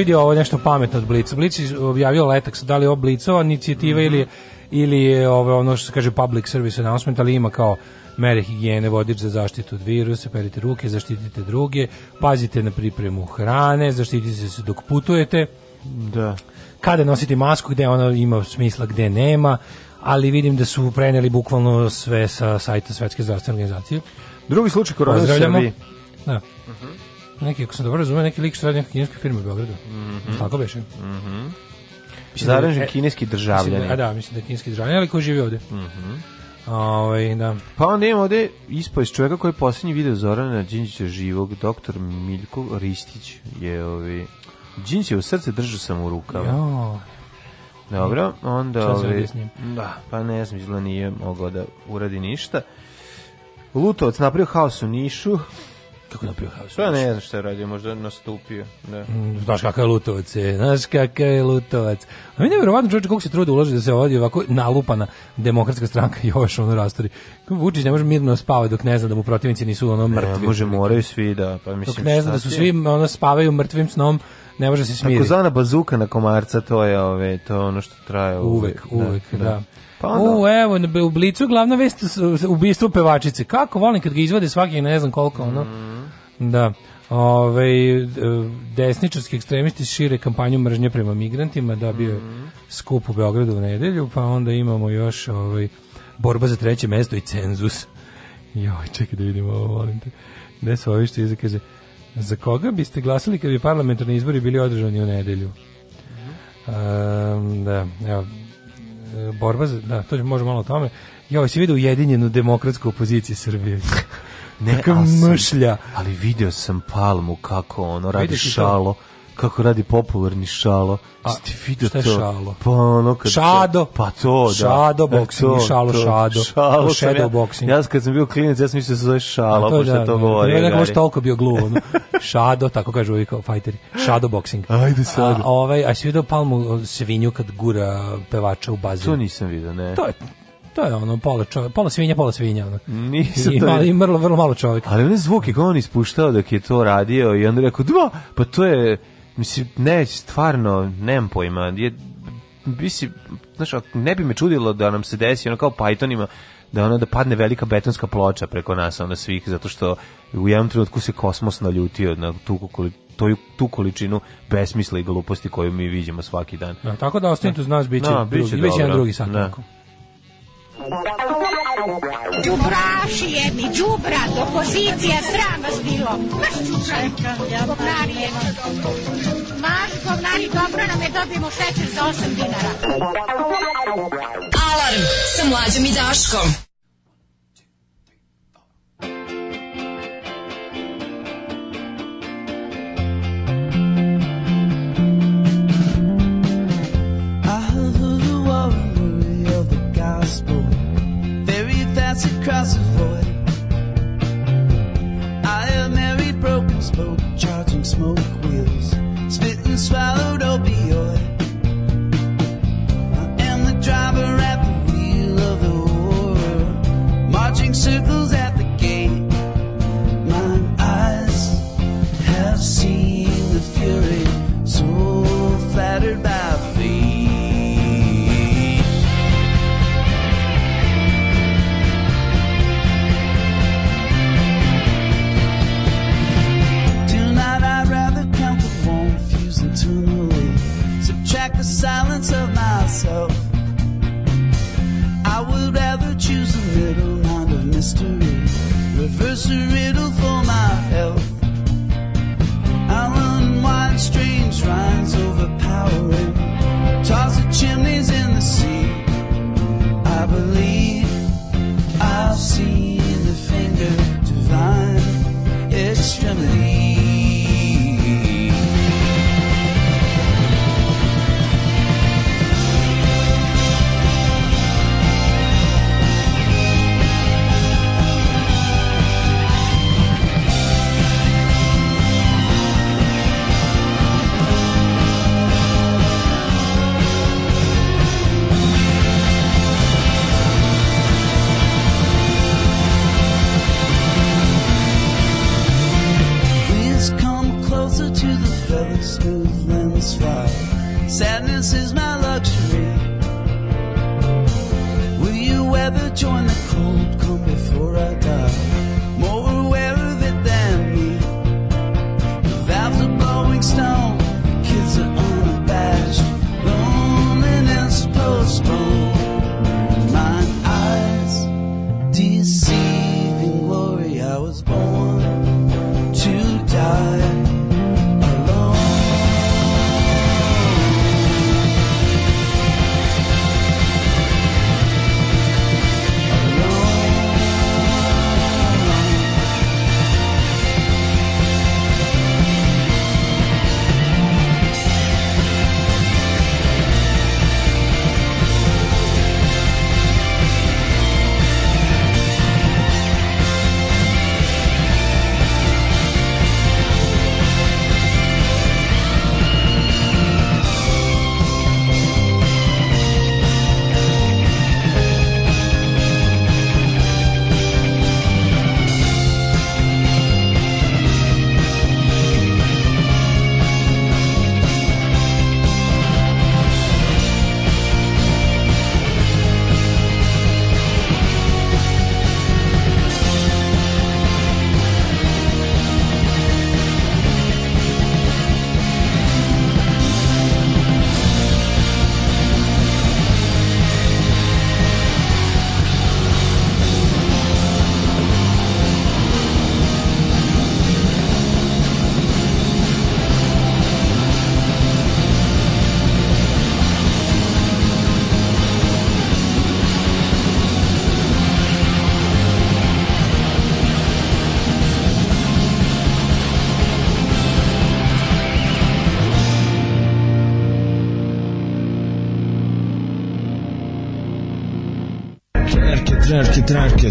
vidio ovo nešto pametno od Blica. Blic je objavio letak, da li je ovo Blicova inicijativa mm -hmm. ili, ili je ovo, ono što se kaže public service announcement, ali ima kao mere higijene, vodič za zaštitu od virusa, perite ruke, zaštitite druge, pazite na pripremu hrane, zaštitite se dok putujete. Da. Kada nositi masku, gde ona ima smisla, gde nema, ali vidim da su preneli bukvalno sve sa sajta Svetske zdravstvene organizacije. Drugi slučaj koronavirusa. u Srbiji. Da. Uh mhm. -huh neki, ako sam dobro razumio, neki lik što radi neka kineska firma u Beogradu. Mm -hmm. Tako beše. Mm -hmm. Zaražen kineski državljanin. Da, a da, mislim da je kineski državljanin, ali koji živi ovde. Mm -hmm. Ove, ovaj, da. Pa onda imamo ovde ispoj čoveka koji je posljednji video Zorana Đinđića živog, doktor Miljko Ristić je ovi... Ovaj, Đinđić je u srce držao sam u rukama. Jo. Dobro, onda... Ove, ovaj, da, pa ne znam, izgleda nije mogao da uradi ništa. Lutovac napravio haos u Nišu. Kako je napravio haos? Pa ne znam šta je radio, možda nastupio. Da. Mm, znaš kakav je Lutovac, je, znaš kakav je Lutovac. A mi nevjerovatno čovječe kako se trude uložiti da se ovdje ovako nalupana demokratska stranka i još ono rastori. Vučić ne može mirno spavati dok ne zna da mu protivnici nisu ono mrtvi. Ne, može, moraju svi da, pa mislim Dok ne zna da su svi ono spavaju mrtvim snom, ne može se smiriti. Takozvana bazuka na komarca, to je ove, to ono što traje uvek. Uvek, da, uvek, da. da. da. Pa onda. U, evo, u Blicu glavna vest ubistvo pevačice. Kako volim kad ga izvade svaki ne znam koliko, ono. Mm. Da. Ove, e, desničarski ekstremisti šire kampanju mržnje prema migrantima, da bio mm. skup u Beogradu u nedelju, pa onda imamo još ovaj, borba za treće mesto i cenzus. Joj, čekaj da vidimo ovo, volim te. Gde su ovi što izakaže? Za koga biste glasali kad bi parlamentarni izbori bili održani u nedelju? Um, da, evo, E, borba za, da, to može malo o tome. Ja se vidio ujedinjenu demokratsku opoziciju Srbije. ne, Taka ali mršlja. ali video sam Palmu kako ono radi šalo. To? kako radi popularni šalo. A, Ste šta je to? šalo? Pa ono kad šado. pa to, da. Šado e, boxing, to, šalo, to, šado. Šalo, shadow ja, boxing. Ja kad sam bio klinac, ja sam mislio da se zove šalo, A to, pošto da, to da. govori. Ja nekako što toliko bio gluvo. No. šado, tako kažu uvijek fajteri. Šado boxing. Ajde sad. A, ovaj, a si vidio palmu svinju kad gura pevača u bazu? To nisam vidio, ne. To je to je ono pola čovjek, pola svinja, pola svinja. Ono. Nisam I, to malo, i mrlo, vrlo malo čovjeka. Ali one zvuke koje on ispuštao dok je to radio i onda rekao, dva, pa to je Mislim, ne, stvarno, nemam pojma. Je, bisi, znaš, ne bi me čudilo da nam se desi ono kao Pythonima, da ono da padne velika betonska ploča preko nas onda svih zato što u jednom trenutku se kosmos naljutio na tu koju tu količinu besmisla i gluposti koju mi viđamo svaki dan. Da, tako da ostanite uz nas biće, no, da, biće, drugi, biće drugi sat. Tako. Da. Đubraši jedni, đubrad, opozicija, sram vas bilo. Maš čučanka, govnarije. Maš govnari, dobro nam je dobijemo šećer za 8 dinara. Alarm sa mlađom i Daškom. Casa. the this is my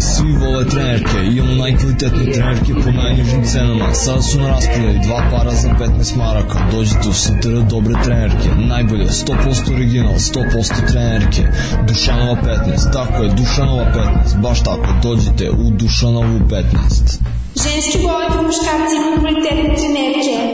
trenerke, svi vole trenerke, imamo najkvalitetne trenerke po najnižim cenama. Sada su na raspodaju dva para za 15 maraka. Dođite u STR dobre trenerke, najbolje, 100% original, 100% trenerke. Dušanova 15, tako je, Dušanova 15, baš tako, dođite u Dušanovu 15. Ženski boli po muškarci i kvalitetne trenerke.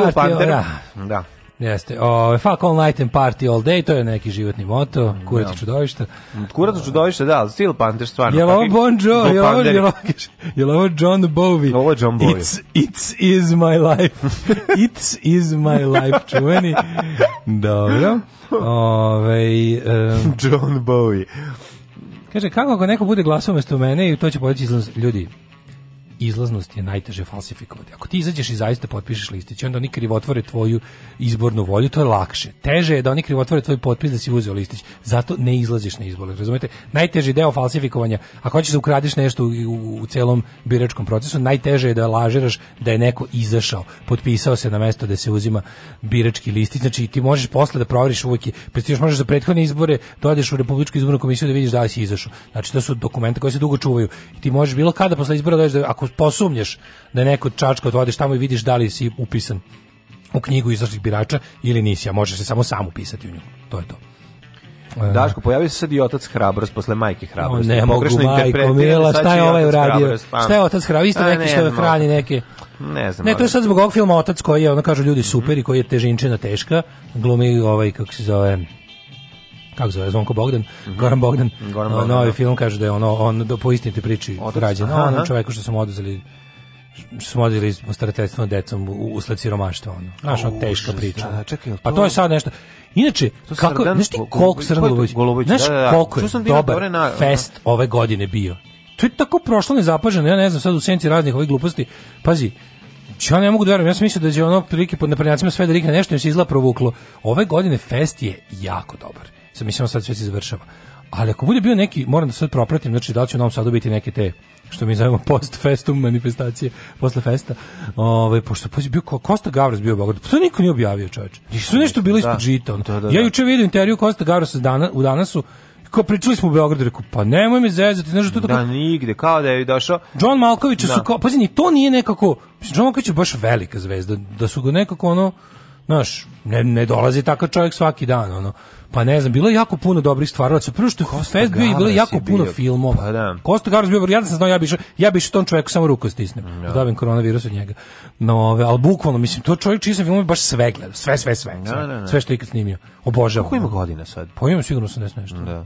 party, Panther. Da. da. Jeste. O, fuck all night and party all day, to je neki životni moto, mm, kurac no. Da. čudovišta. Kurac čudovišta, da, Steel Panther stvarno. Jel ovo Bon Jo, jel ovo, jel ovo, jel ovo John Bowie? Ovo je John Bowie. It's, it's is my life. it's is my life, čuveni. Dobro. Ove, um, John Bowie. Kaže, kako ako neko bude glasao mesto mene i to će podići izlaz ljudi? izlaznost je najteže falsifikovati. Ako ti izađeš i zaista potpišeš listić, onda oni krivotvore tvoju izbornu volju, to je lakše. Teže je da oni krivotvore tvoj potpis da si uzeo listić. Zato ne izlaziš na izbore, razumete? Najteži deo falsifikovanja, ako hoćeš da ukradeš nešto u, u, u celom biračkom procesu, najteže je da lažiraš da je neko izašao, potpisao se na mesto da se uzima birački listić. Znači ti možeš posle da proveriš uvek, pa još možeš za prethodne izbore, dođeš da u Republičku izbornu komisiju da vidiš da li si izašao. Znači to su dokumenta koji se dugo čuvaju. I ti možeš bilo kada posle izbora dođeš da ako ako posumnješ da je neko čačka da odvodiš tamo i vidiš da li si upisan u knjigu izašlih birača ili nisi, a možeš se samo sam upisati u nju. To je to. E. Daško, pojavio se sad i otac hrabrost posle majke hrabrost. Ne mogu majko, Mila, šta je ovaj uradio? Pa. Šta je otac hrabrost? Isto neki što je hrani neke... Ne znam. Ne, to je sad zbog ovog filma Otac koji je, ono kažu ljudi, mhm. super i koji je težinčina teška, glumi ovaj, kako se zove, kako zove Zvonko Bogdan, mm -hmm. Goran Bogdan, mhm. Goran Bogdan novi da. film kaže da je ono on do po istinite priči rađen, onom čovjeku što smo mu oduzeli što smo odjeli smo starateljstvo decom usled siromaštva ono. Znaš, ono teška priča. Da, čekaj, pa to... Pa to je sad nešto. Inače, to kako, Srdan, znaš ti koliko Srdan Golović, znaš da, da, da. koliko je da dobar na, fest ove godine bio. To je tako prošlo nezapaženo, ja ne znam, sad u senci raznih ovih gluposti. Pazi, ja ne mogu da verujem, ja sam mislio da će ono prilike pod naprednjacima sve da rikne nešto, im se izla provuklo. Ove godine fest je jako dobar Sad mislimo sad sve se završava. Ali ako bude bio neki, moram da sve propratim, znači da li će u Novom Sadu biti neke te što mi zovemo post festum manifestacije posle festa. Ovaj pošto pošto bio Kosta Gavras bio u Beogradu. Pa to niko nije objavio, čoveče. Nisu da, nešto bilo da. ispod žita. Da, da, da. Ja juče vidio intervju Kosta Gavrasa dana, u danasu Ko pričali smo u Beogradu, rekao, pa nemoj me zezati, znaš to tako... Da, nigde, kao da je došao... John Malković da. su kao, pazi, ni to nije nekako... John Malković je baš velika zvezda, da su go nekako ono znaš, ne, ne dolazi takav čovjek svaki dan, ono. Pa ne znam, bilo je jako puno dobrih stvarilaca. Prvo što je Kosta Fest bio i bilo je jako puno filmova. Pa da. Kosta Gavras bio, ja da sam znao, ja bi išao, ja bi išao tom čovjeku samo ruku stisnem. No. Mm, Dobim da koronavirus od njega. No, ove, ali bukvalno, mislim, to čovjek čiji sam filmove baš sve gledao. Sve, sve, sve. Sve, no, da, no, sve što je ikad snimio. Obožavam. Kako ima godina sad? Pa imam sigurno 80 nešto. Da.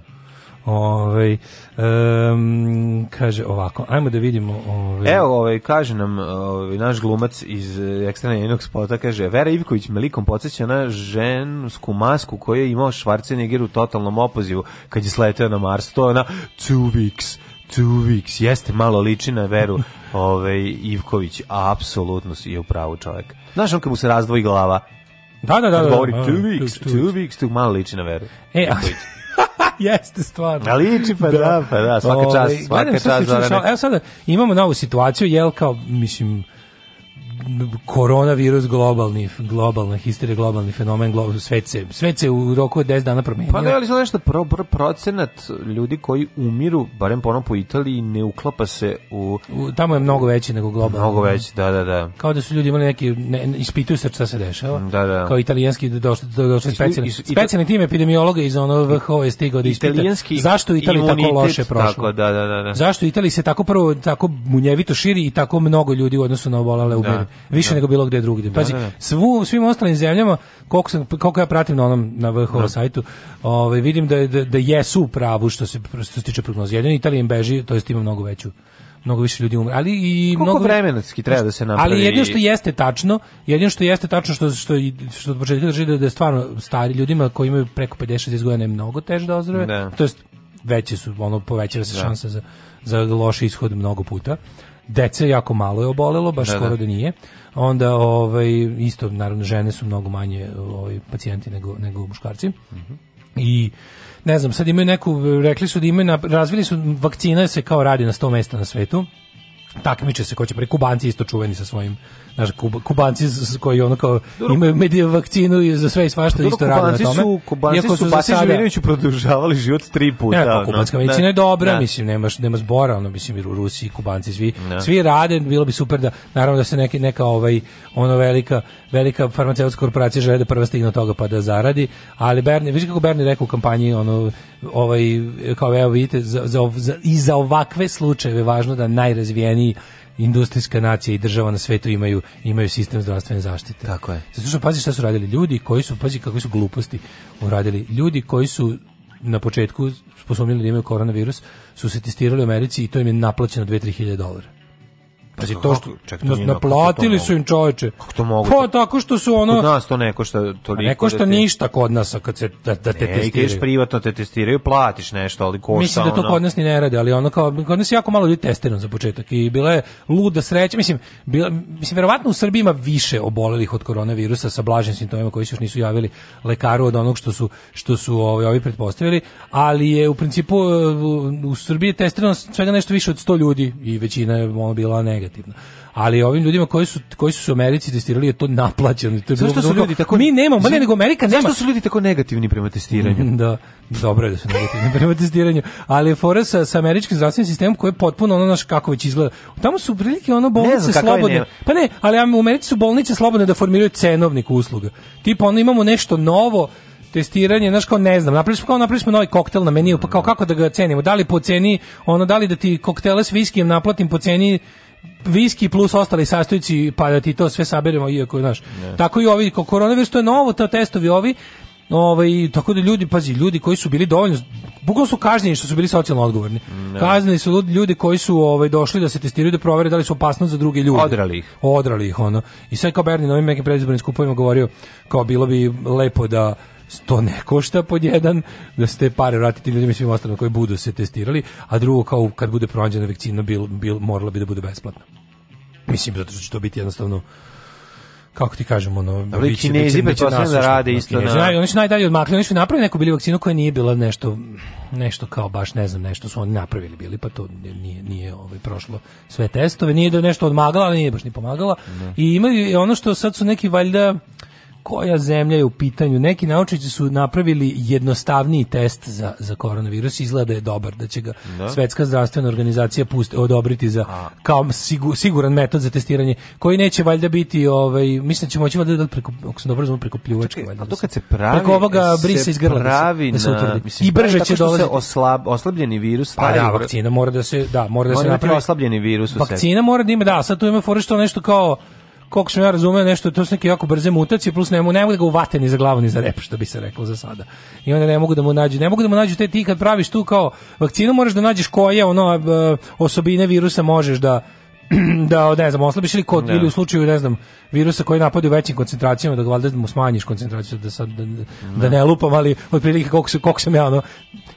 Ovaj um, kaže ovako, ajmo da vidimo, ovaj Evo, ovaj kaže nam ovaj, naš glumac iz eh, ekstremnog jednog spota kaže Vera Ivković me likom podsjeća na žensku masku koju je imao Schwarzenegger u totalnom opozivu kad je sleteo na Mars. To je ona two weeks Two weeks, jeste malo liči na veru ovaj, Ivković, a apsolutno je u pravu čovjek. Znaš on kad mu se razdvoji glava? Da, da, da. Kad da, da, govori two, da, two weeks, two, two weeks, two, malo liči na veru. E, Ivković. Jeste stvarno. Ali liči pa da, da, pa da, svaka ovaj, čast, svaka čast. Evo sada imamo novu situaciju, jel kao, mislim, koronavirus globalni globalna histerija globalni fenomen globalni svet se svet se u roku od 10 dana promenio pa da li nešto pro, pro, procenat ljudi koji umiru barem po po Italiji ne uklapa se u... u, tamo je mnogo veći nego globalno mnogo veći da da da kao da su ljudi imali neki ne, ispituju se šta se dešava da, da. kao italijanski da došli do, da do, specijalni specijalni tim epidemiologa iz ono WHO je stigao da ispita zašto Italija tako loše prošla tako, da, da, da, da. zašto Italija se tako prvo tako munjevito širi i tako mnogo ljudi u odnosu na obolale umiru više da. nego bilo gde drugde. Da, Pazi, da, da, svu, svim ostalim zemljama, koliko, sam, koliko ja pratim na onom na VHO da. sajtu, ovaj, vidim da, da, da jesu u pravu što se, što se tiče prognoze. Jedino Italija im beži, to jest ima mnogo veću mnogo više ljudi umre. Ali i Koliko mnogo vremenski treba da se napravi. Ali jedino što jeste tačno, jedino što jeste tačno što što što od početka drži da je da stvarno stari ljudima koji imaju preko 50-60 godina je mnogo teže da ozdrave. To jest veće su ono povećala se šansa za za loš ishod mnogo puta. Deca jako malo je obolelo, baš da, da, skoro da nije. Onda ovaj isto naravno žene su mnogo manje ovaj pacijenti nego nego muškarci. Mm -hmm. I ne znam, sad imaju neku rekli su da imaju razvili su vakcina se kao radi na 100 mesta na svetu takmiče se ko će pre Kubanci isto čuveni sa svojim znači Kuba, Kubanci koji ono kao imaju medije vakcinu i za sve i svašta isto rade na tome. Su, kubanci Iako su Basi Živinoviću produžavali život tri puta. Ne, pa, kubanska no, medicina je dobra, ne. mislim nema nema zbora, ono mislim u Rusiji Kubanci svi ne. svi rade, bilo bi super da naravno da se neki neka ovaj ono velika velika farmaceutska korporacija želi da prva stigne toga pa da zaradi, ali Berni, viš kako Berni rekao u kampanji ono ovaj kao evo vidite za, za, za, i za ovakve slučajeve važno da najrazvijeniji najrazvijeniji industrijska nacija i država na svetu imaju imaju sistem zdravstvene zaštite. Tako je. Zato što pazi šta su radili ljudi koji su pazi kakve su gluposti uradili. Ljudi koji su na početku sposobnili da imaju koronavirus su se testirali u Americi i to im je naplaćeno 2-3 dolara. Pa Pazi, to što, ček, to naplatili su im čoveče. Kako to mogu? Pa, tako što su ono... Kod nas to ne košta toliko. Pa ne košta da te... ništa kod nas, kad se, da, da te ne, testiraju. Ne, privatno te testiraju, platiš nešto, ali košta Mislim da to ono... kod nas ni ne rade, ali ono kao, kod nas je jako malo ljudi testirano za početak i bila je luda sreća. Mislim, bila, mislim, verovatno u Srbiji ima više obolelih od koronavirusa sa blažim simptomima koji se još nisu javili lekaru od onog što su, što su ovi, ovaj, ovi pretpostavili, ali je u principu eh, u Srbiji testirano svega nešto više od 100 ljudi i većina je ono, bila negativna negativno. Ali ovim ljudima koji su koji su u Americi testirali je to naplaćeno. To je bilo su ljudi tako Mi nemamo, zna, nego Amerika nema. Zašto su ljudi tako negativni prema testiranju? da. Dobro je da su negativni prema testiranju, ali je fora sa, sa američkim zdravstvenim sistemom koji je potpuno ono naš kako već izgleda. Tamo su prilike ono bolnice slobodne. Pa ne, ali u Americi su bolnice slobodne da formiraju cenovnik usluga. Tipo ono imamo nešto novo, testiranje, znaš kao ne znam, napravili smo kao napravili smo novi koktel na meniju, pa kao kako da ga cenimo, da li po ceni, ono da li da ti koktele s viskijem naplatim po ceni viski plus ostali sastojci, pa da ti to sve saberemo, iako, znaš. Tako i ovi, koronavirus, to je novo, to testovi ovi, Ovaj tako da ljudi pazi, ljudi koji su bili dovoljno bukvalno su kažnjeni što su bili socijalno odgovorni. Ne. Mm, da. Kaznili su ljudi koji su ovaj došli da se testiraju da provere da li su opasnost za druge ljude. Odrali ih. Odrali ih ono. I sad kao Berni na ovim nekim predizbornim skupovima govorio kao bilo bi lepo da to ne košta pod jedan, da ste pare vratiti ljudima i svim ostalima koji budu se testirali, a drugo kao kad bude pronađena vakcina bil, bil, morala bi da bude besplatna. Mislim, zato što će to biti jednostavno kako ti kažemo ono Dobro, biće, kinezi biće, da rade isto na... Oni su najdalje odmakli, oni su napravili neku bili vakcinu koja nije bila nešto, nešto kao baš ne znam, nešto su oni napravili bili, pa to nije, nije ovaj, prošlo sve testove, nije da nešto odmagala, ali nije baš ni pomagala. Ne. Da. I imaju ono što sad su neki valjda koja zemlja je u pitanju. Neki naučnici su napravili jednostavniji test za, za koronavirus, izgleda je dobar, da će ga da. Svetska zdravstvena organizacija pusti, odobriti za A. kao sigur, siguran metod za testiranje, koji neće valjda biti, ovaj, mislim da će moći valjda da preko, ako sam dobro razumio, preko pljuvačka. Čekaj, valjda, da to kad se pravi, preko ovoga brisa iz grla, da pravi da se, da se na, mislim, I brže će dolaziti. Oslab, oslabljeni virus. Pa da, vakcina mora da se, da, mora da se napravi. oslabljeni virus. Vakcina mora da ima, da, sad tu ima fora što nešto kao koliko sam ja razumeo nešto, to su neke jako brze mutacije, plus ne mogu, ne mogu da ga uvate ni za glavu ni za rep, što bi se reklo za sada. I onda ne mogu da mu nađu, ne mogu da mu nađu te ti kad praviš tu kao vakcinu moraš da nađeš koje ono e, osobine virusa možeš da da ne znam oslabiš ili kod ne. Da. ili u slučaju ne znam virusa koji napadu u većim koncentracijama, da valjda mu smanjiš koncentraciju, da, sad, da, da ne lupam, ali otprilike koliko, se koliko sam ja ono,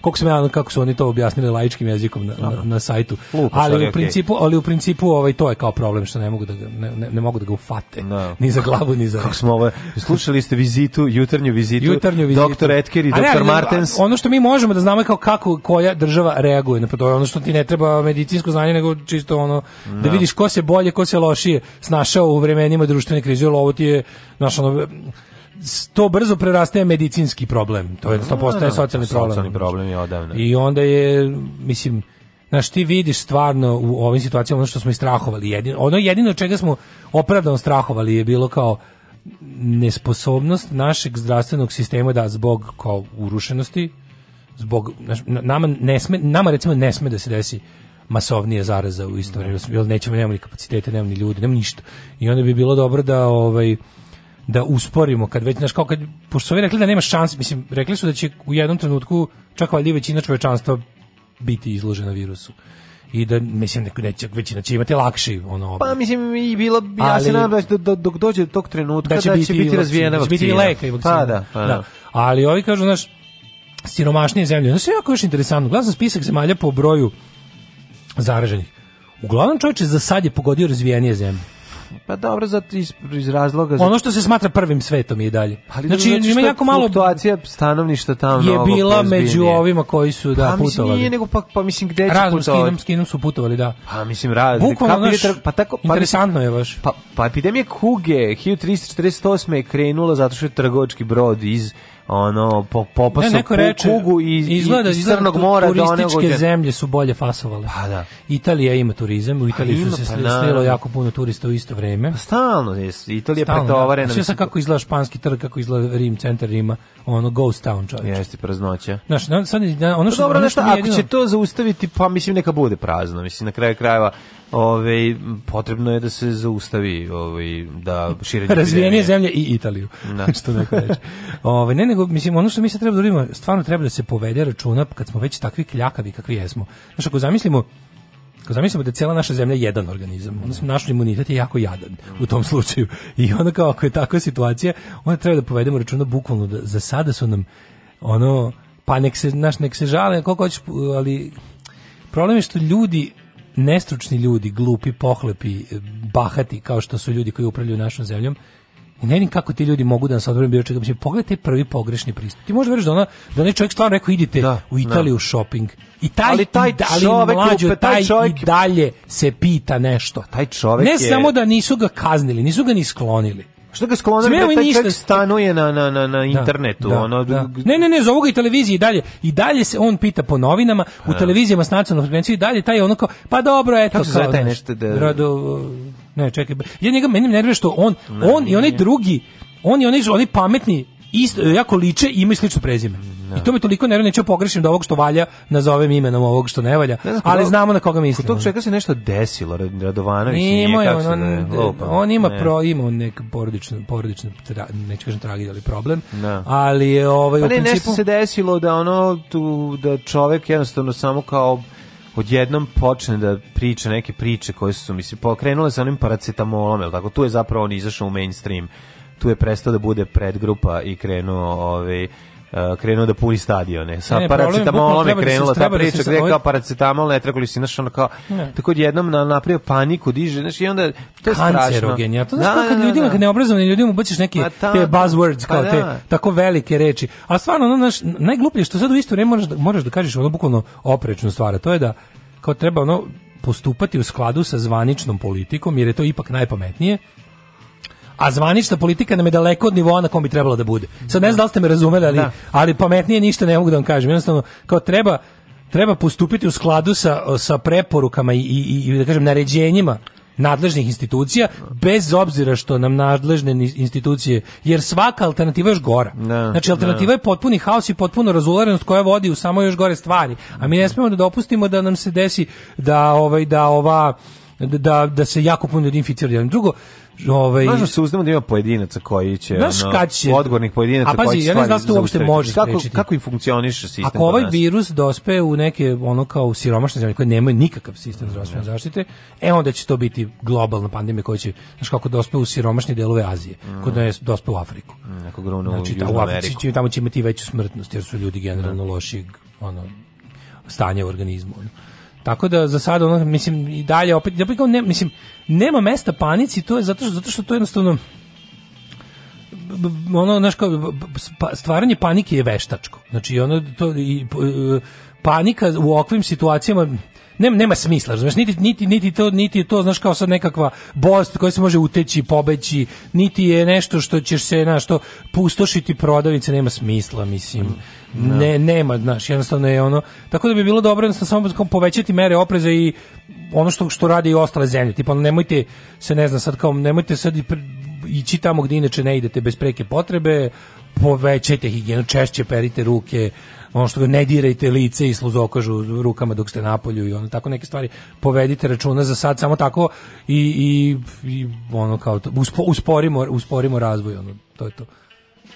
koliko sam ja ono, kako su oni to objasnili laičkim jezikom na, na, na sajtu. Lupa, ali, u principu, ali u principu ovaj, to je kao problem što ne mogu da ga, ne, ne, ne mogu da ga ufate. No. Da. Ni za glavu, ni za... Kako smo ovo, slušali ste vizitu, jutarnju vizitu, jutarnju vizitu. doktor Etker i doktor Martens. Ono što mi možemo da znamo je kao kako koja država reaguje na ono što ti ne treba medicinsko znanje, nego čisto ono, no. Da, da vidiš ko se bolje, ko se lošije snašao u vremenima društva društvene krize, ovo ti je, znaš, ono, to brzo prerastaje medicinski problem. To je to postaje da, socijalni problem. Socijalni problem je odavno. I onda je mislim Znaš, ti vidiš stvarno u ovim situacijama ono što smo i strahovali. Jedino, ono jedino čega smo opravdano strahovali je bilo kao nesposobnost našeg zdravstvenog sistema da zbog kao urušenosti, zbog, znaš, nama, ne sme, nama recimo ne sme da se desi masovnija zaraza u isto vreme. Da. Jer nećemo, nemamo ni kapacitete, nemamo ni ljude, nemamo ništa. I onda bi bilo dobro da ovaj da usporimo kad već znaš kao kad pošto su ovi rekli da nema šanse mislim rekli su da će u jednom trenutku čak valjda većina čovečanstva biti izložena virusu i da mislim neko neće većina će imati lakši ono pa mislim i bilo ja se nadam da dok dođe do tog trenutka da će, da će biti, razvijena vakcina da će biti leka i vakcina pa da, pa da. da. ali ovi kažu znaš siromašnije zemlje znaš jako još interesantno glasan spisak zemalja po broju zaraženih. Uglavnom čovječe za sad je pogodio razvijenije zemlje. Pa dobro, zato iz, iz razloga... Zato... Ono što se smatra prvim svetom i dalje. Pa ali znači, ima jako malo... Fluktuacija stanovništa tamo... Je bila među ovima koji su, da, pa, putovali. Mislim, nije nego, pa, pa mislim, gde će Razum putovali? Razum s su putovali, da. Pa mislim, razum. Bukvalno, naš, pa tako, pa, interesantno mislim, je baš. Pa, pa epidemija kuge 1348. je krenula zato što je trgovački brod iz ono po, popa ne, neko reče, kugu i izgleda, iz Crnog mora do Turističke zemlje su bolje fasovale. Pa da. Italija ima turizam, u pa Italiji pa, ima, su se pa, slilo jako puno turista u isto vreme. Pa, stalno je, Italija je da. pretovarena. Da. Sve sad kako izgleda španski trg, kako izgleda Rim, centar Rima, ono ghost town čovječ. Jeste praznoća. Znaš, sad, da, ono pa što, pa, dobro, ono što, ono što ako će to zaustaviti, pa mislim neka bude prazno, mislim na kraju krajeva ove, potrebno je da se zaustavi ove, ovaj, da širenje razvijenije zemlje i Italiju da. što neko da reče ove, ne nego mislim ono što mi se treba da radimo stvarno treba da se povede računa kad smo već takvi kljakavi kakvi jesmo znači ako zamislimo Ako zamislimo da je cijela naša zemlja jedan organizam, onda smo naš imunitet je jako jadan u tom slučaju. I onda kao ako je takva situacija, onda treba da povedemo računa bukvalno da za sada su nam ono, pa nek se, naš, nek se žale koliko hoćeš, ali problem je što ljudi nestručni ljudi, glupi, pohlepi, bahati, kao što su ljudi koji upravljaju našom zemljom, i ne vidim kako ti ljudi mogu da nas odbrane bilo čega. Mislim, pogledaj prvi pogrešni pristup. Ti možeš da veriti da ona, da onaj čovjek stvarno rekao idite da, u da. Italiju da. shopping. I taj, ali taj da- ali čovjek, mlađo, upe, taj, taj čovjek... i dalje se pita nešto. Taj čovjek ne je... samo da nisu ga kaznili, nisu ga ni sklonili. Što ga sklonar da taj ništa... stanuje na, na, na, na da, internetu? Da, ono... da. Ne, ne, ne, zovu ga i televiziji i dalje. I dalje se on pita po novinama, u televizijama s nacionalnom frekvencijom i dalje taj ono kao, pa dobro, eto. Kako se zove taj nešto da... Rado, ne, čekaj. Ja njega, meni nervira što on, ne, on i onaj drugi, on i onaj, onaj pametni isto, jako liče i imaju slično prezime. No. Da. I to mi toliko nervira, neću da pogrešim da ovog što valja nazovem imenom ovog što ne valja, ne ali znamo na koga mislimo. Kod tog čeka se nešto desilo, Radovanović nije, nije kako on, se da on ima ne. pro, ima nek porodični, porodični tra, neću kažem tragedija, ali problem, no. Da. ali ovaj, pa u ne, principu... nešto se desilo da ono, tu, da čovek jednostavno samo kao odjednom počne da priča neke priče koje su, mislim, pokrenule sa onim paracetamolom, jel tako, tu je zapravo on izašao u mainstream tu je prestao da bude predgrupa i krenuo ovaj eh, krenuo da puni stadione. Sa paracetamolom je da krenula ta da priča da gde kao paracetamol ne treba si, znaš, ono kao, ne. tako jednom na, napravio paniku, diže, znaš, i onda, to je strašno. Kancerogen, ja to da, znaš, da, kao kad da, ljudima, da. kad neobrazovanim ljudima ubaciš neke pa ta, te buzzwords, pa kao te, tako velike reči. A stvarno, ono, znaš, najgluplje što sad u isto vreme moraš da, moraš da kažeš ono bukvalno oprečnu stvar, to je da, kao treba ono, postupati u skladu sa zvaničnom politikom, jer je to ipak najpametnije, a zvanična politika nam je daleko od nivoa na kom bi trebalo da bude. Sad ne znam da li ste me razumeli, ali, da. ali pametnije ništa ne mogu da vam kažem. Jednostavno, kao treba, treba postupiti u skladu sa, sa preporukama i, i, i da kažem naređenjima nadležnih institucija bez obzira što nam nadležne institucije jer svaka alternativa je još gora. Ne, da, znači alternativa ne. Da. je potpuni haos i potpuno razularenost koja vodi u samo još gore stvari. A mi ne smemo da dopustimo da nam se desi da ovaj da ova da, da se jako puno ljudi inficiraju. Drugo, ovaj Možda se uzdamo da ima pojedinaca koji će znaš, ono, kad će, odgovornih pojedinaca a, pazi, koji ja ne znam da to uopšte može kako, sprečiti. kako im funkcioniše sistem Ako ovaj virus dospe u neke ono kao u siromašne zemlje koje nemaju nikakav sistem da, da. zdravstvene zaštite, e onda će to biti globalna pandemija koja će znaš kako dospe u siromašne delove Azije, mm. kod nas dospe u Afriku. Mm, neko gruno znači, u, u će, tamo će imati veću smrtnost jer su ljudi da. generalno mm. lošijeg ono stanja u organizmu. Ono. Tako da za sada ono mislim i dalje opet da kao ne, mislim nema mesta panici, to je zato što zato što to jednostavno ono znači kao pa, stvaranje panike je veštačko. Znači ono to i e, panika u ovakvim situacijama nema, nema smisla, znaš, niti, niti, niti, to, niti to, znaš, kao sad nekakva bost koja se može uteći, pobeći, niti je nešto što ćeš se, znaš, to pustošiti prodavnice nema smisla, mislim. Da. Ne, nema, znaš, jednostavno je ono. Tako da bi bilo dobro da samo povećati mere opreza i ono što što radi i ostale zemlje. Tipo nemojte se ne znam sad kao nemojte sad i ići tamo gde inače ne idete bez preke potrebe, povećajte higijenu, češće perite ruke, ono što ne dirajte lice i sluzokožu rukama dok ste na polju i ono tako neke stvari povedite računa za sad samo tako i, i, i ono kao to, usporimo, usporimo razvoj ono to je to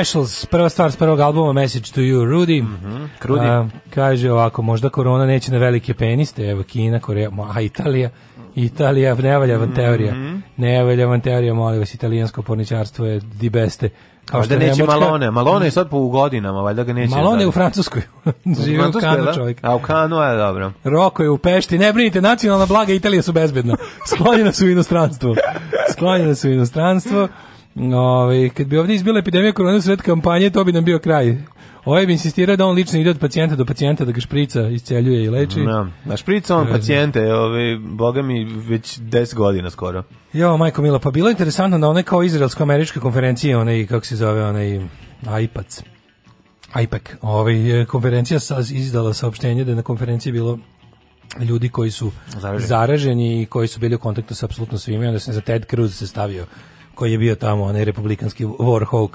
Specials, prva stvar s prvog albuma Message to You, Rudy. Mm -hmm. Krudi. Uh, kaže ovako, možda korona neće na velike peniste, evo Kina, Koreja, a Italija. Italija, ne valja vam teorija. Mm Ne valja vam teorija, molim vas, italijansko porničarstvo je di beste. Kao što neće Malone, Malone je sad po godinama, valjda ga neće. Malone je u Francuskoj. Živi u Kanu da? čovjek. A u Kanu je dobro. Roko je u Pešti, ne brinite, nacionalna blaga Italije su bezbedna. Sklonjena su u inostranstvu. Sklonjena su u inostranstvo. Ove, ovaj, kad bi ovde izbila epidemija korona sred kampanje, to bi nam bio kraj. Ovaj bi insistirao da on lično ide od pacijenta do pacijenta da ga šprica isceljuje i leči. Da, na šprica on ovaj, pacijente, ovaj boga mi već 10 godina skoro. Jo, majko mila, pa bilo je interesantno da one kao izraelsko-američke konferencije, one i kako se zove, one i AIPAC. AIPAC, ove, ovaj, konferencija sa, izdala saopštenje da je na konferenciji bilo ljudi koji su zaraženi. zaraženi i koji su bili u kontaktu sa apsolutno svima i onda se za Ted Cruz se stavio koji je bio tamo, onaj republikanski Warhawk,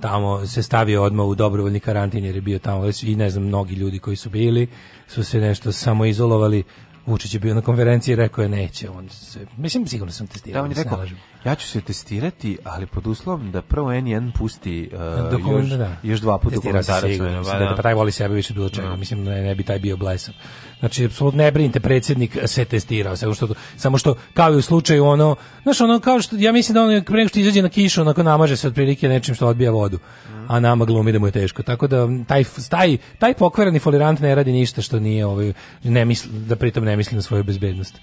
tamo se stavio odmah u dobrovoljni karantin jer je bio tamo i ne znam, mnogi ljudi koji su bili su se nešto samo izolovali. Vučić je bio na konferenciji i rekao je neće. On se, mislim, sigurno sam testirao. Da, on je rekao, ja ću se testirati, ali pod uslovom da prvo N1 pusti uh, e, Dokument, da, još, da. još dva puta dokumentarac. Da, da, pa taj voli sebe više bilo čega. Da. Mislim, ne, da ne bi taj bio blesan. Znači, apsolutno ne brinite, predsjednik se testirao. Samo što, samo što kao i u slučaju ono, znaš, ono kao što, ja mislim da ono pre nego što izađe na kišu, onako namaže se otprilike nečim što odbija vodu. A nama glumi da mu je teško. Tako da taj, taj, taj pokvareni folirant ne radi ništa što nije ovaj, ne misli, da pritom ne misli na svoju bezbednost.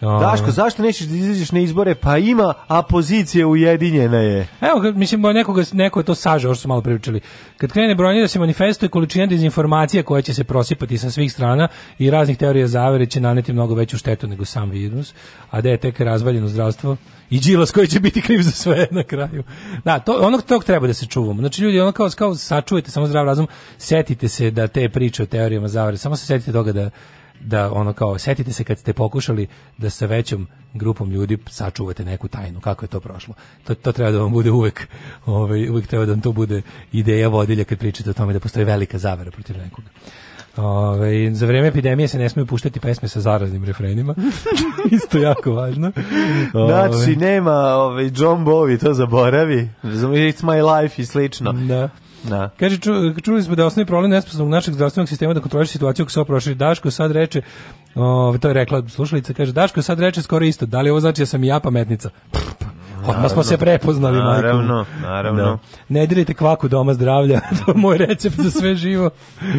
Daško, zašto nećeš da izađeš na izbore? Pa ima, a pozicija ujedinjena je. Evo, mislim, nekoga, neko je to sažao, što su malo pričali. Kad krene brojanje da se manifestuje količina dezinformacija koja će se prosipati sa svih strana i raznih teorija zavere će naneti mnogo veću štetu nego sam virus, a da je tek razvaljeno zdravstvo i džilas koji će biti kriv za sve na kraju. Da, to, onog tog treba da se čuvamo. Znači, ljudi, ono kao, kao sačuvajte samo zdrav razum, setite se da te priče o teorijama zavere, samo se setite toga da da ono kao setite se kad ste pokušali da sa većom grupom ljudi sačuvate neku tajnu kako je to prošlo to, to treba da vam bude uvek ovaj uvek treba da vam to bude ideja vodilja kad pričate o tome da postoji velika zavera protiv nekoga Ove, ovaj, za vrijeme epidemije se ne smiju puštati pesme sa zaraznim refrenima. Isto jako važno. Ove. Znači, ovaj. nema ove, ovaj, John Bowie, to zaboravi. It's my life i slično. Da. Da. Kaže, ču, čuli smo da je osnovni problem nesposobnog našeg zdravstvenog sistema da kontroliše situaciju kako se oprošli. Daško sad reče, o, to je rekla slušalica, kaže, Daško sad reče skoro isto, da li ovo znači da sam i ja pametnica? Odmah smo se prepoznali, Naravno, majko. naravno. Da. Ne dirajte kvaku doma zdravlja, to je moj recept za sve živo.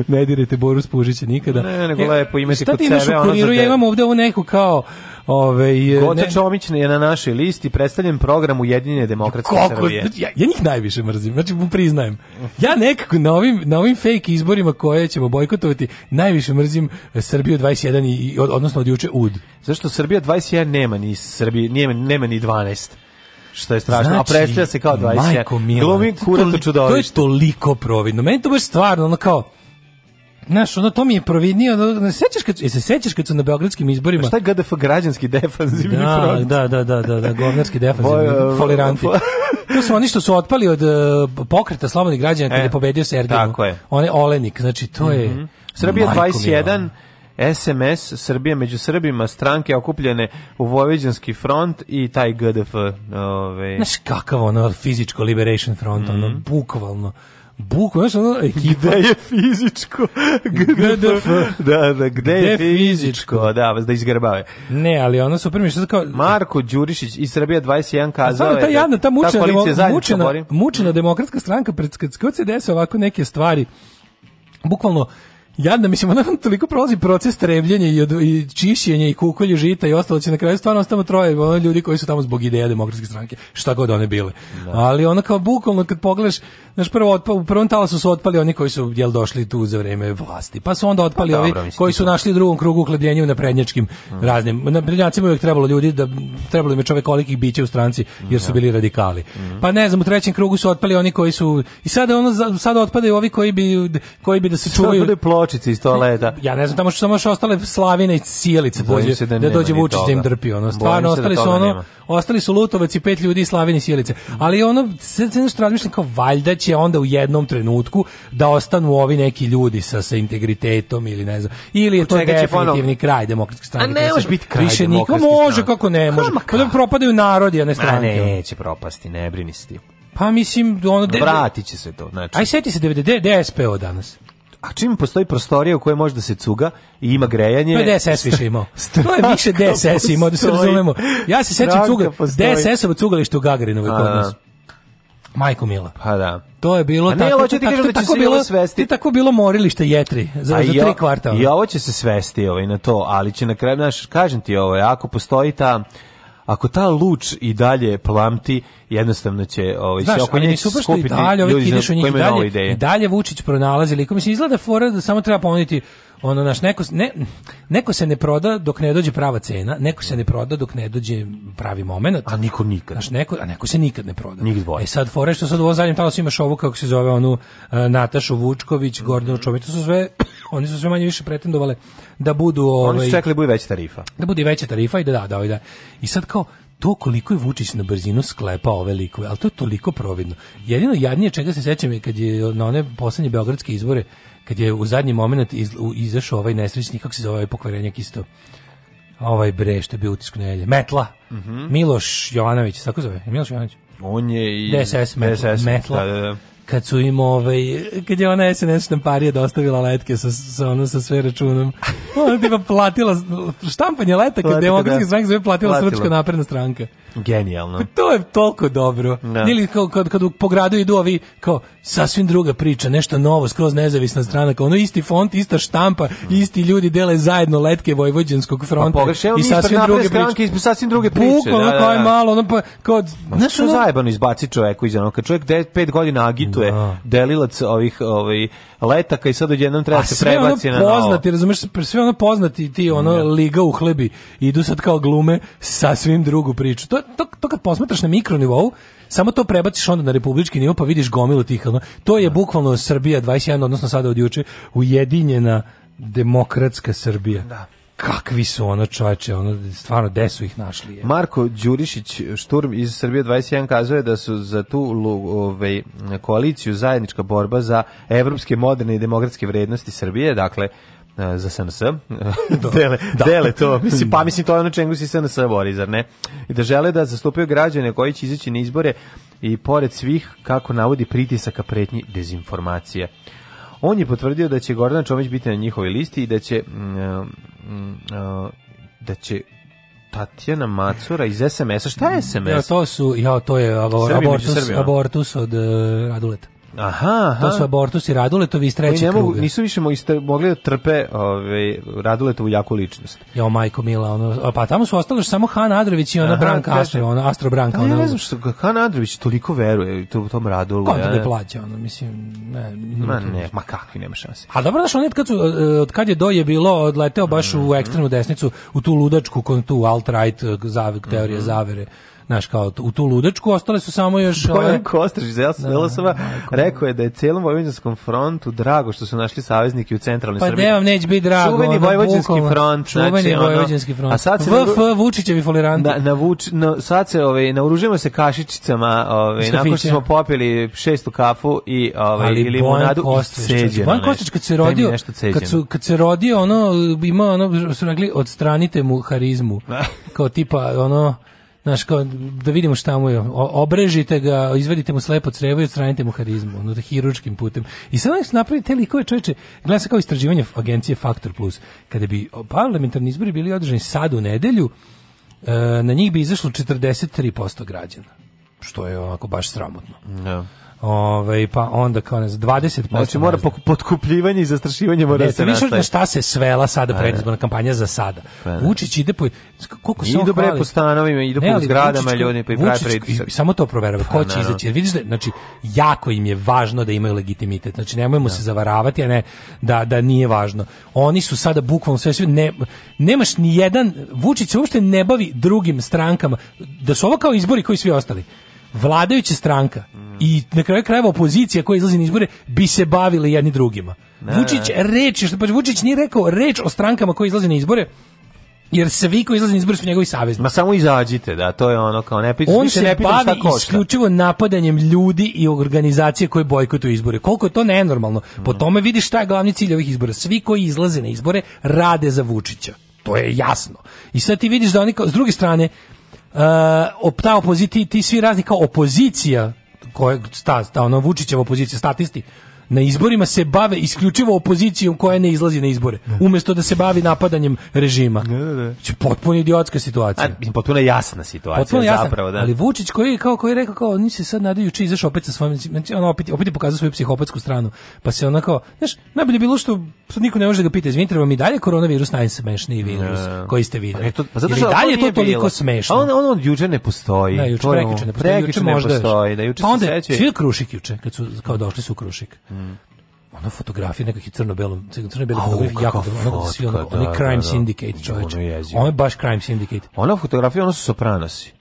Ne dirajte Boru Spužića nikada. Ne, nego lepo imati e, kod sebe. Šta ti imaš u kuriru, ja imam ovde ovo neko kao Ove, e, Goca ne... Čomić je na našoj listi predstavljen program Ujedinjene demokratske Kako? Srbije. Znači, ja, ja njih najviše mrzim, znači mu priznajem. Ja nekako na ovim, na ovim fake izborima koje ćemo bojkotovati, najviše mrzim Srbiju 21, i, odnosno od juče UD. Zašto Srbija 21 nema ni, Srbije, nema, nema ni 12? što je strašno, znači, a predstavlja se kao 21. Majko Glumi kurato To je toliko providno. Meni to baš stvarno, ono kao, Znaš, ono to mi je providnije, ono, ne sećaš kad, se sećaš kad su na beogradskim izborima? A pa Šta je GDF građanski defanzivni da, front? Da, da, da, da, da, govnarski defanzivni foliranti. To su oni što su otpali od uh, pokreta slobodnih građana kad e, je pobedio Sergej. Tako je. On je Olenik, znači to je... Mm -hmm. Srbija 21, SMS Srbija među Srbima, stranke okupljene u Vojvođanski front i taj GDF. Ove... Ovaj. Znaš kakav ono fizičko liberation front, mm -hmm. ono mhm. bukvalno bukvalno ja sam ono ekipa. Gde je fizičko? GDF. Da, da, gde, je fizičko? Da, vas da izgrbave. Ne, ali ono su mi što kao... Marko Đurišić iz Srbije 21 kazao je... Ta jadna, ta da mučena, ta mučena, mučena demokratska stranka, pred, kad se ovako neke stvari, bukvalno jadna, mislim, ona toliko prolazi proces trebljenja i, od, i čišćenja i kukolje žita i ostalo će na kraju stvarno ostamo troje ono, ljudi koji su tamo zbog ideja demokratske stranke, šta god one bile. Da. Ali ona kao bukvalno kad pogledaš, znaš, prvo otpa, u prvom talasu su otpali oni koji su jel došli tu za vreme vlasti. Pa su onda otpali pa, ovi dobro, koji su našli u drugom krugu uklebljenja na prednjačkim mm. raznim. Na prednjacima uvijek trebalo ljudi da trebalo im je čovjek kolikih bića u stranci jer su da. bili radikali. Mm. Pa ne znam, u trećem krugu su otpali oni koji su i sada ono sada otpadaju ovi koji bi koji bi da se čuvaju pločice iz toaleta. Ja ne znam, tamo što samo još ostale slavine i cijelice dođe, se da, da dođe Vučić da im drpi. Ono, stvarno, ostali da su, ono, ostali su Lutovac i pet ljudi slavine i sjelice. Ali ono, sad se nešto razmišljam kao valjda će onda u jednom trenutku da ostanu ovi neki ljudi sa, sa integritetom ili ne znam. Ili je to definitivni kraj demokratske stranke. A ne može biti kraj Više niko može, kako ne može. Pa da propadaju narodi, a ne stranke. A neće propasti, ne brini se ti. Pa mislim, ono... Vratit će se to, znači. Aj, seti se 99 DSPO danas a čim postoji prostorija u kojoj može da se cuga i ima grejanje... To je DSS više imao. to je više DSS imao, da se razumemo. Ja se sećam cuga, DSS-ovo cugalište u Gagarinovoj kod da. nas. Majko Mila. Pa da. To je bilo ne, tako. Ti tako, da tako se bilo svesti. Ti tako bilo morilište jetri za, A za tri kvarta. I ovo će se svesti ovaj na to, ali će na kraju naš kažem ti ovo, ovaj, ako postoji ta ako ta luč i dalje plamti, jednostavno će ovaj se oko nje skupiti dalje, ljudi ideš u njih i dalje. I dalje Vučić pronalazi liko. Mislim, izgleda fora da samo treba ponuditi ono naš neko ne, neko se ne proda dok ne dođe prava cena, neko se ne proda dok ne dođe pravi momenat. A niko nikad. Naš neko, a neko se nikad ne proda. Nikad e sad fore što sad u ovom zadnjem talasu imaš ovu kako se zove onu uh, Natašu Vučković, Gordanu mhm. Čović, to su sve oni su sve manje više pretendovale da budu ovaj Oni su ovaj, čekali da bude veća tarifa. Da bude veća tarifa i da da da, ovaj, da. I sad kao to koliko je Vučić na brzinu sklepa ove likove, ali to je toliko providno. Jedino jadnije čega se sećam je kad je na one poslednje beogradske izbore, kad je u zadnji moment iz, izašao ovaj nesrećni, kako se zove ovaj pokvarenjak isto, ovaj bre što je bio utisku nelje, Metla, mm -hmm. Miloš Jovanović, tako zove, Miloš Jovanović? On je i... DSS, Metla, DSS, Metla. Da, da, da kad su im ovaj kad je ona SNS štamparija dostavila letke sa sa ono sa sve računom. Ona tipa platila štampanje letaka Letka, demokratske da. stranke zove platila, platila. srpska napredna stranka. Genijalno. Pa to je toliko dobro. Da. Ili kao, kad, kad po gradu idu ovi kao sasvim druga priča, nešto novo, skroz nezavisna strana, kao ono isti font, ista štampa, mm. isti ljudi dele zajedno letke Vojvođanskog pa fronta pa, pogreš, i sasvim druge priče. Ispred, sasvim druge priče. Bukvalno da, da, da. kao malo, ono pa kao... Pa znaš što ono... zajebano izbaci čoveku iz onoga, kad čovjek de, pet godina agituje da. delilac ovih ovih ovaj, letaka i sad odjednom treba A se prebaci na na novo. Poznati, razumeš, sve ono poznati ti, ono, da. liga u hlebi, idu sad kao glume sasvim drugu priču. To to, to, kad posmatraš na mikronivou, samo to prebaciš onda na republički nivo pa vidiš gomilu tih. Ono. To je da. bukvalno Srbija 21, odnosno sada od juče, ujedinjena demokratska Srbija. Da kakvi su ono čoveče, ono stvarno gde su ih našli. Je. Marko Đurišić Šturm iz Srbije 21 kazuje da su za tu ovaj koaliciju zajednička borba za evropske moderne i demokratske vrednosti Srbije, dakle E, za SNS. Da. dele, da. dele to. Mislim, pa mislim, to je ono čemu si SNS bori, zar ne? I da žele da zastupaju građane koji će izaći na izbore i pored svih, kako navodi pritisaka pretnji dezinformacije. On je potvrdio da će Gordana Čomić biti na njihovoj listi i da će mm, e, mm, e, da će Tatjana Macura iz SMS-a. Šta je SMS? Ja, to su, ja, to je abortus, abortus od uh, Raduleta. Aha, aha. To su abortusi Raduletovi iz trećeg ne mogu, Nisu više mogli da trpe ove, ovaj, Raduletovu jaku ličnost. Jo, majko mila, ono, pa tamo su ostali samo Han Adrović i ona aha, Branka kaže, Astro, ona Astro Branka. ona, da, ja ne znam što Han Adrović toliko veruje to, tom Radulu. Kako ja, da ne plaća, ono, mislim, ne. Ma ne, ma kakvi, nema šanse. A dobro, znaš, on je kad, su, eh, od kad je doje bilo, odleteo baš mm -hmm. u mhm. ekstremnu desnicu, u tu ludačku, kon tu alt-right eh, teorije mm -hmm. zavere znaš, kao u tu ludečku, ostale su samo još... Bojan Kostržić, ja sam da, da, da rekao je da je celom Vojvođanskom frontu drago što su našli saveznike u centralnoj pa Srbiji. Pa ne vam neće biti drago. Čuveni Vojvođanski front. Čuveni znači, Vojvođanski front. A sad se... VF, Vučićevi foliranti. Na, na, vuč, na, sad se, ove ovaj, naoružujemo se kašičicama, ovaj, nakon što smo popili šestu kafu i ovaj, i limonadu i ceđeno. Bojan Kostržić kad se rodio, kad, su, kad se rodio, ono, ima ono, su rekli, odstranite mu harizmu. Kao tipa, ono, znaš, kao, da vidimo šta mu je, obrežite ga, izvedite mu slepo crevo i odstranite mu harizmu, ono, da hiručkim putem. I sad nek napravi te likove čoveče, gleda se kao istraživanje agencije Faktor Plus, kada bi parlamentarni izbori bili održani sad u nedelju, e, na njih bi izašlo 43% građana, što je onako baš sramotno. Ja. Da. Ove, ovaj, pa onda kao nas 20%. Znači mora potkupljivanje i zastrašivanje mora ne, da se Više na šta se svela sada predizborna kampanja za sada. Pa, da. Vučić ide po koliko se idu bre po stanovima, ide po zgradama ljudi pa i pravi pritisak. Samo to proverava ko pa, će izaći. Jer vidiš da znači jako im je važno da imaju legitimitet. Znači nemojmo da. se zavaravati, a ne da da nije važno. Oni su sada bukvalno sve sve ne nemaš ni jedan Vučić se uopšte ne bavi drugim strankama. Da su ovo kao izbori koji svi ostali vladajuća stranka i na kraju krajeva opozicija koja izlazi na izbore bi se bavili jedni drugima. Ne. Vučić reči, što pa Vučić nije rekao reč o strankama koje izlaze na izbore, jer svi koji izlaze na izbore su njegovi savezni. Ma samo izađite, da, to je ono kao ne pitam, On se ne pitam bavi isključivo napadanjem ljudi i organizacije koje bojkotuju izbore. Koliko je to nenormalno. Po mhm. tome vidiš šta je glavni cilj ovih izbora. Svi koji izlaze na izbore rade za Vučića. To je jasno. I sad ti vidiš da oni, kao, s druge strane, uh, ta opozicija, ti svi razni kao opozicija koje sta, sta ono Vučićeva opozicija statisti na izborima se bave isključivo opozicijom koja ne izlazi na izbore, da. umesto da se bavi napadanjem režima. Da, da, da. Znači, potpuno idiotska situacija. A, mislim, potpuno jasna situacija potpuno jasna, zapravo, da. Ali Vučić koji kao koji je rekao kao oni se sad nadaju či izašao opet sa svojim znači on opet opet je pokazao svoju psihopatsku stranu. Pa se onako, kao, znaš, najbolje bilo što sad niko ne može da ga pita, izvinite, vam i dalje koronavirus najsmešniji virus da. koji ste videli. Pa, to, pa zato dalje to, toliko bilo. smešno. A on on od juče ne postoji. Da, juče, prekjuče ne postoji, juče možda. Postoji, da juče pa onda, se seća. Svi krušik juče, kad su kao došli su krušik. Mm. Mm ona fotografija nekakvih crno-belo crno-belo fotografija jako dobro fotka, ono, da, crime da, da, syndicate čoveče ono je baš crime syndicate ona fotografija ona su sopranosi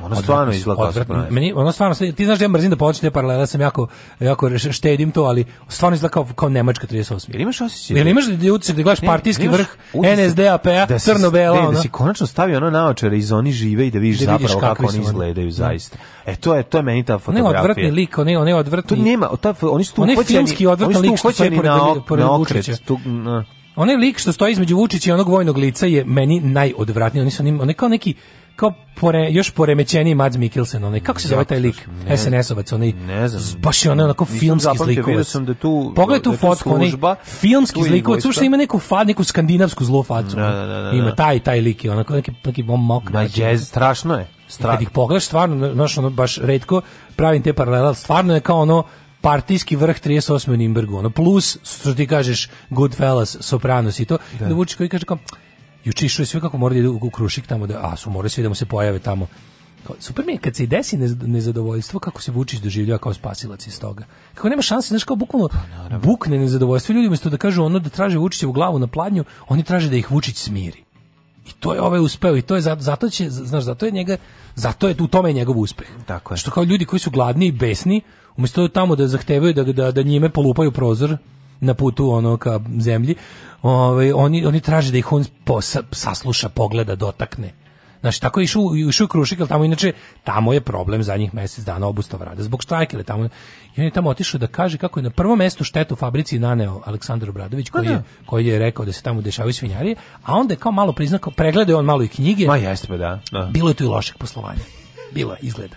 Ono stvarno izgleda kao Meni ono stvarno ti znaš da ja mrzim da počnem paralele, sam jako jako štedim to, ali stvarno izgleda kao, kao Nemačka 38. Jel imaš osećaj? Ili da- imaš da utisak da gledaš partijski vrh NSDAP-a, da crno-belo, da ono? Da si konačno stavio ono naočare iz oni žive i da vidiš da zapravo kako, kako oni izgledaju da. zaista. E to je to je meni ta fotografija. Ne odvratni lik, oni oni odvratni. To nema, ta, oni su oni filmski odvratni lik što stoji pored, na, pored na okret, tu, na. Onaj lik što stoji između Vučića i onog vojnog lica je meni najodvratniji. Oni su oni, oni kao neki kao pore, još poremećeniji Mads Mikkelsen, onaj, kako se zove taj lik? SNS-ovac, onaj, ne znam, baš je onaj onako filmski zlikovac. Sam da tu, Pogled tu da fotku, onaj, filmski tu zlikovac, uopšte ima neku, fad, neku skandinavsku zlu facu. Da, da, da, da. Ima da. taj, taj lik onako neki, neki mokra. Ma jazz, strašno je. Strašno. Kad ih pogledaš, stvarno, znaš, ono, baš redko pravim te paralele, stvarno je kao ono, partijski vrh 38. u Nimbergu, ono, plus, što ti kažeš, Goodfellas, Sopranos i to, da. da koji kaže kao, i učišuje sve kako mora da ide u krušik tamo, da, a su moraju sve da mu se pojave tamo. Super mi je kad se i desi nezadovoljstvo kako se Vučić doživljava kao spasilac iz toga. Kako nema šanse, znaš kao bukvalno pa, bukne nezadovoljstvo ljudi umjesto da kažu ono da traže Vučićevu glavu na pladnju, oni traže da ih Vučić smiri. I to je ovaj uspeo i to je zato, će znaš zato je njega zato je u tome je njegov uspeh. Tako je. Što kao ljudi koji su gladni i besni, umjesto tamo da zahtevaju da da, da njime polupaju prozor, na putu ono ka zemlji, ovaj, oni, oni traže da ih on posa, sasluša, pogleda, dotakne. Znači, tako je išu, išu Krušik, ali tamo inače, tamo je problem za njih mjesec dana obustav rada, zbog štrajka ili tamo. I on je tamo otišao da kaže kako je na prvo mesto štetu fabrici naneo Aleksandar Obradović, pa koji je, da. koji je rekao da se tamo dešavaju svinjarije, a onda je kao malo priznako, pregledao on malo i knjige. Ma jeste, pa da. da. Bilo je tu i lošeg poslovanja. Bilo je, izgleda.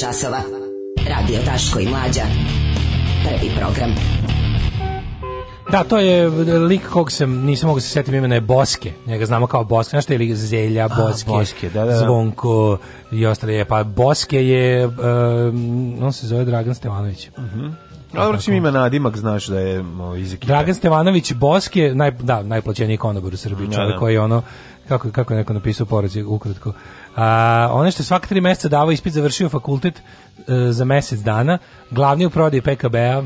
časova. Radio Taško i Mlađa. Prvi program. Da, to je lik kog sam, nisam mogu da se setiti imena, je Boske. Njega znamo kao Boske, znaš što je lik Zelja, Boske, A, Boske da, da, da, Zvonko i ostale je. Pa Boske je, um, on se zove Dragan Stevanović. Mhm. Uh -huh. Dobro čim ima nadimak, znaš da je iz ekipa. Dragan Stevanović Boske, naj, da, najplaćeniji konobar u Srbiji, da, čovjek koji ono kako, kako je neko napisao poruci ukratko. A, one što svaka tri mjeseca davao ispit završio fakultet e, za mjesec dana, glavni u prodaji PKB-a,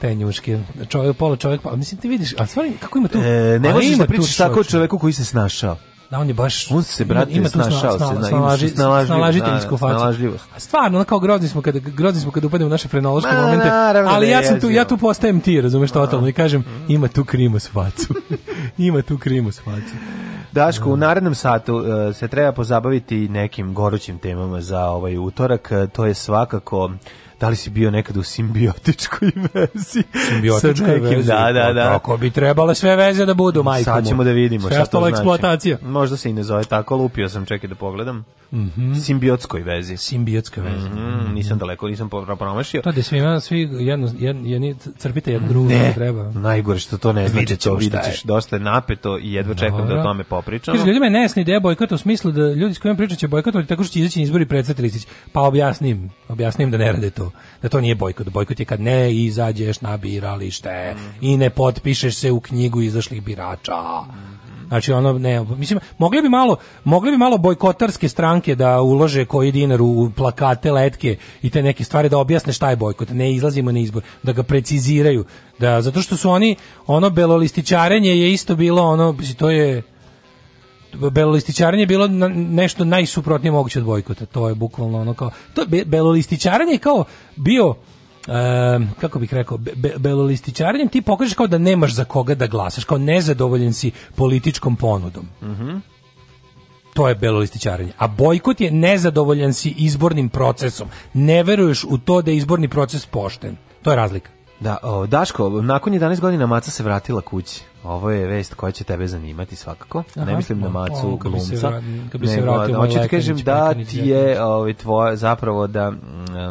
te njuške. Čovjek, pola čovjek, pa mislim ti vidiš, a stvarno kako ima tu? E, ne pa možeš da pričaš tako o čovjeku koji se snašao. Da, on je baš... On se, brate, ima, ima snašao se na se, snalaži, da, snalažiteljsku da, facu. A stvarno, kao grozni smo kada, grozni smo kada upademo u naše frenološke momente, naravno, ali da ja, sam tu, ja tu postajem ti, razumeš, totalno, i kažem, mhm. ima tu krimus facu. ima tu krimus facu. Daško, u narednom satu e, se treba pozabaviti nekim gorućim temama za ovaj utorak, e, to je svakako da li si bio nekad u simbiotičkoj vezi? Simbiotičkoj vezi. Da, da, da. Ako bi trebale sve veze da budu, majko Sad ćemo da vidimo sve šta to znači. eksploatacija. Možda se i ne zove tako, lupio sam, čekaj da pogledam. Mm -hmm. Simbiotskoj vezi. Simbiotskoj vezi. Mm -hmm. Nisam daleko, nisam promašio. To da svima, svi jedno, jedno, jedni crpite jedno drugu. ne. treba. Najgore što to ne znači to šta je. Dosta je napeto i jedva čekam da o tome popričamo. Kaže, ljudima je nesni ideja bojkot u smislu da ljudi s kojima pričat će bojkotovati tako što će izaći na izbori predstaviti Pa objasnim, objasnim da ne rade to bojkotu, da to nije bojkot. Bojkot je kad ne izađeš na biralište mm. i ne potpišeš se u knjigu izašlih birača. Znači ono ne, mislim mogli bi malo, mogli bi malo bojkotarske stranke da ulože koji dinar u plakate, letke i te neke stvari da objasne šta je bojkot, ne izlazimo na izbor, da ga preciziraju, da zato što su oni ono belolističarenje je isto bilo ono to je belolističarenje bilo na, nešto najsuprotnije moguće od bojkota. To je bukvalno ono kao to be, belolističaranje kao bio Um, kako bih rekao, be, belolističarenjem ti pokažeš kao da nemaš za koga da glasaš, kao nezadovoljen si političkom ponudom. Mm To je belolističarenje. A bojkot je nezadovoljan si izbornim procesom. Ne veruješ u to da je izborni proces pošten. To je razlika. Da, o, Daško, nakon 11 godina maca se vratila kući. Ovo je vest koja će tebe zanimati svakako. Aha, ne mislim na macu o, glumca. Kad bi se vratila, da hoću ti kažem da ti je ovaj tvoja, zapravo da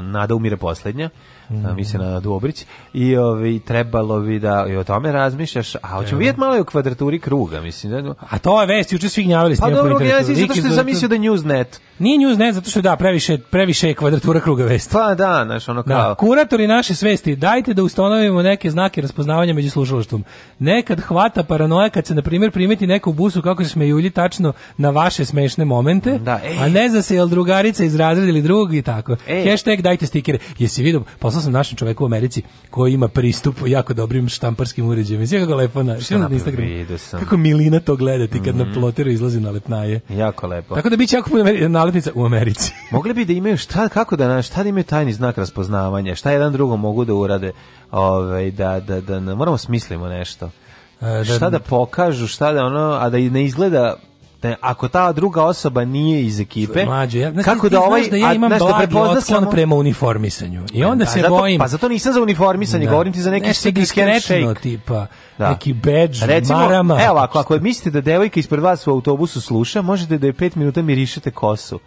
nada umire poslednja mm. misle na Dobrić i ovi ovaj, trebalo bi da i o tome razmišljaš a hoćemo vidjeti malo i o kvadraturi kruga mislim da, da a to je vest juče svi gnjavili pa dobro ja zato što sam zamislio da news Newsnet nije net zato što da previše previše je kvadratura kruga vest pa da znaš ono da, kao da, kuratori naše svesti dajte da ustanovimo neke znake raspoznavanja među slušalaštvom nekad hvata paranoja kad se na primjer primeti neku busu kako se smejulji tačno na vaše smešne momente da, a ne za se jel drugarica iz razreda ili drug i tako ej. hashtag dajte stikere jesi vidio pa poslao sam našem čoveku u Americi koji ima pristup jako dobrim štamparskim uređajima. Sve kako lepo na, na Instagramu. Kako Milina to gledati kad mm -hmm. na mhm. ploteru izlazi na lepnaje. Jako lepo. Tako da biće jako puno nalepnica u Americi. Mogli bi da imaju šta kako da šta da imaju tajni znak raspoznavanja, šta jedan drugo mogu da urade, ovaj da da da, da moramo smislimo nešto. E, da, šta da pokažu, šta da ono, a da ne izgleda te, ako ta druga osoba nije iz ekipe, Mlađe, ja, znači, kako da ovaj, da ja imam a, znaš, da prepozna samo... prema uniformisanju. I onda da, se zato, bojim. Pa zato nisam za uniformisanje, da. govorim ti za neki Nešto diskretno tipa, da. neki badge Recimo, marama. Evo, ako, ako mislite da devojka ispred vas u autobusu sluša, možete da je 5 minuta mirišete kosu.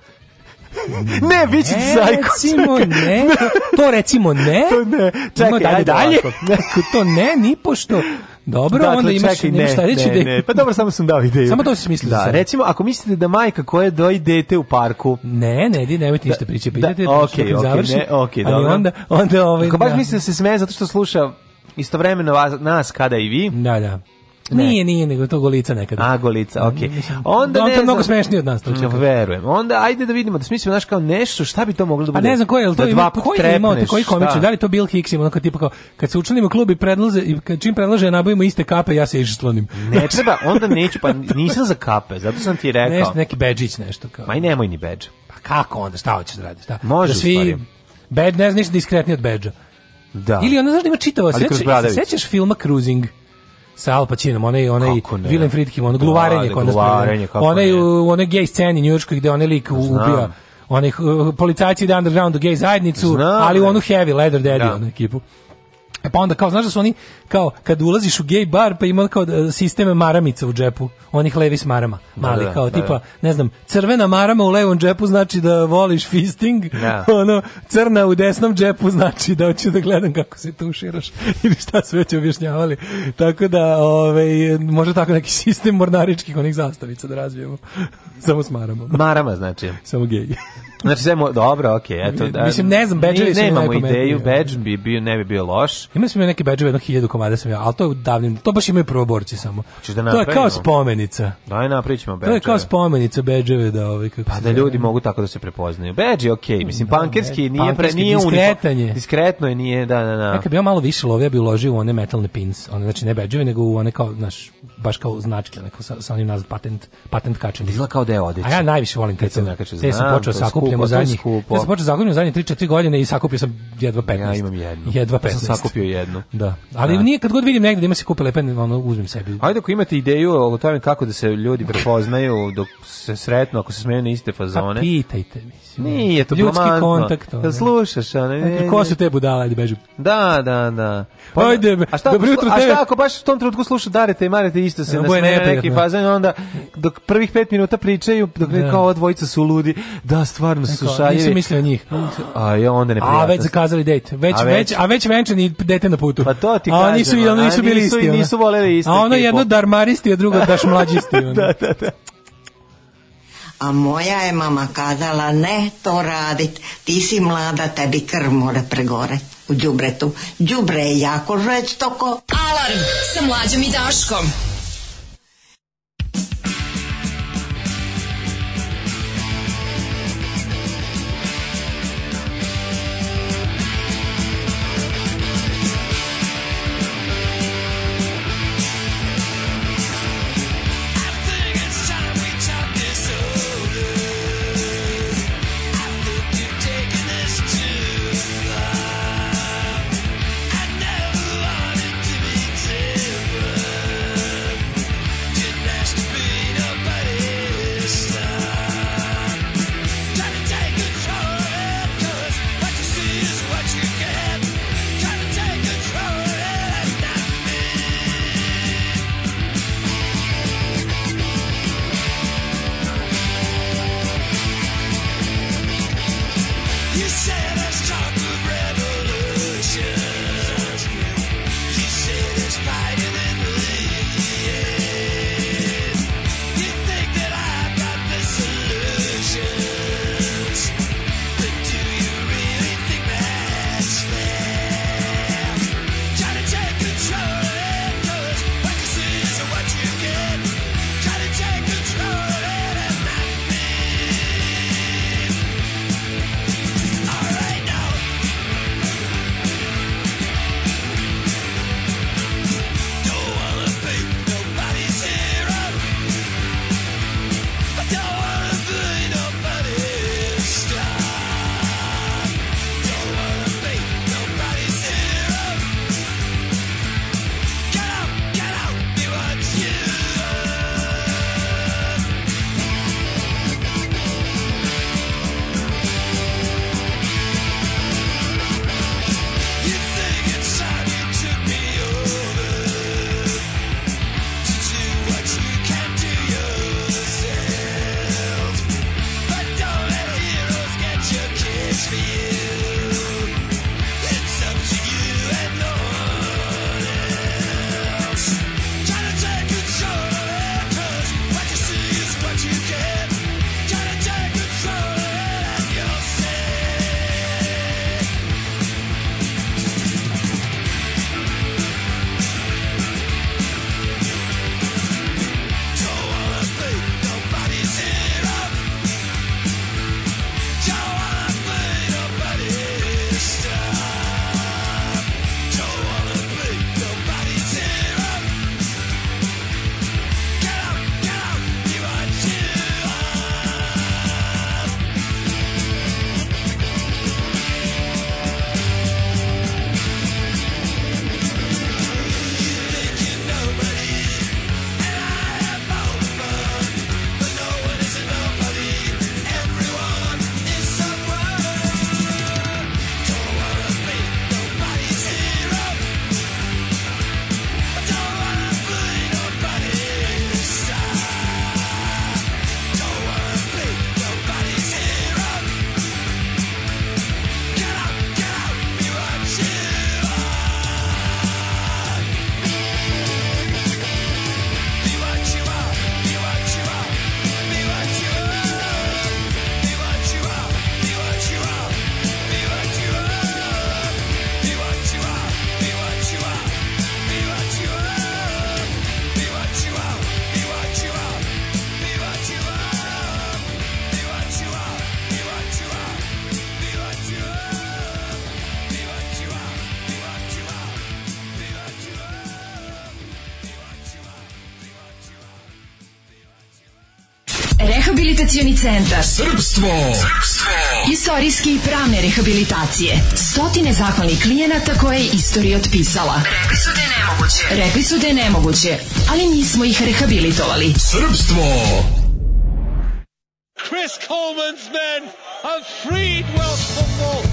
ne, bit ćete sajko. Recimo ne, to recimo ne. to ne. Čekaj, ajde dalje. Ovako. to ne, nipošto. Dobro, dakle, onda imaš, čekaj, imaš ne, reći ne, da ne, pa dobro, samo sam dao ideju. Samo to si mislili. Da, recimo, ako mislite da majka koja doji dete u parku... Ne, ne, di, nemojte ništa da, priče, da, pitajte, da, okay, okay, završi, ne, okay, dobro. Ali onda, onda ovaj... Ako baš mislite da se smeje zato što sluša istovremeno vas, nas kada i vi, da, da Ne. Nije, nije, nego to golica nekada. A, golica, okej. Okay. Onda on ne mnogo smešniji od nas. To ja, verujem. Onda, ajde da vidimo, da smislimo, znaš, kao nešto, šta bi to moglo da bude? A ne znam, koji je, to da ima, koji je imao, koji komičar, da li to Bill Hicks ima, onako tipa kao, kad se učlanimo klub i predlaže, čim predlaže, nabavimo iste kape, ja se iščlanim. Ne dakle- treba, onda neću, pa nisam za kape, zato sam ti rekao. Nešto, neki badžić nešto kao. Ma i nemoj ni badž. Pa kako onda, šta hoćeš da radiš? Šta? Da Može, da svi, bad, ne znaš ništa diskretnije od badža. Da. Ili ona, znaš da ima čitava, sećaš filma Cruising? sa Al Pacinom, onaj onaj Willem Friedkin, ono gluvarenje kod nas. Onaj u onoj gej sceni njujorškoj gde onaj lik ubija onih uh, policajci da underground gej zajednicu, Znam, ali u onu heavy leather daddy da. onu ekipu. E, pa onda kao, znaš da su oni, kao, kad ulaziš u gay bar, pa ima kao e, sisteme maramica u džepu, onih levis marama, da, mali, da, kao, da, tipa, da. ne znam, crvena marama u levom džepu znači da voliš fisting, da. ono, crna u desnom džepu znači da hoću da gledam kako se tuširaš, ili šta sve već objašnjavali, tako da, ovaj, može tako neki sistem mornaričkih onih zastavica da razvijemo, samo s marama. Marama znači. Samo gej. Znači sve mo dobro, okej, okay, eto. Da, Mislim ne znam, badge bedževi su nemamo ideju, bedž bi bio ne bi bio loš. Imali smo neki bedževi, jedno 1000 komada sam ja, al to je u davnim, to baš imaju prvoborci samo. Da napravimo. to je kao spomenica. Daj napričimo bedževe. To je kao spomenica bedževe da ovaj kako. Pa da ljudi mogu tako da se prepoznaju. Bedži, okej, okay. mislim da, pankerski nije pre nije diskretanje. Diskretno je nije, da, da, da. Ja bi ja malo više lovio, ja bi uložio u one metalne pins, one znači ne bedževe, nego u one kao, znaš, baš kao značke, neko sa, sa onim nazad patent, patent kačen. Izgleda kao da je odeća. A ja najviše volim te, te, te sam počeo sakupljam zaklinjamo zadnjih. Ja sam počeo zaklinjamo zadnje 3-4 godine i sakupio sam jedva 15. Ja imam jednu. Jedva 15. Ja sam sakupio jednu. Da. Ali da. nije kad god vidim negde da ima se kupe lepe, ono uzmem sebi. Ajde ako imate ideju o tome kako da se ljudi prepoznaju dok da se sretno ako se smeju na iste pa fazone. Pa pitajte mislim. Nije to Ljudski plomantno. kontakt. Da slušaš, a ne. ne, ne. Ko su te budala, ajde beži. Da, da, da. Pa, ajde, a šta, dobro jutro tebe. A šta ako baš u tom trenutku sluša Darete i Marete isto se nasmeje neki fazon onda dok prvih 5 minuta pričaju dok da. kao odvojica su ludi, da stvar stvarno su šaljivi. Nisam mislio njih. A i onda ne A već zakazali date. Već, a već, a već venčani dete na putu. Pa to ti kažem. A oni su, oni nisu bili nisu, isti. Ona. Nisu voleli isti. A ono jedno darmaristi, a drugo daš mlađisti. Ona. da, da, da. A moja je mama kazala, ne to radit, ti si mlada, tebi krv mora pregore u džubretu. Džubre je jako žveć toko. Alarm sa mlađom i Daškom. centar Srpstvo. Srpstvo. Istorijske i pravne rehabilitacije. Stotine zahvalnih klijenata koje je istorija otpisala. Rekli su da je nemoguće. Rekli su da je nemoguće, ali mi smo ih rehabilitovali. Srpstvo. Chris Coleman's men have freed Welsh football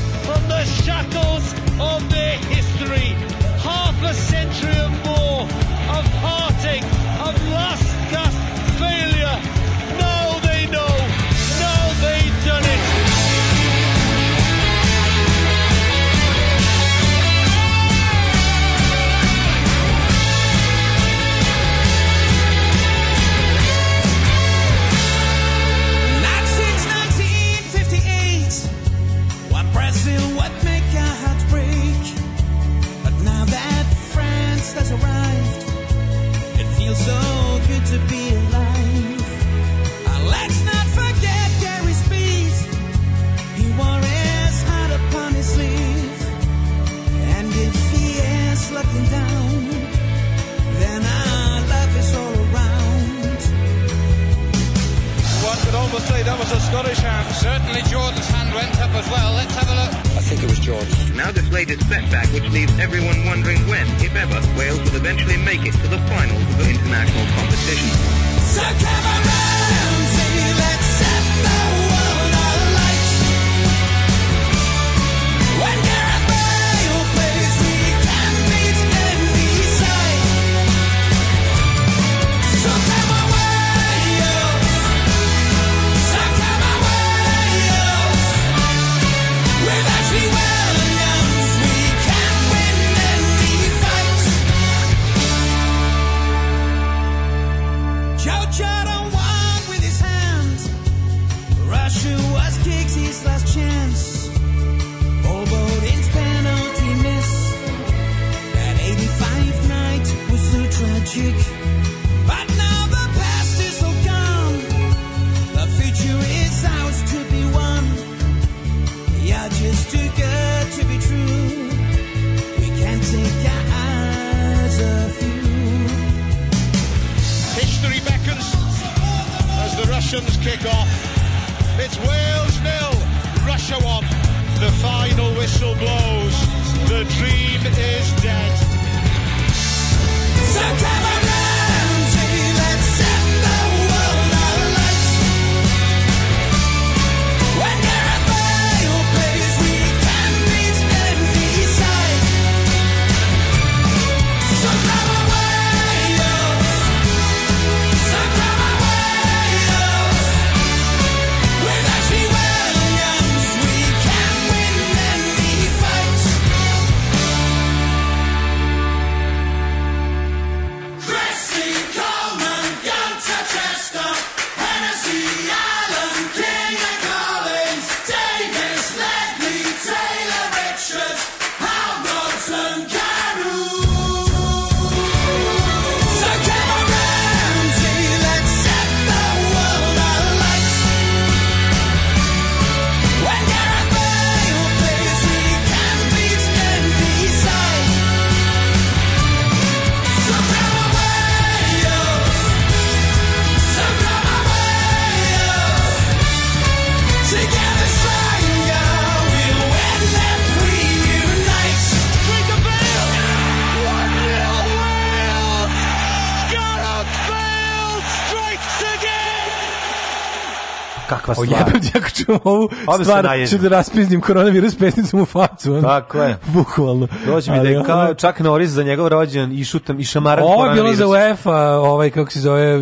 stvar. Ojebam ti ako ovu Obe stvar, ću da raspiznim koronavirus pesnicom u facu. On. Tako je. Bukvalno. Dođe mi da je kao Chuck Norris za njegov rođen i šutam i šamaram koronavirus. Ovo je bilo za UEFA, ovaj, kako se zove,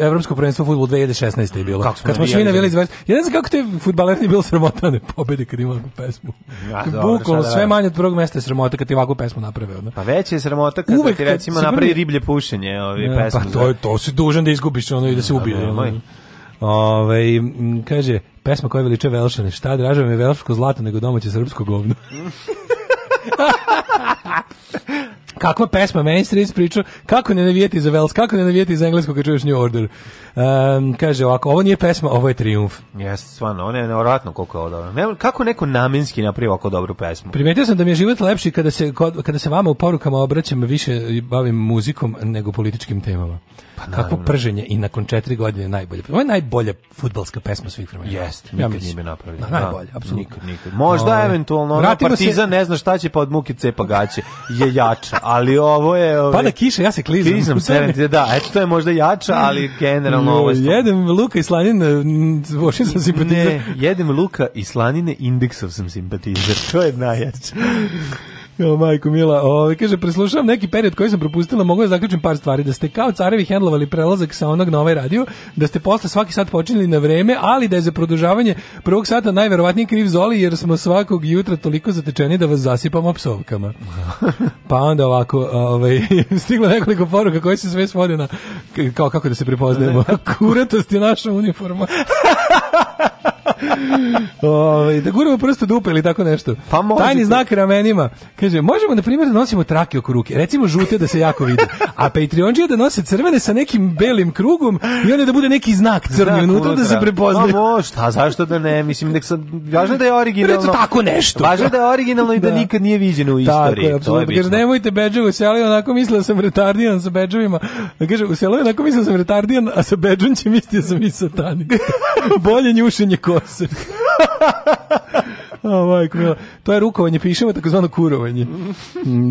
Evropsko prvenstvo futbol 2016. je bilo. Kako smo Kad smo svi navijeli izvesti. Ja ne znam kako te futbaler nije bilo sramota ne pobedi kad ima pesmu. Ja, Bukvalno, da sve manje od prvog mesta je sramota kad ti ovakvu pesmu naprave. Ono. Pa već je sramota kad Uvek, ti recimo napravi riblje pušenje ove pesme. Pa to, je, to si dužan da izgubiš ono i da se pa ubije. Ove, ovaj, kaže, pesma koja veliče Velšane, šta draže mi Velško zlato nego domaće srpsko govno. Kakva pesma, meni se pričao, kako ne navijeti za Vels, kako ne navijeti za englesko kad čuješ New Order. Um, kaže ovako, ovo nije pesma, ovo je triumf. Jeste, stvarno, ono je nevjerojatno koliko je ovo dobro. Ne, kako neko namenski napravi ovako dobru pesmu? Primetio sam da mi je život lepši kada se, kada se vama u porukama obraćam više bavim muzikom nego političkim temama. Pa Kako prženje i nakon četiri godine najbolje. Ovo je najbolja fudbalska pesma svih vremena. Jeste, ja nikad nije napravljena. Na, da, najbolje, apsolutno. Nikad, nikad. Možda Ove, ovaj, eventualno Partizan se... ne zna šta će pa od muke cepa gaće je jača, ali ovo je ove, ovaj- Pada kiša, ja se klizam. Klizam se, da, eto to je možda jača, ali generalno no, ovo je. Stvarno. Jedem luka i slanine, vošim sam simpatizer. Ne, jedem luka i slanine, indeksov sam simpatizer. To je najjače. Jo, majko mila, ovaj kaže, preslušavam neki period koji sam propustila, mogu da zaključim par stvari, da ste kao carevi hendlovali prelazak sa onog na ovaj radio, da ste posle svaki sat počinili na vreme, ali da je za produžavanje prvog sata najverovatnije kriv Zoli, jer smo svakog jutra toliko zatečeni da vas zasipamo psovkama. pa onda ovako, ovaj, stiglo nekoliko poruka koje se sve svode na, kao kako da se prepoznajemo, kuratost je naša uniforma. Ove, ovaj, da guramo prste dupe ili tako nešto. Pa možete. Tajni znak ramenima. Kaže, možemo, na primjer, da nosimo trake oko ruke. Recimo žute da se jako vide. A Patreonđe da nose crvene sa nekim belim krugom i onda da bude neki znak crni znak unutra da se prepoznaje. Pa može, a zašto da ne? Mislim, nek sam, važno da je originalno. Recu tako nešto. Važno da je originalno i da, da nikad nije viđeno u istoriji. Tako je, to je Kaže, nemojte bedžove u selu, onako mislio da sam retardijan sa bedžovima. Kaže, u selu onako mislio da sam retardijan, a sa bedžom će mislio da sam i satanik. Bolje njušenje kose se. oh, majko, to je rukovanje, pišemo takozvano kurovanje.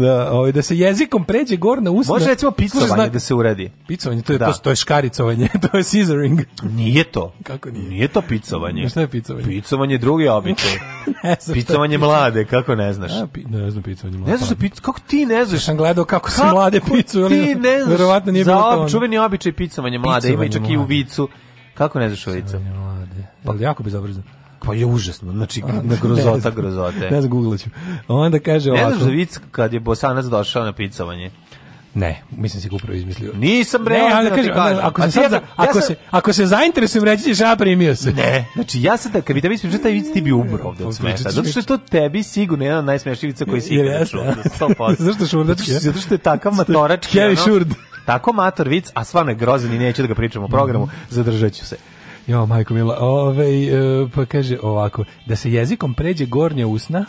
Da, ovaj, da se jezikom pređe gor na usna. Može recimo picovanje da se uredi. Picovanje, to je, da. to, to je škaricovanje, to je scissoring. Nije to. Kako nije? Nije to picovanje. Šta je picovanje? Picovanje je drugi običaj. picovanje mlade, kako ne znaš? A, da, pi, ne znam picovanje mlade. Ne znaš da pic, kako ti ne znaš? Ja sam gledao kako, kako se mlade picu. Ti ne znaš. Verovatno nije bilo ovaj to. Za čuveni običaj picovanje mlade, picovanje ima i čak i u vicu. Kako ne znaš u vicu? je pa, li jako bezobrazno? Pa je užasno, znači na grozota ne grozote. Ne znam, googlaću. Onda kaže ovako... Ne znaš za vic kad je Bosanac došao na picovanje? Ne, mislim da se upravo izmislio. Nisam bre, ne, da onda kaže, onda, ako, se sad, ja, ako, sam... se, ako se zainteresujem, reći ćeš, ja primio se. Ne, znači ja sad, da, kad bi tebi ispričao taj vic, ti bi umro ovde od smeta. Zato što je to tebi sigurno jedan od najsmešnijih koji si igra čuo. Da Zašto šurdački? Zato što je takav matorački. Kevin Šurd. Tako mator vic, a stvarno je grozan i neću da ga pričam u programu, mhm. zadržat ću se. Jo, majko mila, ove, e, pa kaže ovako, da se jezikom pređe gornja usna,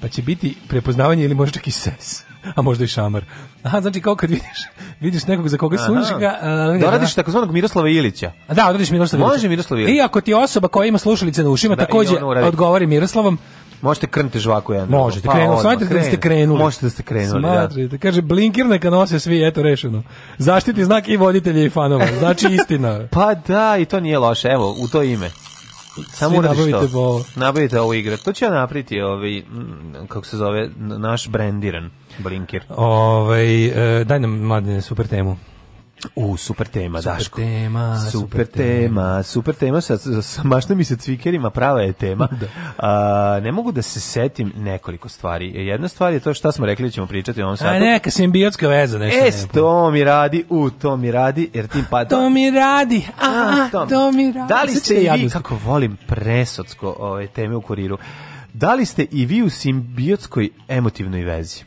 pa će biti prepoznavanje ili možda čak i ses a možda i šamar. Aha, znači kao kad vidiš, vidiš nekog za koga sunžiš ga... Uh, da radiš takozvanog Miroslava Ilića. Da, odradiš Miroslava Ilića. Može Miroslav Ilić. I ako ti osoba koja ima slušalice na ušima, da, takođe odgovori Miroslavom, Možete krnite žvaku jedan. Možete, pa, smatrate krenu. da ste krenuli. Možete da ste krenuli, da. smatrate, da. Kaže, blinkir neka nose svi, eto, rešeno. Zaštiti znak i voditelje i fanova, znači istina. pa da, i to nije loše, evo, u to ime. Samo uradiš to. Bo... Nabavite ovu igru. To će napriti ovaj, kako se zove, naš brendiran blinker. Ovaj, e, daj nam, mladine, super temu. U, super tema, super Daško. Tema, super, super tema, super tema, sa, sa mašnom i cvikerima prava je tema. Da. A, ne mogu da se setim nekoliko stvari. E, jedna stvar je to što smo rekli da ćemo pričati o ovom satu. A neka simbiotska veza nešto. E, ne to mi radi, u, to mi radi, jer tim pada... To mi radi, a, to, to mi radi. Da li ste i vi, kako volim presocko ove teme u kuriru, da li ste i vi u simbiotskoj emotivnoj vezi?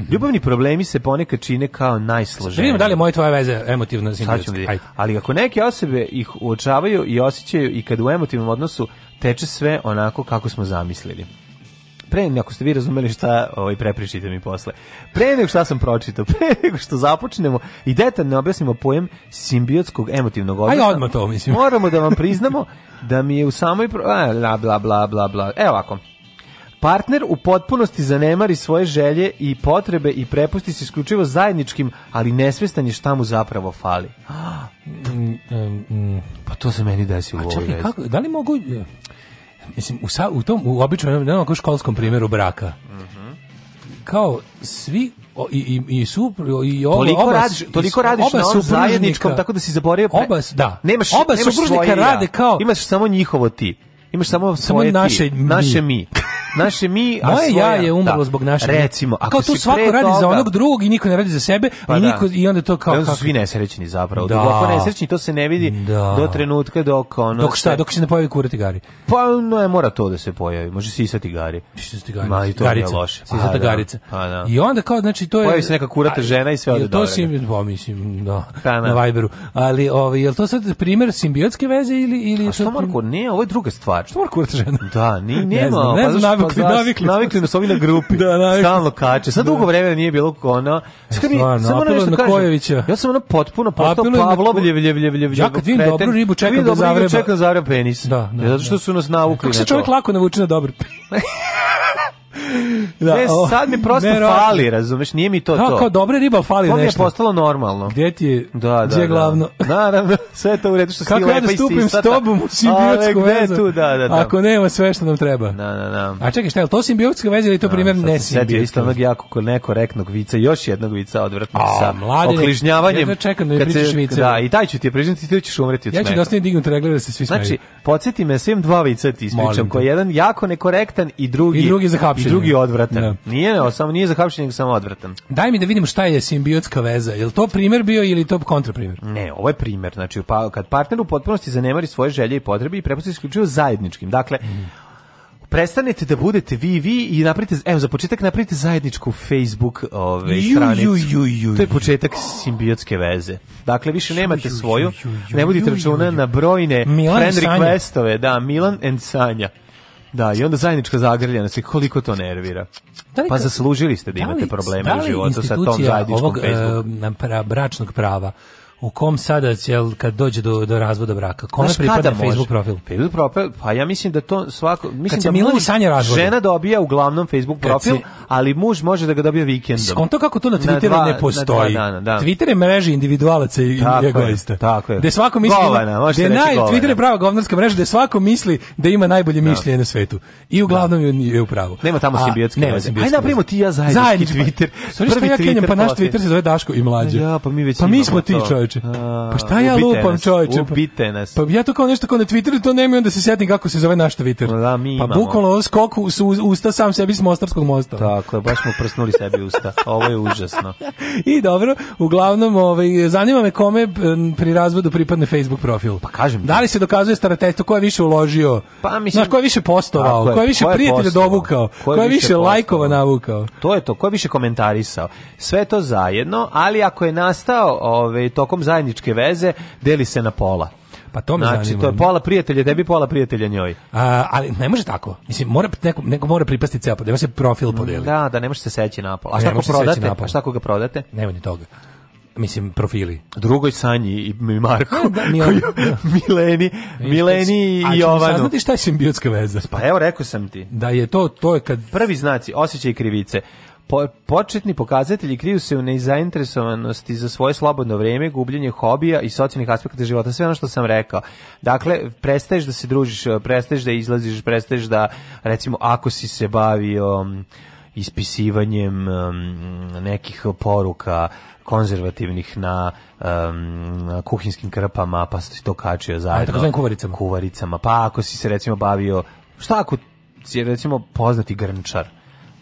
Mhm. Ljubavni problemi se ponekad čine kao najsloženiji. Vidimo da li moje tvoje veze emotivno simbiotska. Ali ako neke osobe ih uočavaju i osjećaju i kad u emotivnom odnosu teče sve onako kako smo zamislili pre nego ako ste vi razumeli šta, ovaj prepričite mi posle. Pre nego šta sam pročitao, pre nego što započnemo i detaljno objasnimo pojem simbiotskog emotivnog odnosa. Aj odmah to mislim. Moramo da vam priznamo da mi je u samoj pro... a, bla bla bla bla bla. E, Evo ovako. Partner u potpunosti zanemari svoje želje i potrebe i prepusti se isključivo zajedničkim, ali nesvestan je šta mu zapravo fali. Pa to se meni desilo u čekaj, kako, da li mogu... E, mislim, u, sa, u tom u običnom, ne onako školskom primjeru braka, mhm. kao svi o, i i i supr i ovo, toliko oba, radiš toliko radiš oba na zajedničkom tako da si zaboravio pre... oba da nemaš oba svoje rade kao imaš samo njihovo ti imaš samo samo naše ti, mi. naše mi naše mi, a Moje svoja, ja je da. umrlo da. zbog naše. Recimo, ako kao tu svako radi za onog drugog i niko ne radi za sebe pa i da. niko i onda to kao kako. svi nesrećni zapravo. Da. Dok nesrećni to se ne vidi da. do trenutka dok ono Dok šta, dok se ne pojavi kurati gari. Pa ne mora to da se pojavi, može se i Sisati gari. Ma i to garica. je loše. Sisata pa da, garica. Pa, da. I onda kao znači to je Pojavi se neka kurata žena i sve ode dobro. To si pa mislim, pa da. Na Viberu. Ali ovaj jel to sad primer simbiotske veze ili ili što Marko, ne, ovo je druga stvar. Što Marko kurata žena? Da, ni nema. Ne pa znam, navikli, navikli. Navikli nas ovi na grupi. da, navikli. Stalno kače. Sad da. dugo vremena nije bilo kona. Skad mi, samo na nešto kažem. Ja sam ono potpuno postao Pavlov ljev, ljev, ljev, ljev, Ja kad vidim dobru ribu čekam da zavreba. Čekam da zavreba penis. Da, da, Zato što da. su nas navukli. Kako se čovjek lako navuče na dobar penis? da, ne, sad mi prosto nerovatno. fali, razumeš, nije mi to da, to. Kao dobre riba fali to nešto. To mi je postalo normalno. Gdje ti je, da, da, gdje je da. glavno? Naravno, sve to u redu što si Kako ja da stupim s tobom u simbiotsku e, vezu? Tu, da, da, da. Ako nema sve što nam treba. Da, da, da. A čekaj, šta je to simbiotska veza ili to da, primjer ne simbiotska? Sad isto onog jako kod nekorektnog vica, još jednog vica odvratnog sa mladine, okližnjavanjem. Ja čekam da mi pričaš vice. Da, i taj ću ti je prižniti, ti ćeš umreti od smeha. Ja ću da ostavim dignuti regler da se svi smeju. Znači, podsjeti me, svim dva vica da ti ispričam, koji je jedan jako nekorektan i drugi, I drugi za hapšenje. I drugi odvratan. Da. Nije, ne, samo nije za hapšenje, nego samo odvratan. Daj mi da vidimo šta je simbiotska veza. Je li to primer bio ili to kontraprimer? Ne, ovo je primer. Znači, pa, kad partner u potpunosti zanemari svoje želje i potrebe i prepusti isključivo zajedničkim. Dakle, mm prestanete da budete vi vi i napravite evo za početak napravite zajedničku Facebook ove stranicu. Ju, ju, ju, to je početak simbiotske veze. Dakle više nemate svoju, ne budite računa na brojne Milan friend requestove, da Milan and Sanja. Da, i onda zajednička zagrljena, i koliko to nervira. Da pa zaslužili ste da, da imate probleme da u životu sa tom zajedničkom ovog, Facebooku. Eh, bračnog prava u kom sada jel kad dođe do do razvoda braka kome Znaš, pripada Facebook može? profil Facebook profil pa ja mislim da to svako mislim kad da Milan muž, žena dobija uglavnom Facebook kad profil si, ali muž može da ga dobije vikendom skonto kako to na Twitteru ne postoji na dana, da. Twitter je mreža individualaca i egoista je, tako je da svako misli Govana, da naj Twitter je prava govnarska mreža da svako misli da ima najbolje no. Da. mišljenje na svetu i uglavnom no. je u pravu nema tamo simbiotske nema simbiotske ajde napravimo ti ja zajednički Twitter sorry što ja kenjem pa naš Twitter se zove Daško i mlađe pa ja pa mi već pa mi smo ti čovjek čoveče. Pa šta ja lupam, čoveče? Pa- ubite nas. Pa, pa ja to kao nešto kao na Twitteru to nema i onda se setim kako se zove naš Twitter. Da, mi pa imamo. Pa bukvalno skok u usta sam sebi s Mostarskog mosta. Tako baš smo prsnuli sebi usta. Ovo je užasno. I dobro, uglavnom, ovaj, zanima me kome pri razvodu pripadne Facebook profil. Pa kažem. Da li se dokazuje starateljstvo ko je više uložio? Pa mislim, znaš, ko je više postovao, ko je više ko je prijatelja postovao, dovukao, ko je, ko je više postovao. lajkova navukao. To je to, ko je više komentarisao. Sve to zajedno, ali ako je nastao, ovaj tokom kom zajedničke veze deli se na pola. Pa to me znači, zanima. to je pola prijatelja, tebi pola prijatelja njoj. A, ali ne može tako. Mislim, mora, neko, neko mora pripasti ceo podel, pa da se profil podeli. Da, da, ne može se seći na pola. A šta, ko ako prodate? A šta ko ga prodate? Nema ni toga mislim profili. Drugoj Sanji i Marko. da, mi on, da. Mileni, Mileni i Jovanu. A saznati šta je simbiotska veza? Pa evo rekao sam ti. Da je to to je kad prvi znaci osjećaj krivice po, početni pokazatelji kriju se u nezainteresovanosti za svoje slobodno vreme, gubljenje hobija i socijalnih aspekata života, sve ono što sam rekao. Dakle, prestaješ da se družiš, prestaješ da izlaziš, prestaješ da, recimo, ako si se bavio ispisivanjem nekih poruka konzervativnih na, na kuhinskim krpama, pa si to kačio zajedno. A, tako kuvaricama. Kuvaricama. Pa ako si se recimo bavio, šta ako si recimo poznati grnčar,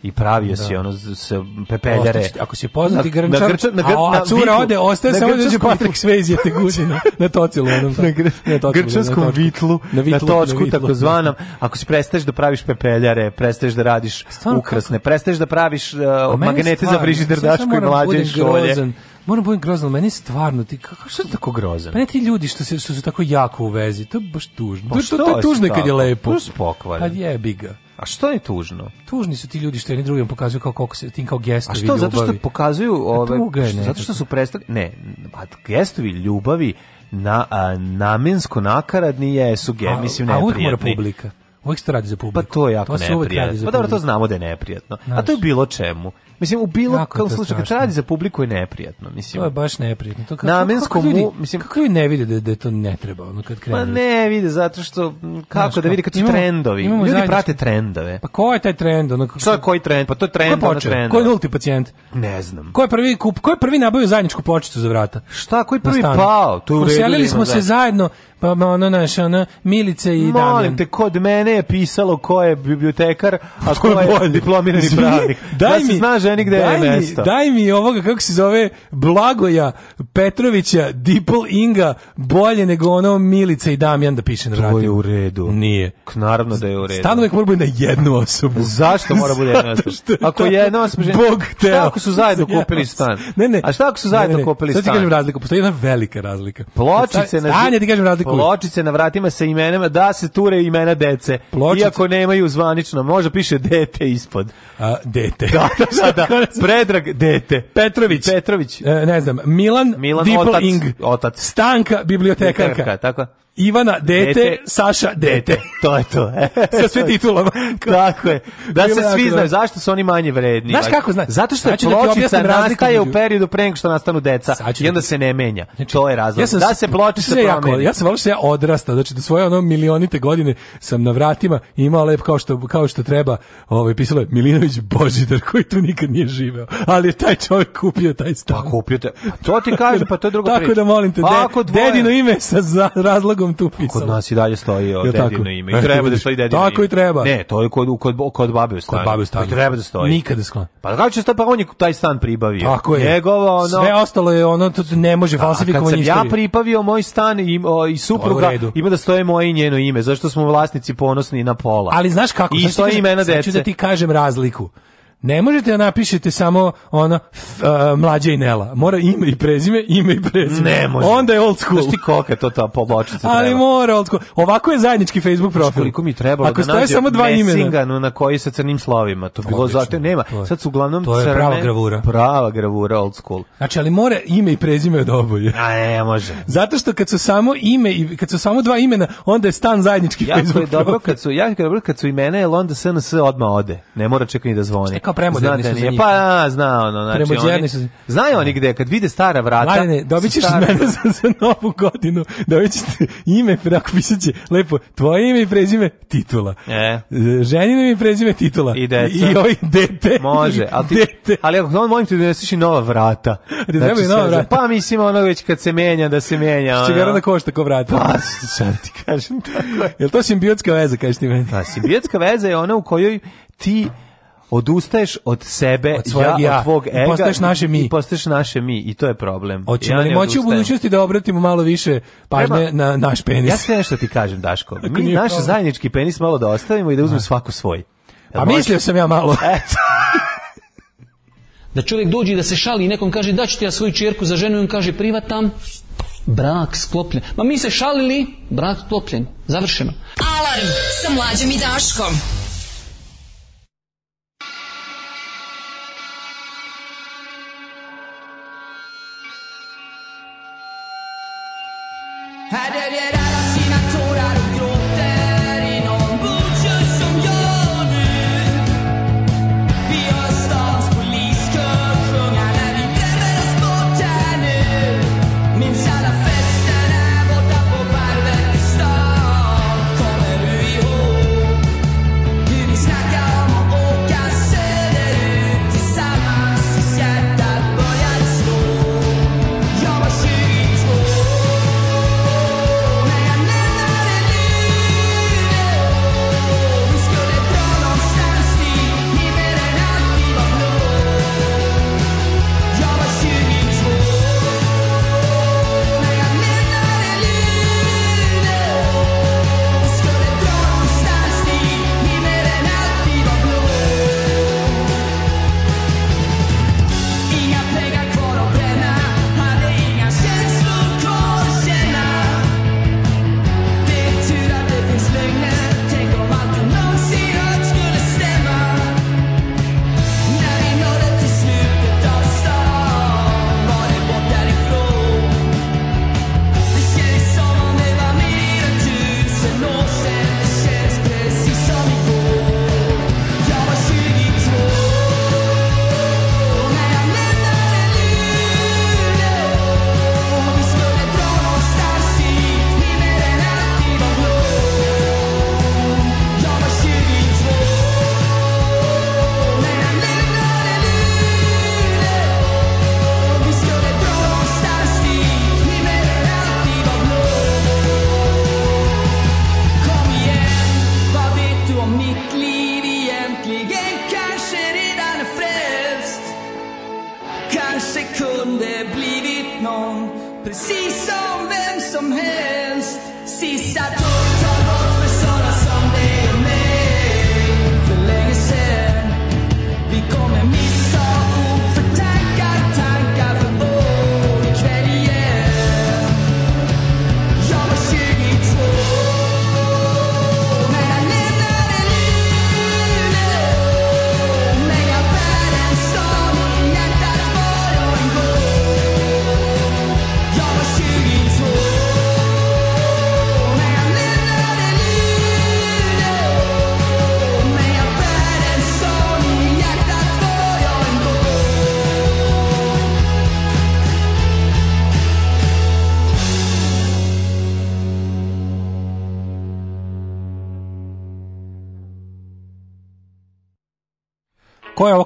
i pravio da. si ono se pepeljare. Ostači, ako si poznati grnčar, na, grčar, na, gr, a, a cura ode, ostaje samo da će Patrik Svezi te guzina na tocilu. Onom, na, pa- gr, na tocilu, grčarskom na vitlu, na, vitlu, na točku takozvanom. Ako si prestaješ da praviš pepeljare, prestaješ da radiš Stvarno, ukrasne, prestaješ da praviš pa uh, magnete stvar, za frižider dačko i da mlađe šolje. Grozan moram budem grozan, meni stvarno ti kako što je tako grozan? Pa ne ti ljudi što se što su tako jako u vezi, to je baš tužno. Pa što to, to, je tužno kad je lepo. Plus pokvar. Pa jebi ga. A što je tužno? Tužni su ti ljudi što jedni drugim pokazuju kao kako se tim kao gestovi ljubavi. A što zato što pokazuju da ove je, što, zato što su prestali ne, pa gestovi ljubavi na a, namensko nakaradni jesu ge, mislim neprijatni. A publika. Uvijek se to radi za publiku. Pa to je jako to neprijatno. Pa dobro, to znamo da je neprijatno. Znaš. A to je bilo čemu. Mislim, u bilo kao slučaju, kad radi za publiku je neprijatno. Mislim. To je baš neprijatno. To kako, Namensko kako ljudi, mislim, kako ljudi ne vide da, da to ne treba, ono kad krene Pa ne vide, zato što, kako Znaš, da vide kad su imamo, trendovi. Imamo ljudi zajednički. prate trendove. Pa ko je taj trend? Ono, kako... šta je koji trend? Pa to je trend, ko je trend. koji ulti pacijent? Ne znam. Ko je prvi, kup, ko je prvi nabavio zajedničku počicu za vrata? Šta, koji prvi pao? To je uredili smo se zajedno, pa ono naš, ono, Milice i Molim Damjan. te, kod mene je pisalo ko je bibliotekar, a ko je diplomirani pravnik. Daj da mi, ženik gde da daj je mesto. Mi, daj mi ovoga, kako se zove, Blagoja Petrovića, Dipol Inga, bolje nego ono Milica i Damjan da piše na vratima. To je u redu. Nije. Naravno da je u redu. Stano uvijek mora biti na jednu osobu. Zašto mora biti jedna osoba? Ako je jedna osoba žena, Bog teo. Šta ako su zajedno kupili stan? Ne, ne. A šta ako su zajedno ne, ne. kupili stan? Sad ti kažem razliku, postoji jedna velika razlika. Pločice na, stanje, ti kažem razliku. pločice na vratima sa imenima, da se ture imena dece. Pločice. Iako nemaju zvanično, može piše dete ispod. A, dete. Da, da, da, sada Predrag dete. Petrović. Petrović. E, ne znam, Milan, Milan Dipling, otac, otac. Stanka bibliotekarka. Bibliotekarka, tako Ivana dete, dete Saša dete. To je to. E. Sa sve titulama. Tako je. Da se svi znaju zašto su oni manje vredni. Znaš kako znaš? Zato što znači da pločica da nastaje u periodu pre nego što nastanu deca i onda se ne menja. Znači, to je razlog. Ja sam, da se pločica promeni. Jako, ja sam volio se ja odrastao, znači do svoje ono milionite godine sam na vratima imao lep kao što kao što treba, ovaj pisalo je Milinović Božidar koji tu nikad nije živeo, ali je taj čovjek kupio taj stan. Pa kupio te. Pa to ti kaže, pa to je druga Tako Tako da molim te, pa de, dedino ime sa razlogom vam tu pisalo. Kod nas i dalje stoji o dedino ime. I treba da stoji dedino ime. Tako i treba. Ne, to je kod, kod, kod babe u stanu. Kod babe u stanu. Treba da stoji. Nikada sklon. Pa kako da će stoji, pa on je taj stan pribavio. Tako je. Njegovo, ono... Sve ostalo je ono, to ne može falsifikovanje istorije. A kad sam ja pripavio moj stan i, o, i supruga, ima da stoje moje i njeno ime. Zašto smo vlasnici ponosni na pola. Ali znaš kako? I stoji imena dece. Sad ću da ti kažem razliku. Ne možete da napišete samo ono f, uh, mlađe i Nela. Mora ime i prezime, ime i prezime. Ne može. Onda je old school. Znaš ti koliko to ta poblačica Ali mora old school. Ovako je zajednički Facebook profil. koliko mi trebalo Ako da nađe samo dva imena. na koji sa crnim slovima. To bilo zato nema. Sad su uglavnom to je crne, prava gravura. Prava gravura old school. Znači, ali mora ime i prezime od oboje. A ne, može. Zato što kad su samo ime i kad su samo dva imena, onda je stan zajednički jako Facebook je dobro profil. kad su, jako je dobro kad su imena, jer onda SNS odma ode. Ne mora čekati da zvoni. Znači, kao premoderni su za njih. Pa, zna ono, znači, premoderni oni, su... znaju oni gde, kad vide stara vrata. Mladine, dobit ćeš stara... mene za, za novu godinu, dobit ćeš ime, ako pisat će, lepo, tvoje ime i prezime, titula. E. Ženino ime i prezime, titula. I deca. I, i ovaj dete. Može, ali, ti, dete. ali ako on mojim ti da donesiš i nova vrata. Ti znači, nova vrata. Pa mislim ono već kad se menja, da se menja. Što ga onda košta ko vrata. Pa, sad ti kažem tako. Jel to simbiotska veza, kažeš ti meni? Pa, simbiotska veza je ona u kojoj ti odustaješ od sebe, od svojeg ja, ja, od tvog ega. I postaješ naše mi. I postaješ naše mi i to je problem. Hoćemo ja li moći u budućnosti da obratimo malo više pažnje na naš penis? Ja sve nešto ti kažem, Daško. mi naš problem. zajednički penis malo da ostavimo i da uzmemo da. svaku svoj. Pa mislio sam ja malo. da čovjek dođe da se šali i nekom kaže da ti ja svoju čerku za ženu i on kaže privatam brak sklopljen. Ma mi se šalili, brak sklopljen. Završeno. Alarm sa mlađom i Daškom.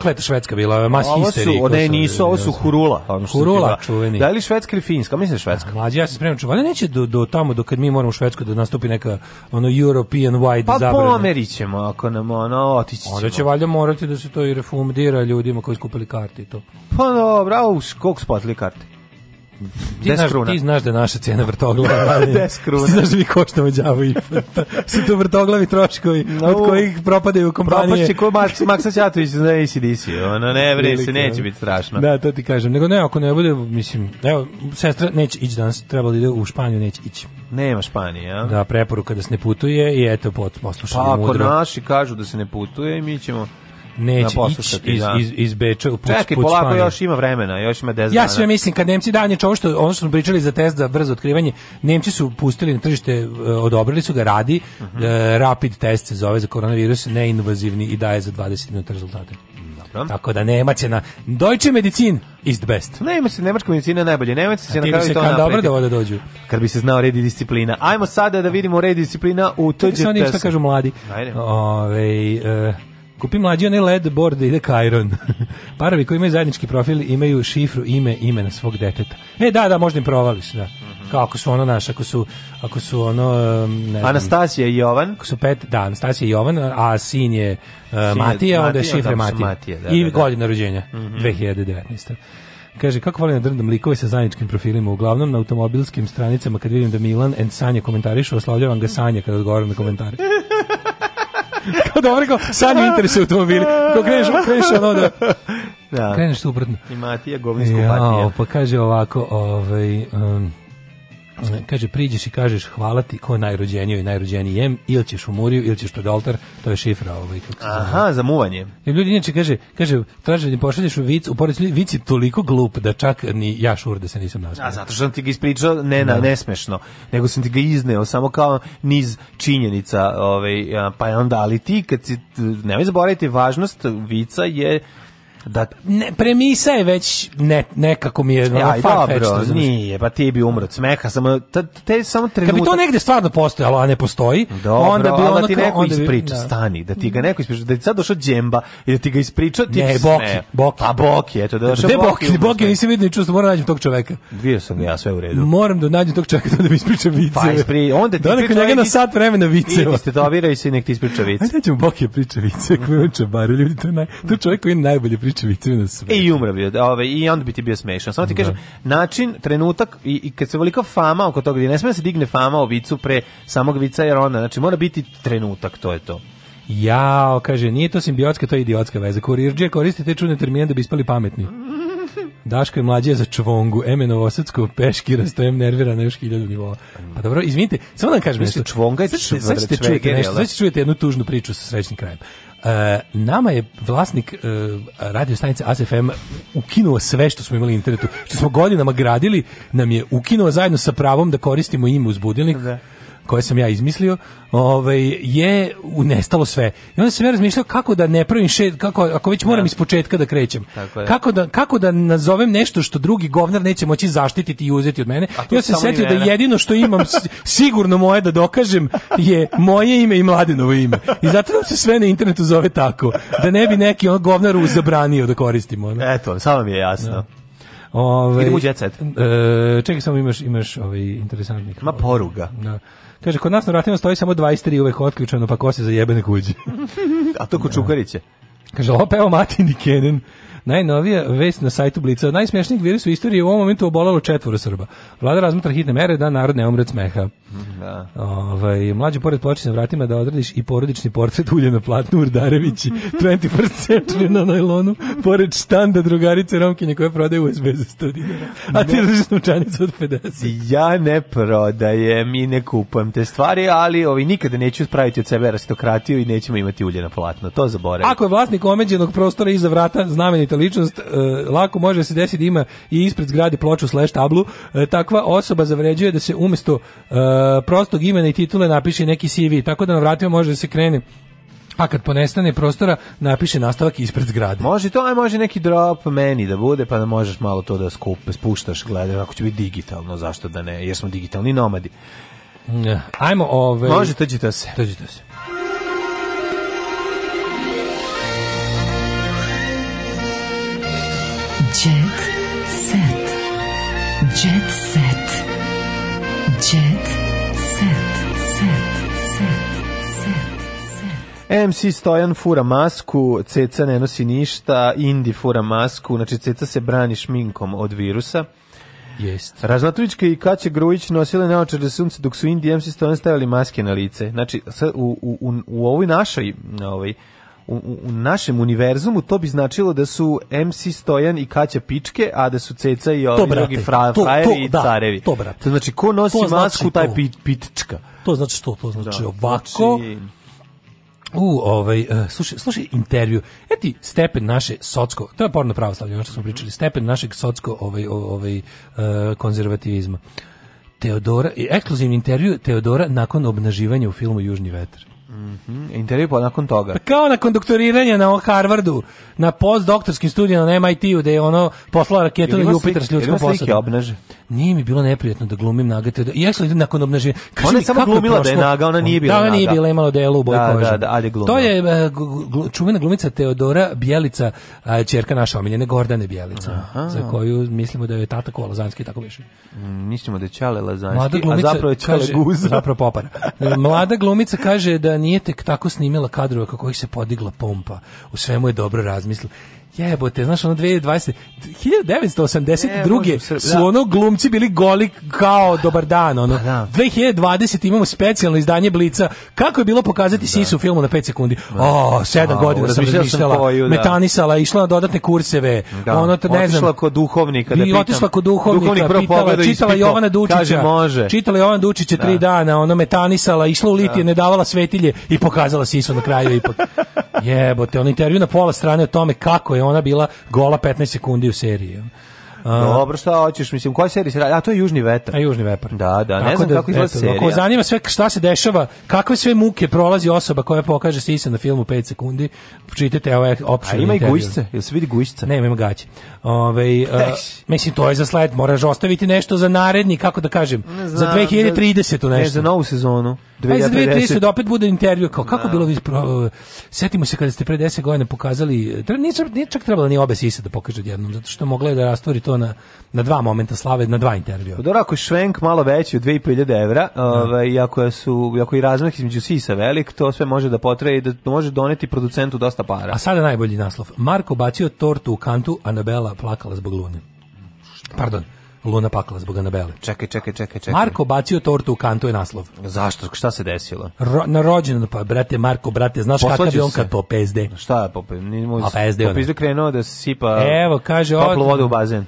kleta švedska bila, mas ovo su, histerija. Ne, nisu, ovo su hurula. Ono što hurula, čuveni. Da li švedska ili finska? Mislim da švedska. A, da, mlađi, ja se spremam, čuvali neće do, do tamo, do kad mi moramo u Švedsku da nastupi neka ono European wide pa, zabrana. Pa pomerićemo, ako nam ono otići ćemo. Onda će valjda morati da se to i refundira ljudima koji skupili karte i to. Pa dobro, a koliko splatili karte? ti znaš, Ti znaš da je naša cena vrtoglava. Da, 10 kruna. Ti znaš da mi koštamo djavo i Su to vrtoglavi troškovi no, od kojih propadaju kompanije. Propašće ko Maks, Maksa Ćatović za ACDC. Ono, ne vre se, neće da. biti strašno. Da, to ti kažem. Nego ne, ako ne bude, mislim, evo, sestra neće ići danas, trebalo da ide u Španiju, neće ići. Nema Španije, a? Da, preporuka da se ne putuje i eto, poslušamo pa, mudro. Pa ako naši kažu da se ne putuje, mi ćemo neće ići iz, da. iz, iz Beča u puč, Čekaj, puč polako Španije. još ima vremena, još ima 10 Ja sve mislim, kad Nemci danje ovo što, ono što smo pričali za test za brzo otkrivanje, Nemci su pustili na tržište, e, odobrili su ga, radi, uh mhm. -huh. E, rapid test se zove za koronavirus, neinvazivni i daje za 20 minuta rezultate. Dobro. Tako da nema cena. Deutsche medicin is the best. Nema se nemačka medicina najbolje. Nemaci se na kraju to napredi. dobro da vode dođu. Kad bi se znao red i disciplina. Ajmo sada da vidimo red i disciplina u TGT. Kako se oni što kažu mladi? Ajde. Ove, e, Kupi mlađi onaj led board da ide Kajron. Parovi koji imaju zajednički profil imaju šifru, ime, ime na svog deteta. E, da, da, možda im provališ, da. Mhm. Kao ako su ono naš, ako su, ako su ono, ne znam, Anastasija i Jovan. Ako su pet, da, Anastasija i Jovan, a sin je uh, Matija, onda je šifra Matija. Matija, da, I da, da. godina rođenja, 2019. Mhm. Kaže, kako volim da drndam likove sa zajedničkim profilima, uglavnom na automobilskim stranicama kad vidim da Milan and Sanja komentarišu, oslavljavam ga Sanja kada odgovaram na komentare. kao dobro, da, kao sad interesuje automobili. Kao kreneš, kreneš ono da... Da. Kreneš suprotno. I Matija Govinsko ja, Pa kaže ovako, ovaj... Um, Kaže, priđeš i kažeš hvala ti ko je najrođenio i najrođenijem, ili ćeš u muriju, ili ćeš pred oltar, to je šifra. Ovaj, Aha, za muvanje. Jer ljudi inače kaže, kaže traže da pošalješ u vic, u porodicu, vic je toliko glup da čak ni ja šur da se nisam nazvao. A zato što sam ti ga ispričao ne, na, da. nesmešno, nego sam ti ga izneo samo kao niz činjenica. Ovaj, pa onda, ali ti, kad si, nemoj zaboraviti, važnost vica je da ne, premisa je već ne, nekako mi je ja, ono, dobro, nije, pa ti bi umro od smeha, samo te, te samo trenutak. Kad bi to negde stvarno postojalo, a ne postoji, dobro, onda bi da ono da ti neko onda bi, ispriča, da. stani, da ti ga neko ispriča, da ti sad došao džemba i da ti ga ispriča, ti ne, boki, ne. boki. A boki, eto, da došao boki. boki, boki, nisam vidio ni čuo, moram da nađem tog čoveka. Vidio sam ga ja sve u redu. Moram da nađem tog čoveka da mi ispriča viceve. Pa ispri, onda ti da neko njega na ovaj sat vremena viceva. Ti ste to i se nek ti ispriča vice. Ajde ćemo boki priča vice, koji on ljudi, to je naj, to čovjek koji najbolje priča Mičevicu na sve. I umro bi, ovaj, i onda bi ti bio smešan. Samo ti da. kažem, način, trenutak, i, i kad se velika fama oko toga, ne sme da se digne fama o vicu pre samog vica, jer onda, znači, mora biti trenutak, to je to. Jao, kaže, nije to simbiotska, to je idiotska veza. Kurirđe koriste te čudne termine da bi ispali pametni. Daško je mlađe za čvongu, M Novosadsko, peški, rastojem nervira na još hiljadu nivoa. Pa dobro, izvinite, samo da vam kažem nešto. Čvonga je čvrčvegeri, Sad ćete čujete jednu tužnu priču sa srećnim krajem. E, nama je vlasnik e, radio stanice ASFM ukinuo sve što smo imali na internetu, što smo godinama gradili, nam je ukinuo zajedno sa pravom da koristimo ime uz budilnik. Da koje sam ja izmislio, ovaj, je nestalo sve. I onda sam ja razmišljao kako da ne pravim šed, kako, ako već moram da. iz početka da krećem. kako, da, kako da nazovem nešto što drugi govnar neće moći zaštititi i uzeti od mene. Ja sam setio da jedino što imam sigurno moje da dokažem je moje ime i mladinovo ime. I zato nam se sve na internetu zove tako. Da ne bi neki on govnar zabranio da koristimo. Ono. Eto, samo mi je jasno. Ja. Da. Ove, ovaj, Idemo u jet set. E, čekaj, samo imaš, imaš ovaj, interesantnih. Ma poruga. Da. Kaže, kod nas na vratima stoji samo 23 uvek otključano, pa ko se zajebene kuđi. A to kod Čukariće. Kaže, opeo Matin i Kenen. Najnovija vest na sajtu Blica. Od najsmešnijeg virusa u istoriji u ovom momentu obolelo četvoro Srba. Vlada razmatra hitne mere da narod ne umre smeha. Da. Ovaj, mlađe pored ploče na vratima da odradiš i porodični portret ulje na platnu Urdarević 21st century na najlonu, pored štanda drugarice Romkinje koja prodaje USB za 100 dinara. A ti držiš novčanicu od 50. Ja ne prodajem i ne kupujem te stvari, ali ovi nikada neću spraviti od sebe aristokratiju i nećemo imati ulje na platno. To zaboravim. Ako je vlasnik omeđenog prostora iza vrata znamenita ličnost, e, lako može da se desiti da ima i ispred zgrade ploču slash tablu, e, takva osoba zavređuje da se umjesto e, Eh, prostog imena i titule napiše neki CV, tako da na vratima može da se krene a kad ponestane prostora, napiše nastavak ispred zgrade. Može to, a može neki drop meni da bude, pa da možeš malo to da skupe, spuštaš, gledaj, ako će biti digitalno, zašto da ne, jer smo digitalni nomadi. Ajmo ove... Ovaj- može, tođite se. Tođite se. Jet set. Jet set. MC Stojan fura masku, Ceca ne nosi ništa, Indi fura masku, znači Ceca se brani šminkom od virusa. Jest. Razlatovićka i Kaće Grujić nosile naočare sunce dok su Indi MC Stojan stavili maske na lice. Znači, u, u, u ovoj našoj, ovaj, u, u, u našem univerzumu to bi značilo da su MC Stojan i Kaća Pičke, a da su Ceca i ovi drugi fra, to, frajeri to, i da, carevi. To, brate. znači, ko nosi to znači masku, taj pi, pitička. To znači što? To znači da. ovako... Znači, U, ovaj, e, slušaj, slušaj intervju. Eti stepen naše socsko, to je porno pravoslavlje, ono što smo pričali, stepen našeg socsko ovaj, ovaj, e, konzervativizma. Teodora, ekskluzivni intervju Teodora nakon obnaživanja u filmu Južni vetar. Mhm, intervju pa nakon toga. Pa kao nakon doktoriranja na Harvardu, na postdoktorskim studijama na MIT-u, da je ono poslala raketu na Jupiter s ljudskom posadom. Nije mi bilo neprijatno da glumim nagate. I ja nakon obnaženja. Ona je samo glumila je da je naga, ona nije bila da, naga. Da, nije bila imala delo u boji da, kože. Da, da, ali glumila. To je e, glu, čuvena glumica Teodora Bjelica, ćerka naša omiljene Gordane Bjelica, Aha. za koju mislimo da je tata ko Lazanski tako više. Mm, mislimo da je Čale Lazanski, a zapravo je Čale Guza. Zapravo popara. Mlada glumica kaže da nije tek tako snimila kadrova kako ih se podigla pompa. U svemu je dobro razmislila jebote, znaš, ono 2020, 1982. su da. ono glumci bili goli kao dobar dan, ono. 2020 pa da. imamo specijalno izdanje Blica. Kako je bilo pokazati da. sisu u filmu na 5 sekundi? Da. O, 7 godina sam razmišljala, da. metanisala, išla na dodatne kurseve, da. ono, to, ne znam. kod duhovnika, da pitam. Otišla kod duhovnika, Duhovnik pitala, čitala Jovana Dučića. Kaže, može. Čitala Jovana Dučića da. dana, ono, metanisala, išla u litije, da. ne davala svetilje i pokazala sisu na kraju ipak. jebote, on intervju na pola strane o tome kako je je ona bila gola 15 sekundi u seriji. A, Dobro, šta hoćeš, mislim, koja serija se radi? A to je Južni vetar. A Južni vetar. Da, da, ne Tako znam da, kako izgleda serija. Ako zanima sve šta se dešava, kakve sve muke prolazi osoba koja pokaže sisa na filmu 5 sekundi, čitajte ove opšte. A ima i gujšce, jel se vidi gušce? Ne, ima gaće. Ove, ovaj, a, mislim, to je za sled, moraš ostaviti nešto za naredni, kako da kažem, znam, za 2030 u nešto. Ne, za novu sezonu. Ajde, za 2030 da opet bude intervju, kao kako no. Da. bilo vi, pro, setimo se kada ste pre 10 godina pokazali, tre, nije, nije čak trebalo ni obe sise da pokaže odjednom, zato što mogla je da rastvori to na, na dva momenta slave, na dva intervjua. Pa dobro, ako je švenk malo veći od 2500 evra, no. Da. ovaj, ako, su, ako je razmak između sisa velik, to sve može da potraje i da može doneti producentu dosta para. A sada najbolji naslov. Marko bacio tortu u kantu, Anabela plakala zbog lune. Pardon. Luna pakla zbog Anabele. Čekaj, čekaj, čekaj, čekaj. Marko bacio tortu u kantu je naslov. Zašto? Šta se desilo? Ro, na rođendan pa brate Marko, brate, znaš kako kakav je on kad po PSD. Šta je pa, pa, pa, popizde? Po PSD. krenuo da sipa. Evo, kaže, toplu vodu u bazen.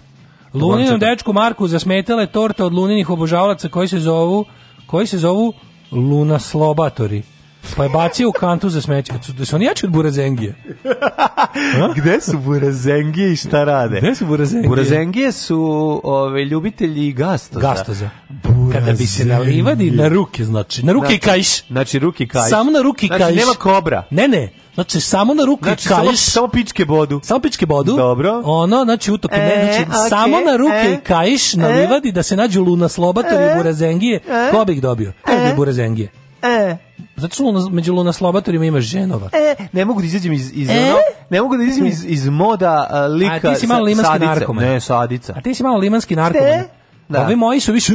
Luninom dečku Marku zasmetala je torta od luninih obožavalaca koji se zovu koji se zovu Luna Slobatori pa je bacio u kantu za smeće. Da su oni jači od Burazengije? Gde su Burazengije i šta rade? Gde su Burazengije? Burazengije su ove, ljubitelji gastoza. Gastoza. Burazengije. Kada bi se nalivadi na ruke, znači. Na ruke znači, i kajš. Znači, ruke kajš. Samo na ruke znači, kajš. Znači, nema kobra. Ne, ne. Znači samo na ruke znači, kajš. Samo, samo pičke bodu. Samo pičke bodu. Dobro. Ono, znači utok e, ne, znači okay, samo na ruke e, kajš na livadi e, da se nađu luna slobata ili e, burazengije. E. Ko bi dobio? Ko bi e. burazengije? E. Zato što luna, među lunaslobatorima ima ženova. E, ne mogu da izađem iz, iz, e? ono, ne mogu da izađem e. iz, iz moda uh, lika A ti si malo limanski narkoman. Ne, sadica. A ti si malo limanski narkoman. Da. Ovi moji su više...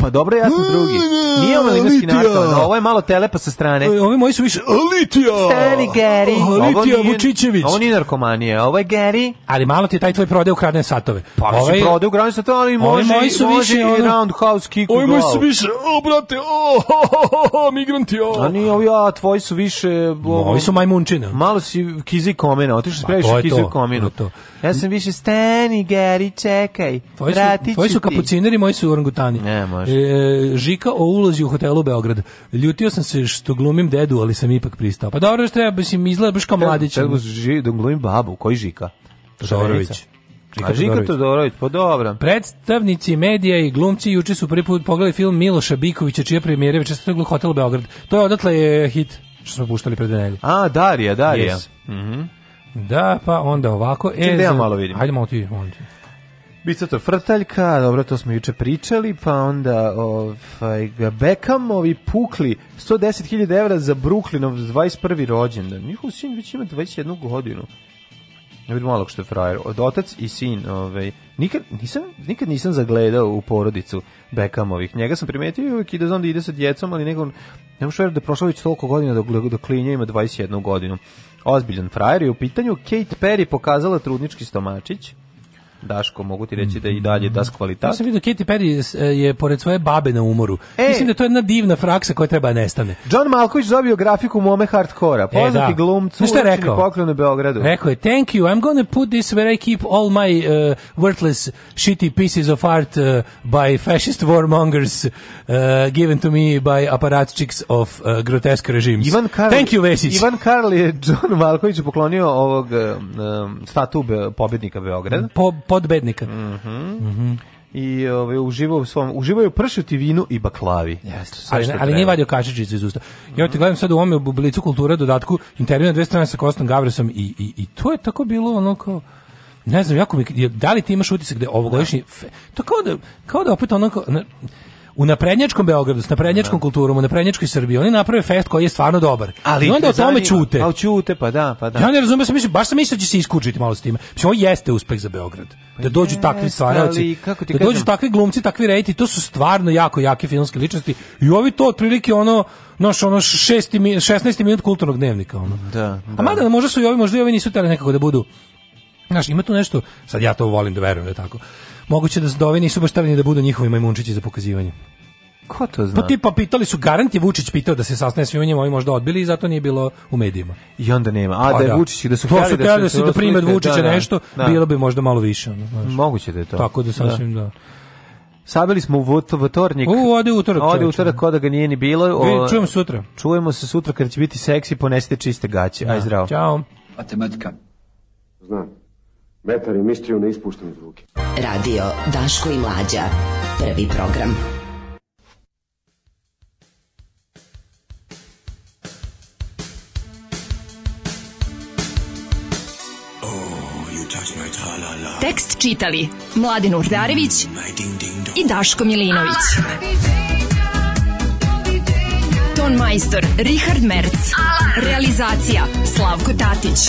pa dobro, ja sam drugi. Nije ovo linarski narko, ovo je malo telepa sa strane. Ovi moji su više... Litija! Stani, Gary! Litija Vučićević! Ovo nije narkomanije, ovo je Gary. Ali malo ti je taj tvoj prodaj ukradne satove. Pa ovo je prodaj ukradene satove, ali može, moji su može više, i roundhouse kick u glavu. Ovi moji su više... O, brate, o, ho, ho, ho, migranti, o! A nije ovi, a tvoji su više... Ovi su majmunčina. Malo si kizi komena, otišao se previše pa kizi komenu. To Ja sam više stani, Geri, čekaj. Tvoji su, tvoji su kapucineri, moji su orangutani. Ne, može. E, e, Žika o ulozi u hotelu Beograd. Ljutio sam se što glumim dedu, ali sam ipak pristao. Pa dobro, što treba, si mi izgleda baš kao mladić. Treba da, da glumim babu, koji Žika? Žorović. Žika, Žika Todorović, pa dobro. Predstavnici medija i glumci juče su prvi put pogledali film Miloša Bikovića, čija premijera večer stigla Hotel Beograd. To je odatle je hit što smo puštali pred nedelju. A, Darija, Darija. Yes. Mm -hmm. Da, pa onda ovako. E, da ja e, malo vidim. Hajde malo ti, molim te. Bica to frtaljka, dobro, to smo juče pričali, pa onda ovaj, Beckhamovi pukli 110.000 evra za Brooklynov 21. rođendan. Njihov sin već ima 21 godinu. Ne vidim malo što je frajer. Od otac i sin, ovaj, nikad, nisam, nikad nisam zagledao u porodicu Beckhamovih. Njega sam primetio i uvijek ide, znam da ide sa djecom, ali nego, ne možeš da je prošlo već toliko godina dok, dok klinja ima 21 godinu. Ozbiljan frajer je u pitanju. Kate Perry pokazala trudnički stomačić. Daško, mogu ti reći da i dalje das kvalitat. Ja sam vidio da Katy Perry e, je pored svoje babe na umoru. E, Mislim da to je jedna divna fraksa koja treba da nestane. John Malković dobio grafiku mome hardkora. E, Poznati e, da. glumcu u poklon u Beogradu. Rekao je, thank you, I'm gonna put this where I keep all my uh, worthless shitty pieces of art uh, by fascist warmongers uh, given to me by apparatchiks of uh, grotesk režims. Ivan Karli, thank you, Vesić. Ivan Karli je John Malkoviću poklonio ovog um, statube pobednika Beograda. Po, podbednika. Mhm. Mm i ovaj uživao u svom uživaju pršuti vinu i baklavi. Jeste. Ali, ali treba. nije vadio kašičicu iz usta. Ja te gledam sad u ovome u blicu kultura dodatku intervju na dve strane sa Kostom Gavresom i, i, i to je tako bilo ono kao ne znam, jako mi, da li ti imaš utisak da ovogodišnji, da. to kao da, kao da opet onako, u naprednjačkom Beogradu, sa naprednjačkom da. kulturom, u naprednjačkoj Srbiji, oni naprave fest koji je stvarno dobar. Ali I onda o tome ćute. Pa ćute, pa da, pa da. Ja ne razumem, mislim, baš sam mislio da će se iskučiti malo s tim. Mislim, ovo jeste uspeh za Beograd. Pa da dođu yes, takvi stvaraoci, da kažem? dođu takvi glumci, takvi rejti, to su stvarno jako jake filmske ličnosti. I ovi to otprilike ono, naš ono 6. 16. minut kulturnog dnevnika. Ono. Da, da. A mada možda su i ovi, možda i ovi nisu tele nekako da budu Znaš, ima tu nešto, sad ja to volim da verujem da je tako, moguće da dovi da nisu baš stavljeni da budu njihovi majmunčići za pokazivanje. Ko to pa zna? Pa tipa pitali su, garant je Vučić pitao da se sastane s njima, ovi možda odbili i zato nije bilo u medijima. I onda nema. A, pa da je da. Vučić, da su htjeli da, se... da se... da primet Vučića da, nešto, bilo bi možda malo više. Ono, znaš. Moguće da je to. Tako da sasvim da. da. Sabili smo u vtornik. U, ode utorak. Ode utorak, kod da ga nije ni bilo. O, sutra. Čujemo se sutra kad će biti seksi, ponesite čiste gaće. Aj, zdravo. Ćao. Matematika. Znam. Vetar i mistriju ne ispuštam iz ruke. Radio Daško i Mlađa. Prvi program. Oh, Tekst čitali Mladin Urdarević i Daško Milinović. Ton majstor Richard Merc. Realizacija Slavko Tatić.